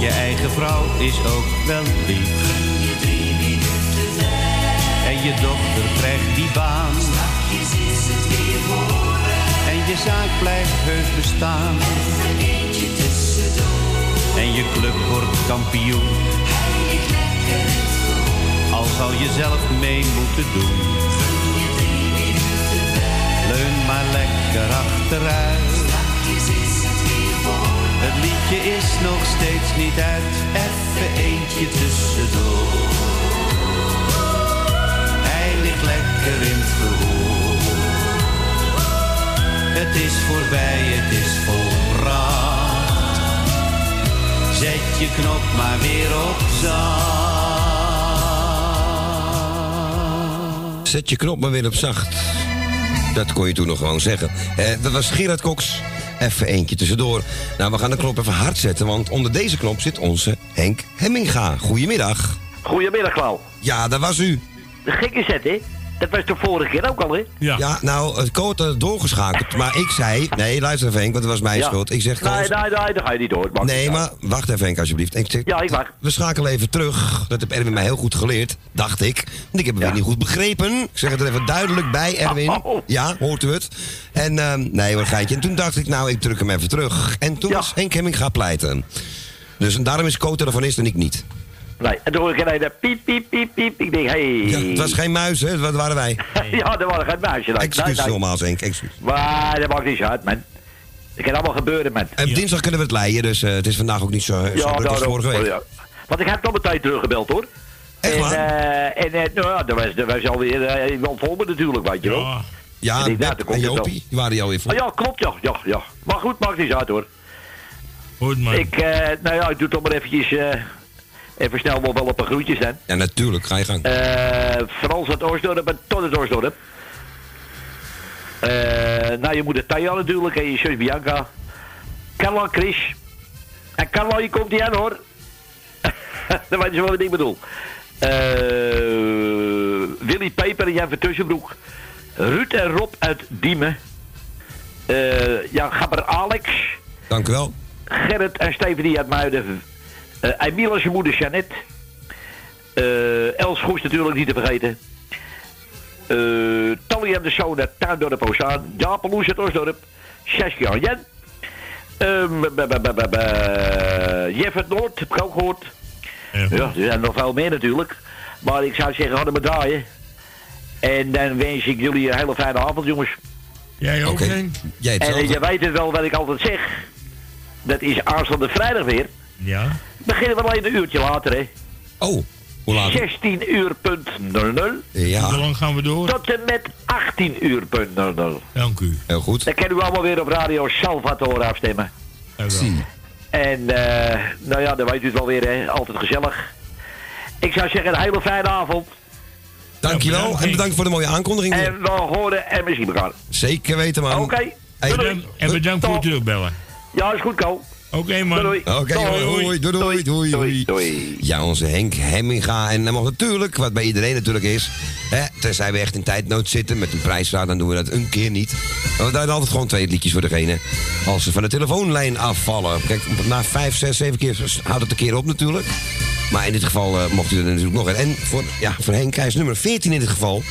Je eigen vrouw is ook wel lief. En je dochter krijgt die baan. En je zaak blijft heus bestaan. En je club wordt kampioen. Al zal je zelf mee moeten doen. Leun maar lekker achteruit. Het liedje is nog steeds niet uit. Even eentje tussendoor. Hij ligt lekker in het gehoor. Het is voorbij, het is volbracht. Zet je knop maar weer op zacht. Zet je knop maar weer op zacht. Dat kon je toen nog gewoon zeggen. Eh, dat was Gerard Cox. Even eentje tussendoor. Nou, we gaan de knop even hard zetten, want onder deze knop zit onze Henk Hemminga. Goedemiddag. Goedemiddag, Klauw. Ja, daar was u. De gekke zet, hè? Dat was de vorige keer ook al, hè? Ja, nou, het Koot had doorgeschakeld. Maar ik zei... Nee, luister even Henk, want het was mijn Ja. schuld. Ik zeg... Nee, nee, nee, dat ga je niet door. Nee, maar uit. wacht even Henk, alsjeblieft. Ik zeg, Ja, ik wacht. We schakelen even terug. Dat heb Erwin mij heel goed geleerd, dacht ik. Want ik heb het weer niet goed begrepen. Ik zeg het er even duidelijk bij, Erwin. Oh. Ja, hoort u het? En ehm, nee, wat geitje. En toen dacht ik, nou, ik druk hem even terug. En toen was Henk Hemming gaan pleiten. Dus en daarom is Co telefonist en ik niet. Nee, en toen hoor ik ineens dat piep, piep, piep, piep. Ik denk, hé. Ja, het was geen muis, hè? Dat waren wij. ja, dat was geen muisje. Nee, Excuus nee, nee. nogmaals, Henk. Excuus. Maar dat maakt niet zo uit, man. Het kan allemaal gebeuren, man. En dinsdag kunnen we het leiden, dus eh, het is vandaag ook niet zo, zo druk als vorige week. Ja. Want ik heb nog meteen teruggebeld, hoor. Echt en, waar? eh, en eh, nou ja, dat was, dat was alweer uh, iemand vol me natuurlijk, weet je wel. Ja, En ik dacht, Bert dat komt en het wel. Jopie, die waren jou weer voor. Oh, ja, klopt, ja, ja, ja. Maar goed, maakt niet zo uit, hoor. Goed, man. Ik, eh, nou ja, ik doe toch maar eventjes, eh, even snel nog wel een paar groetjes dan. Ja, natuurlijk. Ga je gang. Eh Frans uit Oostdorp en tot het Oostdorp. Eh nou, je moeder Tanja natuurlijk en je zus Bianca. Carla, Chris. En Carla, je komt hier aan hoor. Dan weet je wel wat ik bedoel. Eh Willy Peper en Jan van Tussenbroek. Ruud en Rob uit Diemen. Eh ja, Gabber Alex. Dank u wel. Gerrit en Stephanie uit Muiden. Eh Emiel en zijn moeder Jeannette. Eh Els Goes natuurlijk niet te vergeten. Eh Tally en de uit Tuindorp Ozaan. Jaap Loes uit Osdorp. Saskia en Jen. Ehm, Jeff uit Noord, heb ik ook gehoord. Ja, er zijn nog veel meer natuurlijk. Maar ik zou zeggen, hadden we draaien. En dan wens ik jullie een hele fijne avond, jongens. Jij ook. Henk? Jij En je weet het wel wat ik altijd zeg. Dat is aanstaande vrijdag weer. Ja. Beginnen we alleen een uurtje later, hè. Oh, hoe laat? 16 uur punt 00. Ja. Hoe lang gaan we door? Tot en met 18 uur punt 00. Dank u. Heel goed. Dan kunnen we allemaal weer op Radio Salvatore afstemmen. Zie. En, eh, nou ja, dan weet u het wel weer, hè. Altijd gezellig. Ik zou zeggen, een hele fijne avond. Dankjewel en bedankt voor de mooie aankondiging. En we horen en we zien elkaar. Zeker weten, man. Oké. Hey. En bedankt voor het terugbellen. Ja, is goed, Ko. Oké, man. Doei. Oké, doei, doei, doei, doei, Ja, onze Henk Hemminga. En dan mag natuurlijk, wat bij iedereen natuurlijk is... Hè, tenzij we echt in tijdnood zitten met een prijsvraag... dan doen we dat een keer niet. We draaien altijd gewoon twee liedjes voor degene... als ze van de telefoonlijn afvallen. Kijk, na vijf, zes, zeven keer houdt het een keer op natuurlijk. Maar in dit geval eh, mocht u er natuurlijk nog een. En voor, ja, voor Henk, hij is nummer 14 in dit geval.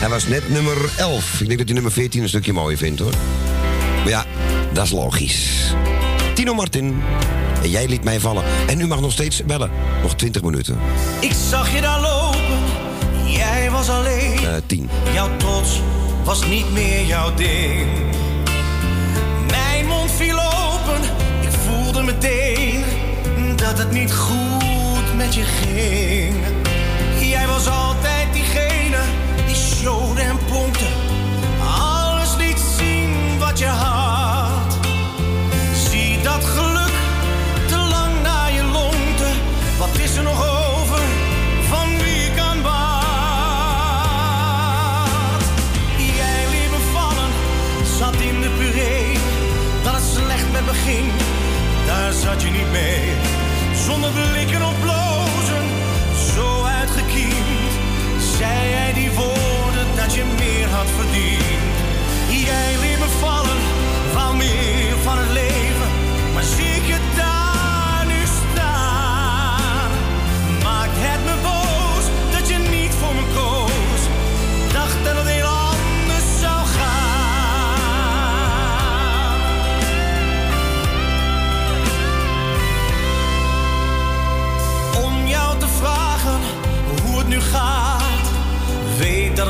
Hij was net nummer 11. Ik denk dat hij nummer 14 een stukje mooier vindt hoor. Maar ja, dat is logisch. Tino Martin. En jij liet mij vallen. En u mag nog steeds bellen. Nog 20 minuten. Ik zag je daar lopen, jij was alleen. Eh 10. Jouw trots was niet meer jouw ding. Mijn mond viel open, ik voelde meteen dat het niet goed met je ging. Zat je niet mee. Zonder blikken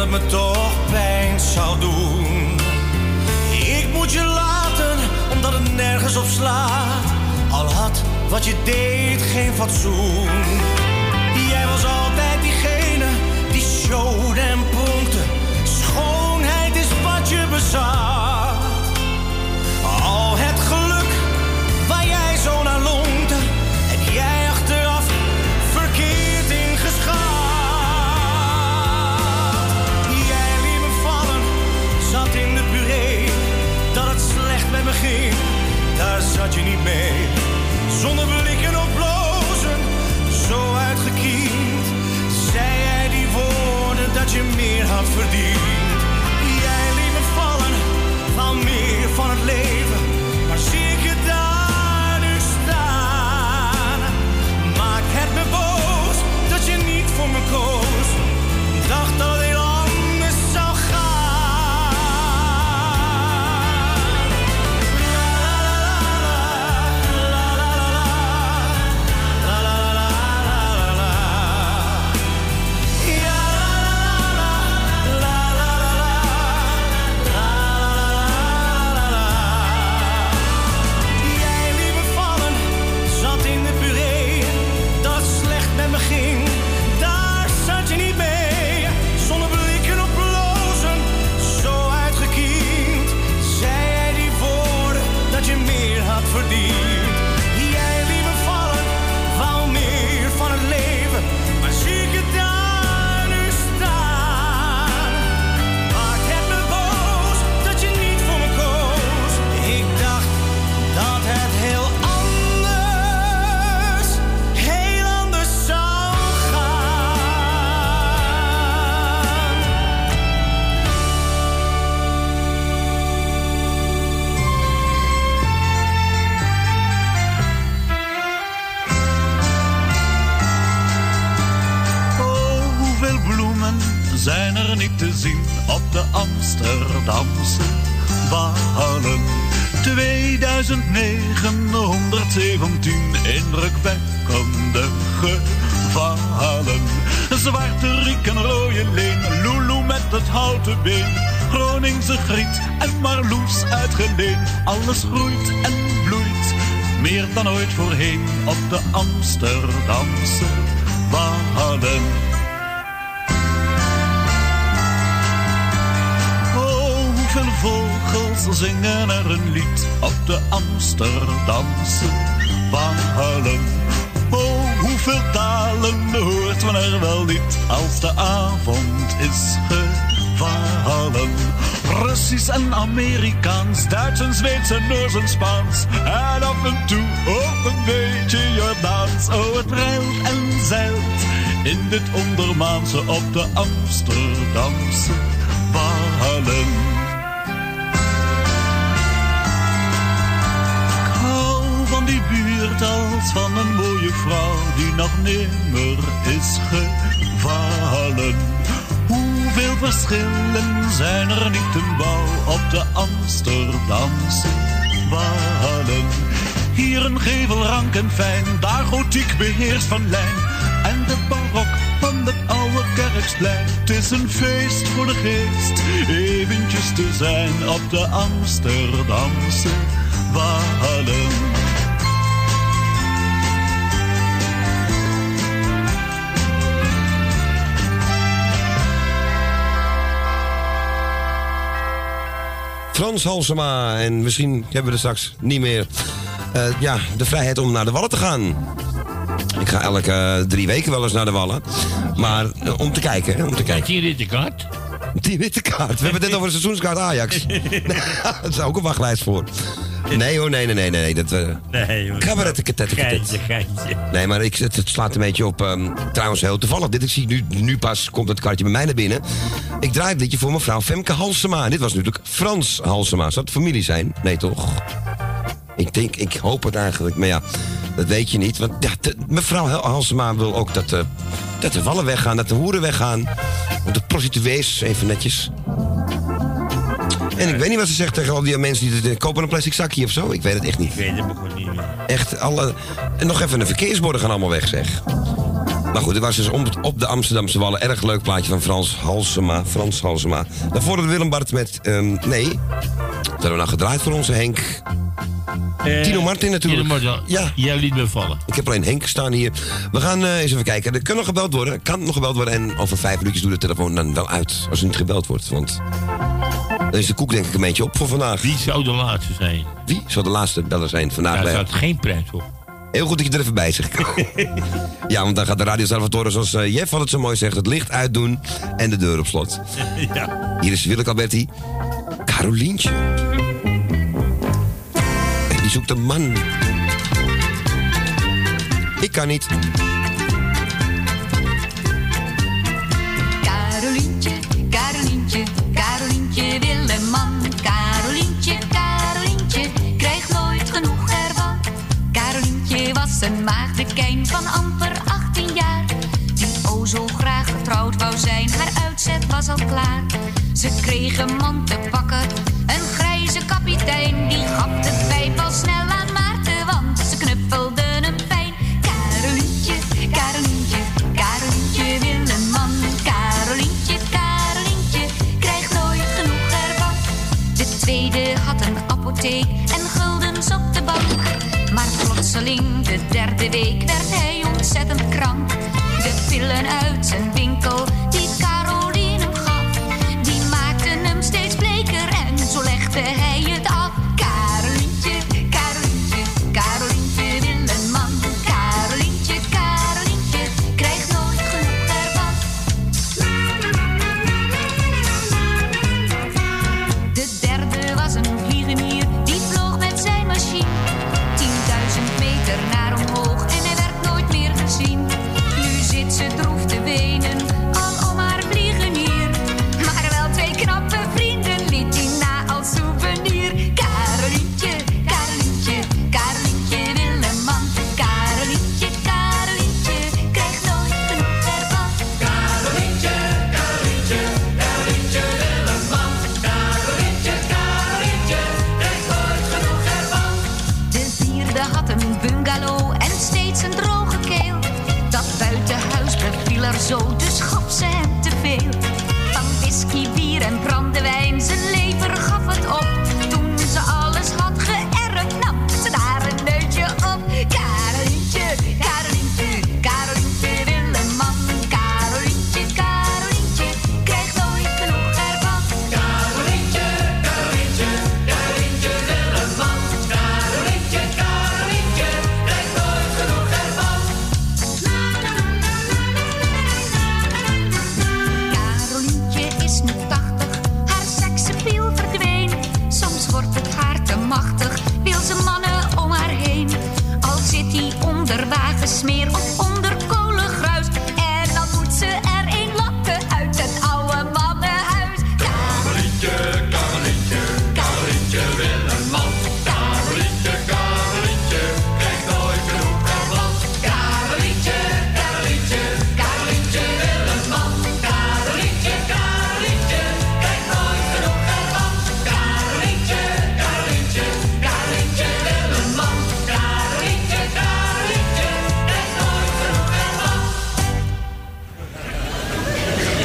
het me toch pijn zou doen. Ik moet je laten omdat het nergens op slaat. Al had wat je deed geen fatsoen. Jij was altijd diegene die showde en pronkte. Je niet mee. Zonder blikken of blozen, zo uitgekiend. Zei jij die woorden dat je meer had verdiend. Jij liet me vallen, van meer van het leven. Alles groeit en bloeit, meer dan ooit voorheen op de Amsterdamse Walen. Oh, hoeveel vogels zingen er een lied op de Amsterdamse Walen. Oh, hoeveel talen hoort men er wel niet als de avond is verhalen. Russisch en Amerikaans, Duits en Zweeds en Noors en Spaans. En af en toe ook een beetje Jordaans. Oh, het ruilt en zeilt in dit ondermaanse op de Amsterdamse Wallen. Ik hou van die buurt als van een mooie vrouw die nog nimmer is gevallen. Hoeveel verschillen zijn er niet te bouw op de Amsterdamse Wallen. Hier een gevel rank en fijn, daar gotiek beheerst van lijn. En de barok van het oude kerksplein. Het is een feest voor de geest, eventjes te zijn op de Amsterdamse Wallen. Frans Halsema. En misschien hebben we er straks niet meer eh, ja, de vrijheid om naar de Wallen te gaan. Ik ga elke eh, drie weken wel eens naar de Wallen. Maar eh, om te kijken, hè, om te kijken. Die rittenkaart? Die witte kaart. We hebben het net over de seizoenskaart Ajax. Daar is ook een wachtlijst voor. Nee hoor, nee, nee, nee, nee. Dat, uh, Nee. Cabaret-tet-tet. Geintje, geintje. Nee, maar ik, het, het slaat een beetje op. ehm, trouwens, heel toevallig. Dit, ik zie nu, nu pas komt het kaartje bij mij naar binnen. Ik draai het liedje voor mevrouw Femke Halsema. En dit was natuurlijk Frans Halsema. Zou het familie zijn? Nee, toch? Ik denk, ik hoop het eigenlijk. Maar ja, dat weet je niet. Want ja, de- mevrouw Halsema wil ook dat, eh, dat de wallen weggaan, dat de hoeren weggaan. De prostituees, even netjes. En ik weet niet wat ze zegt tegen al die mensen die het- kopen een plastic zakje of zo. Ik weet het echt niet. Ik weet het ook niet meer. Echt alle. En nog even de verkeersborden gaan allemaal weg, zeg. Maar goed, dit was dus op de Amsterdamse Wallen. Erg leuk plaatje van Frans Halsema. Frans Halsema. Daarvoor de Willem Bart met. ehm, nee. Dat hebben we nou gedraaid voor onze Henk. Tino Martin natuurlijk. Tino Martin. Ja. Jij liet me vallen. Ik heb alleen Henk staan hier. We gaan eh, eens even kijken. Er kan nog gebeld worden. Kan nog gebeld worden. En over vijf minuutjes doet de telefoon dan wel uit. Als er niet gebeld wordt. Want dan is de koek denk ik een beetje op voor vandaag. Wie zou de laatste zijn? Wie zou de laatste beller zijn vandaag? Daar bij- staat geen prijs op. Heel goed dat je er even bij zegt. ja, want dan gaat de Radio Salvatore, zoals eh, Jeff het zo mooi zegt, het licht uitdoen en de deur op slot. ja. Hier is Willeke Alberti. Carolientje. En die zoekt een man. Ik kan niet. Van amper 18 jaar. Die o zo graag getrouwd wou zijn, haar uitzet was al klaar. Ze kreeg een man te pakken, een grijze kapitein. Die gaf de pijp al snel aan Maarten, want ze knuffelden hem fijn. Carolientje, Carolientje, Carolientje wil een man. Carolientje, Carolientje, krijgt nooit genoeg ervan. De tweede had een apotheek en guldens op de bank. Maar plotseling, de derde week, werd hij ontzettend krank. De pillen uit zijn winkel, die Caroline hem gaf, die maakten hem steeds bleker en zo legde hij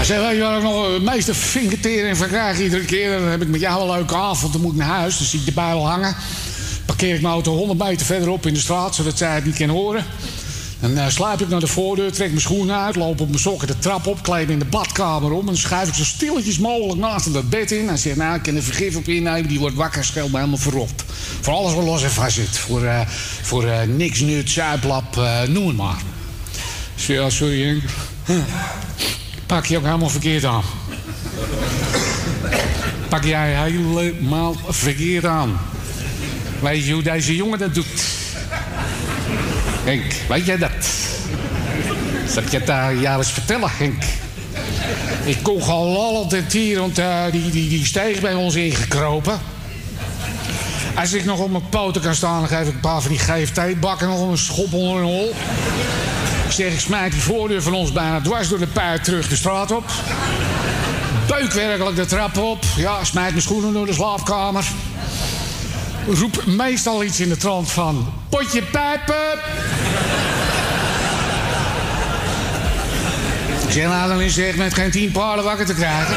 Zeg, je nog het meeste vinketering van krijg iedere keer? Dan heb ik met jou een leuke avond, dan moet ik naar huis. Dan zie ik de bijl hangen. Parkeer ik mijn auto 100 meter verderop in de straat, zodat zij het niet kan horen. Dan eh sluip ik naar de voordeur, trek mijn schoenen uit, loop op mijn sokken de trap op, kleed in de badkamer om. En schuif ik zo stilletjes mogelijk naast dat bed in. Hij zegt, nou, ik kan er vergif op innemen, die wordt wakker, scheelt me helemaal verrot. Voor alles wat los en vast zit. Voor, eh, voor eh, niks, nut, zuiplap, eh, noem het maar. Zeg, ja, sorry, Henk. Huh. Pak je ook helemaal verkeerd aan. Pak jij helemaal verkeerd aan. Weet je hoe deze jongen dat doet? Henk, weet jij dat? Zal je het uh, ja eens vertellen, Henk? Ik kon gewoon lallend en tierend uh, die, die, die steeg bij ons ingekropen. Als ik nog op mijn poten kan staan, dan geef ik een paar van die GFT-bakken nog een schop onder een hol. Ik zeg, ik smijt die voordeur van ons bijna dwars door de pijp terug de straat op. Beuk werkelijk de trap op. Ja, smijt mijn schoenen door de slaapkamer. Roep meestal iets in de trant van... Potje pijpen! Ik zeg, nou dan is zeg met geen tien paarden wakker te krijgen.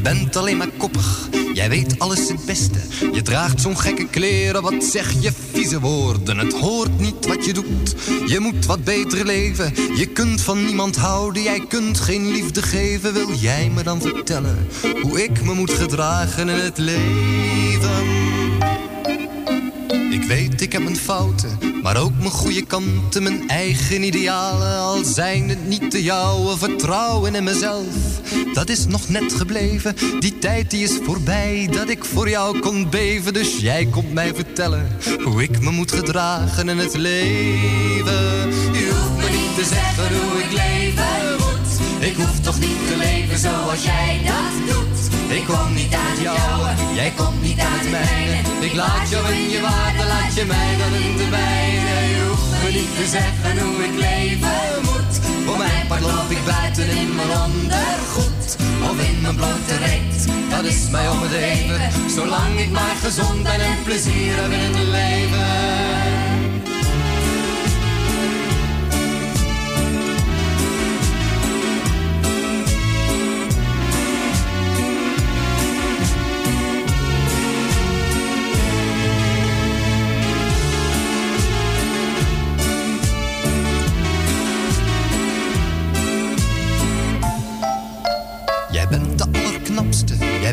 Je bent alleen maar koppig, jij weet alles het beste. Je draagt zo'n gekke kleren, wat zeg je vieze woorden. Het hoort niet wat je doet, je moet wat beter leven. Je kunt van niemand houden, jij kunt geen liefde geven. Wil jij me dan vertellen hoe ik me moet gedragen in het leven? Ik weet, ik heb mijn fouten, maar ook mijn goede kanten, mijn eigen idealen. Al zijn het niet de jouwe, vertrouwen in mezelf. Dat is nog net gebleven, die tijd die is voorbij, dat ik voor jou kon beven. Dus jij komt mij vertellen hoe ik me moet gedragen in het leven. Je hoeft me niet te zeggen hoe ik leven moet. Ik hoef toch niet te leven zoals jij dat doet. Ik kom niet uit jou, jij komt niet uit mijne. Ik laat jou in je waarde, laat je mij dan in de mijne. Je hoeft me niet te zeggen hoe ik leven moet. Voor mijn part loop ik buiten in mijn ondergoed. Of in mijn blote reet, dat is mij om het even. Zolang ik maar gezond ben en plezier heb in het leven.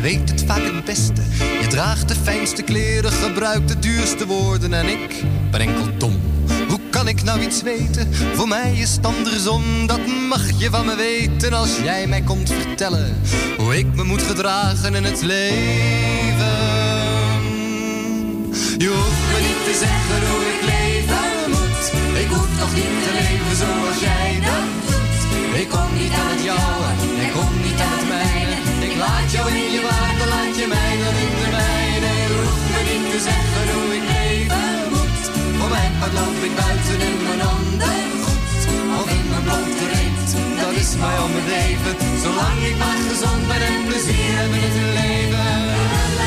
Weet het vaak het beste. Je draagt de fijnste kleren, gebruikt de duurste woorden en ik ben enkel dom. Hoe kan ik nou iets weten? Voor mij is het andersom, dat mag je van me weten als jij mij komt vertellen hoe ik me moet gedragen in het leven. Je hoeft me niet te zeggen hoe ik leven moet. Ik hoef toch niet te leven zoals jij dat doet. Ik kom niet aan het jouwe, jij komt niet laat jou in je waarde, laat je mij dan in de mijne. Hoeft me niet te zeggen hoe ik leven moet. Voor mijn part loop ik buiten in mijn ondergoed. Of in mijn blote reet, dat is mij om het leven. Zolang ik maar gezond ben en plezier heb in het leven.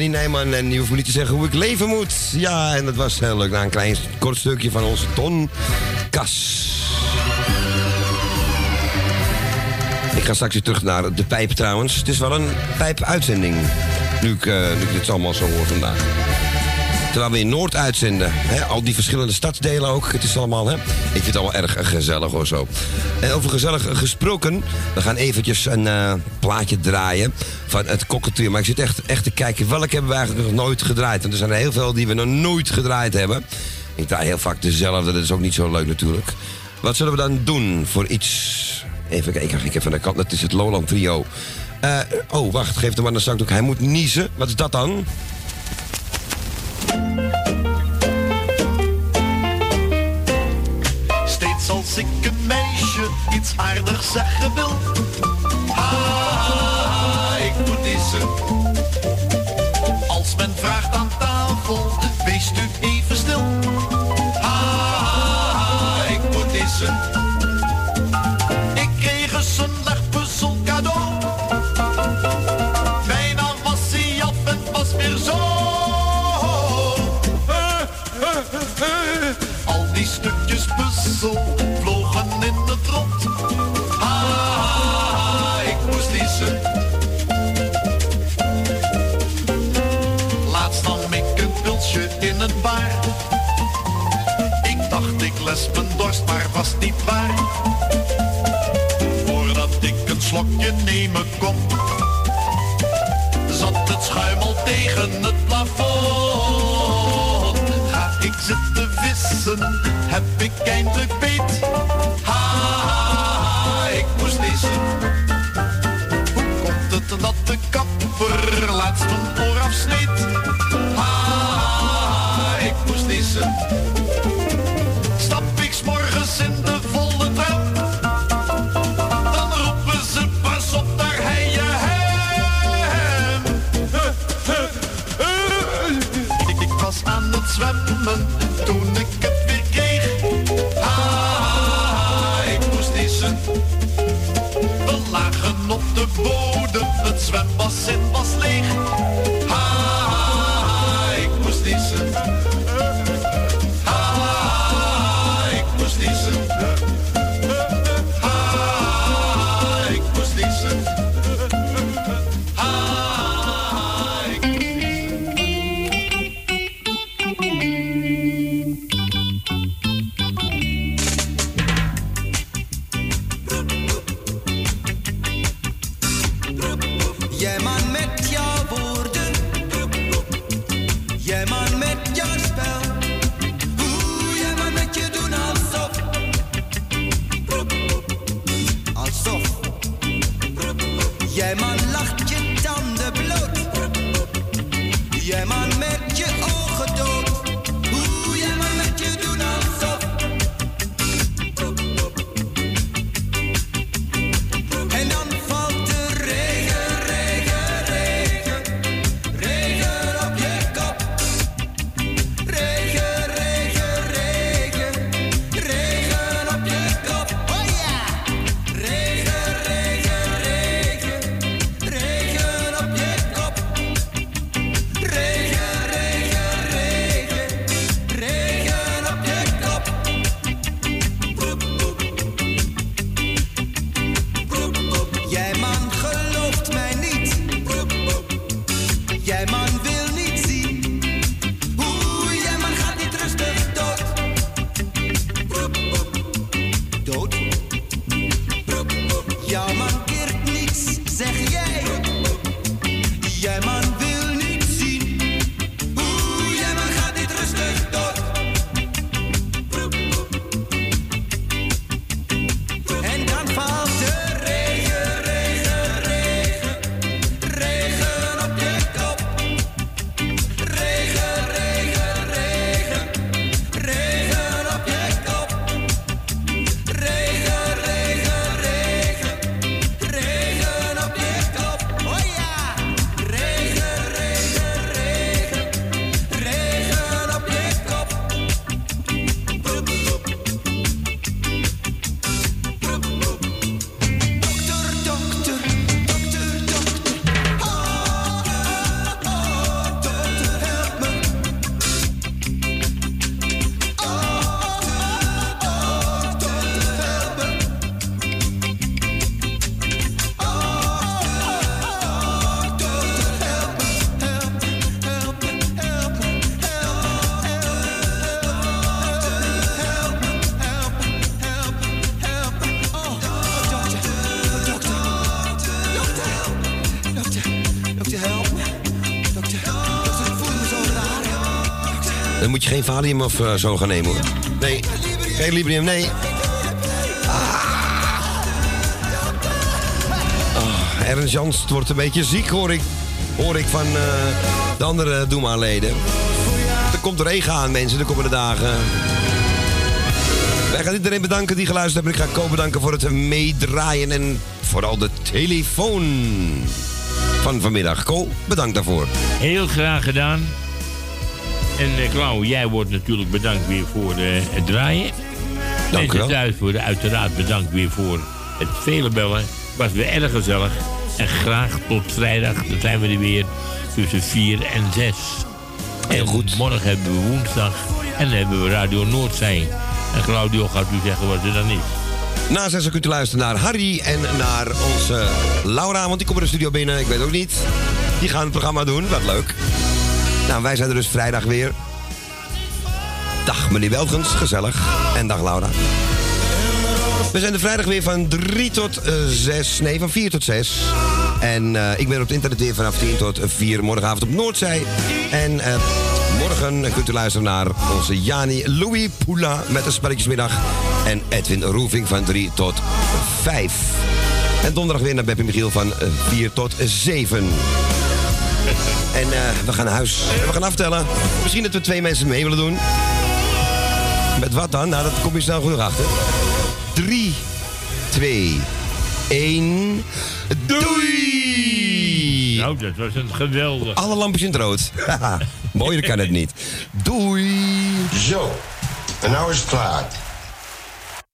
Benny Nijman en je hoeft me niet te zeggen hoe ik leven moet. Ja, en dat was heel leuk. Na een klein kort stukje van onze Ton Kas. Ik ga straks weer terug naar de pijp trouwens. Het is wel een pijp-uitzending. Nu ik, eh, nu ik dit allemaal zo hoor vandaag. Terwijl we in Noord uitzenden. Al die verschillende stadsdelen ook. Het is allemaal, hè? Ik vind het allemaal erg gezellig of zo. En over gezellig gesproken. We gaan eventjes een eh, plaatje draaien van het kokketuur. Maar ik zit echt, echt te kijken. Welke hebben we eigenlijk nog nooit gedraaid? Want er zijn er heel veel die we nog nooit gedraaid hebben. Ik draai heel vaak dezelfde. Dat is ook niet zo leuk natuurlijk. Wat zullen we dan doen voor iets... Even kijken, ik even aan de kant. Dat is het Lowland Trio. Eh, oh, wacht. Geef de man een zakdoek. Hij moet niezen. Wat is dat dan? Ik een meisje iets aardigs zeggen wil. Ha, ik moet niezen. Als men vraagt aan tafel, wees u even stil. Ha, ik moet niezen. Ik kreeg eens een legpuzzel cadeau. Bijna was hij af en was weer zo. Al die stukjes puzzel Ik dacht ik les mijn dorst, maar was niet waar. Geen Valium of eh, zo gaan nemen. Nee, geen Librium, nee. Ah, Ernst Jans wordt een beetje ziek, hoor ik, hoor ik van eh, de andere Doema-leden. Er komt regen aan, mensen, de komende dagen. Wij gaan iedereen bedanken die geluisterd hebben. Ik ga Ko bedanken voor het meedraaien en vooral de telefoon van vanmiddag. Ko, bedankt daarvoor. Heel graag gedaan. En uh, Klauw, jij wordt natuurlijk bedankt weer voor eh, het draaien. Dank Mensen thuis worden uiteraard bedankt weer voor het vele bellen. Was weer erg gezellig. En graag tot vrijdag. Dan zijn we er weer tussen 4 en 6. Heel goed. Morgen hebben we woensdag. En dan hebben we Radio Noordzee. En Claudio gaat u zeggen wat er dan is. Na zes uur kunt u luisteren naar Harry en naar onze Laura, want die komt in de studio binnen. Ik weet ook niet. Die gaan het programma doen. Wat leuk. Nou, wij zijn er dus vrijdag weer. Dag meneer Welgens, gezellig. En dag Laura. We zijn er vrijdag weer van 3 tot eh, 6. Nee, van 4 tot 6. En eh, ik ben op het internet weer vanaf 10 tot 4 morgenavond op Noordzee. En eh, morgen kunt u luisteren naar onze Jani Louis Poula met een spelletjesmiddag. En Edwin Roefing van 3 tot 5. En donderdag weer naar Beppie Michiel van eh, 4 tot 7. En eh, we gaan naar huis. We gaan aftellen. Misschien dat we twee mensen mee willen doen. Met wat dan? Nou, dat kom je snel genoeg achter. 3, 2, 1. Doei! Nou, dat was een geweldig. Alle lampjes in het rood. Haha, Mooier kan het niet. Doei! Zo, en nou is het klaar.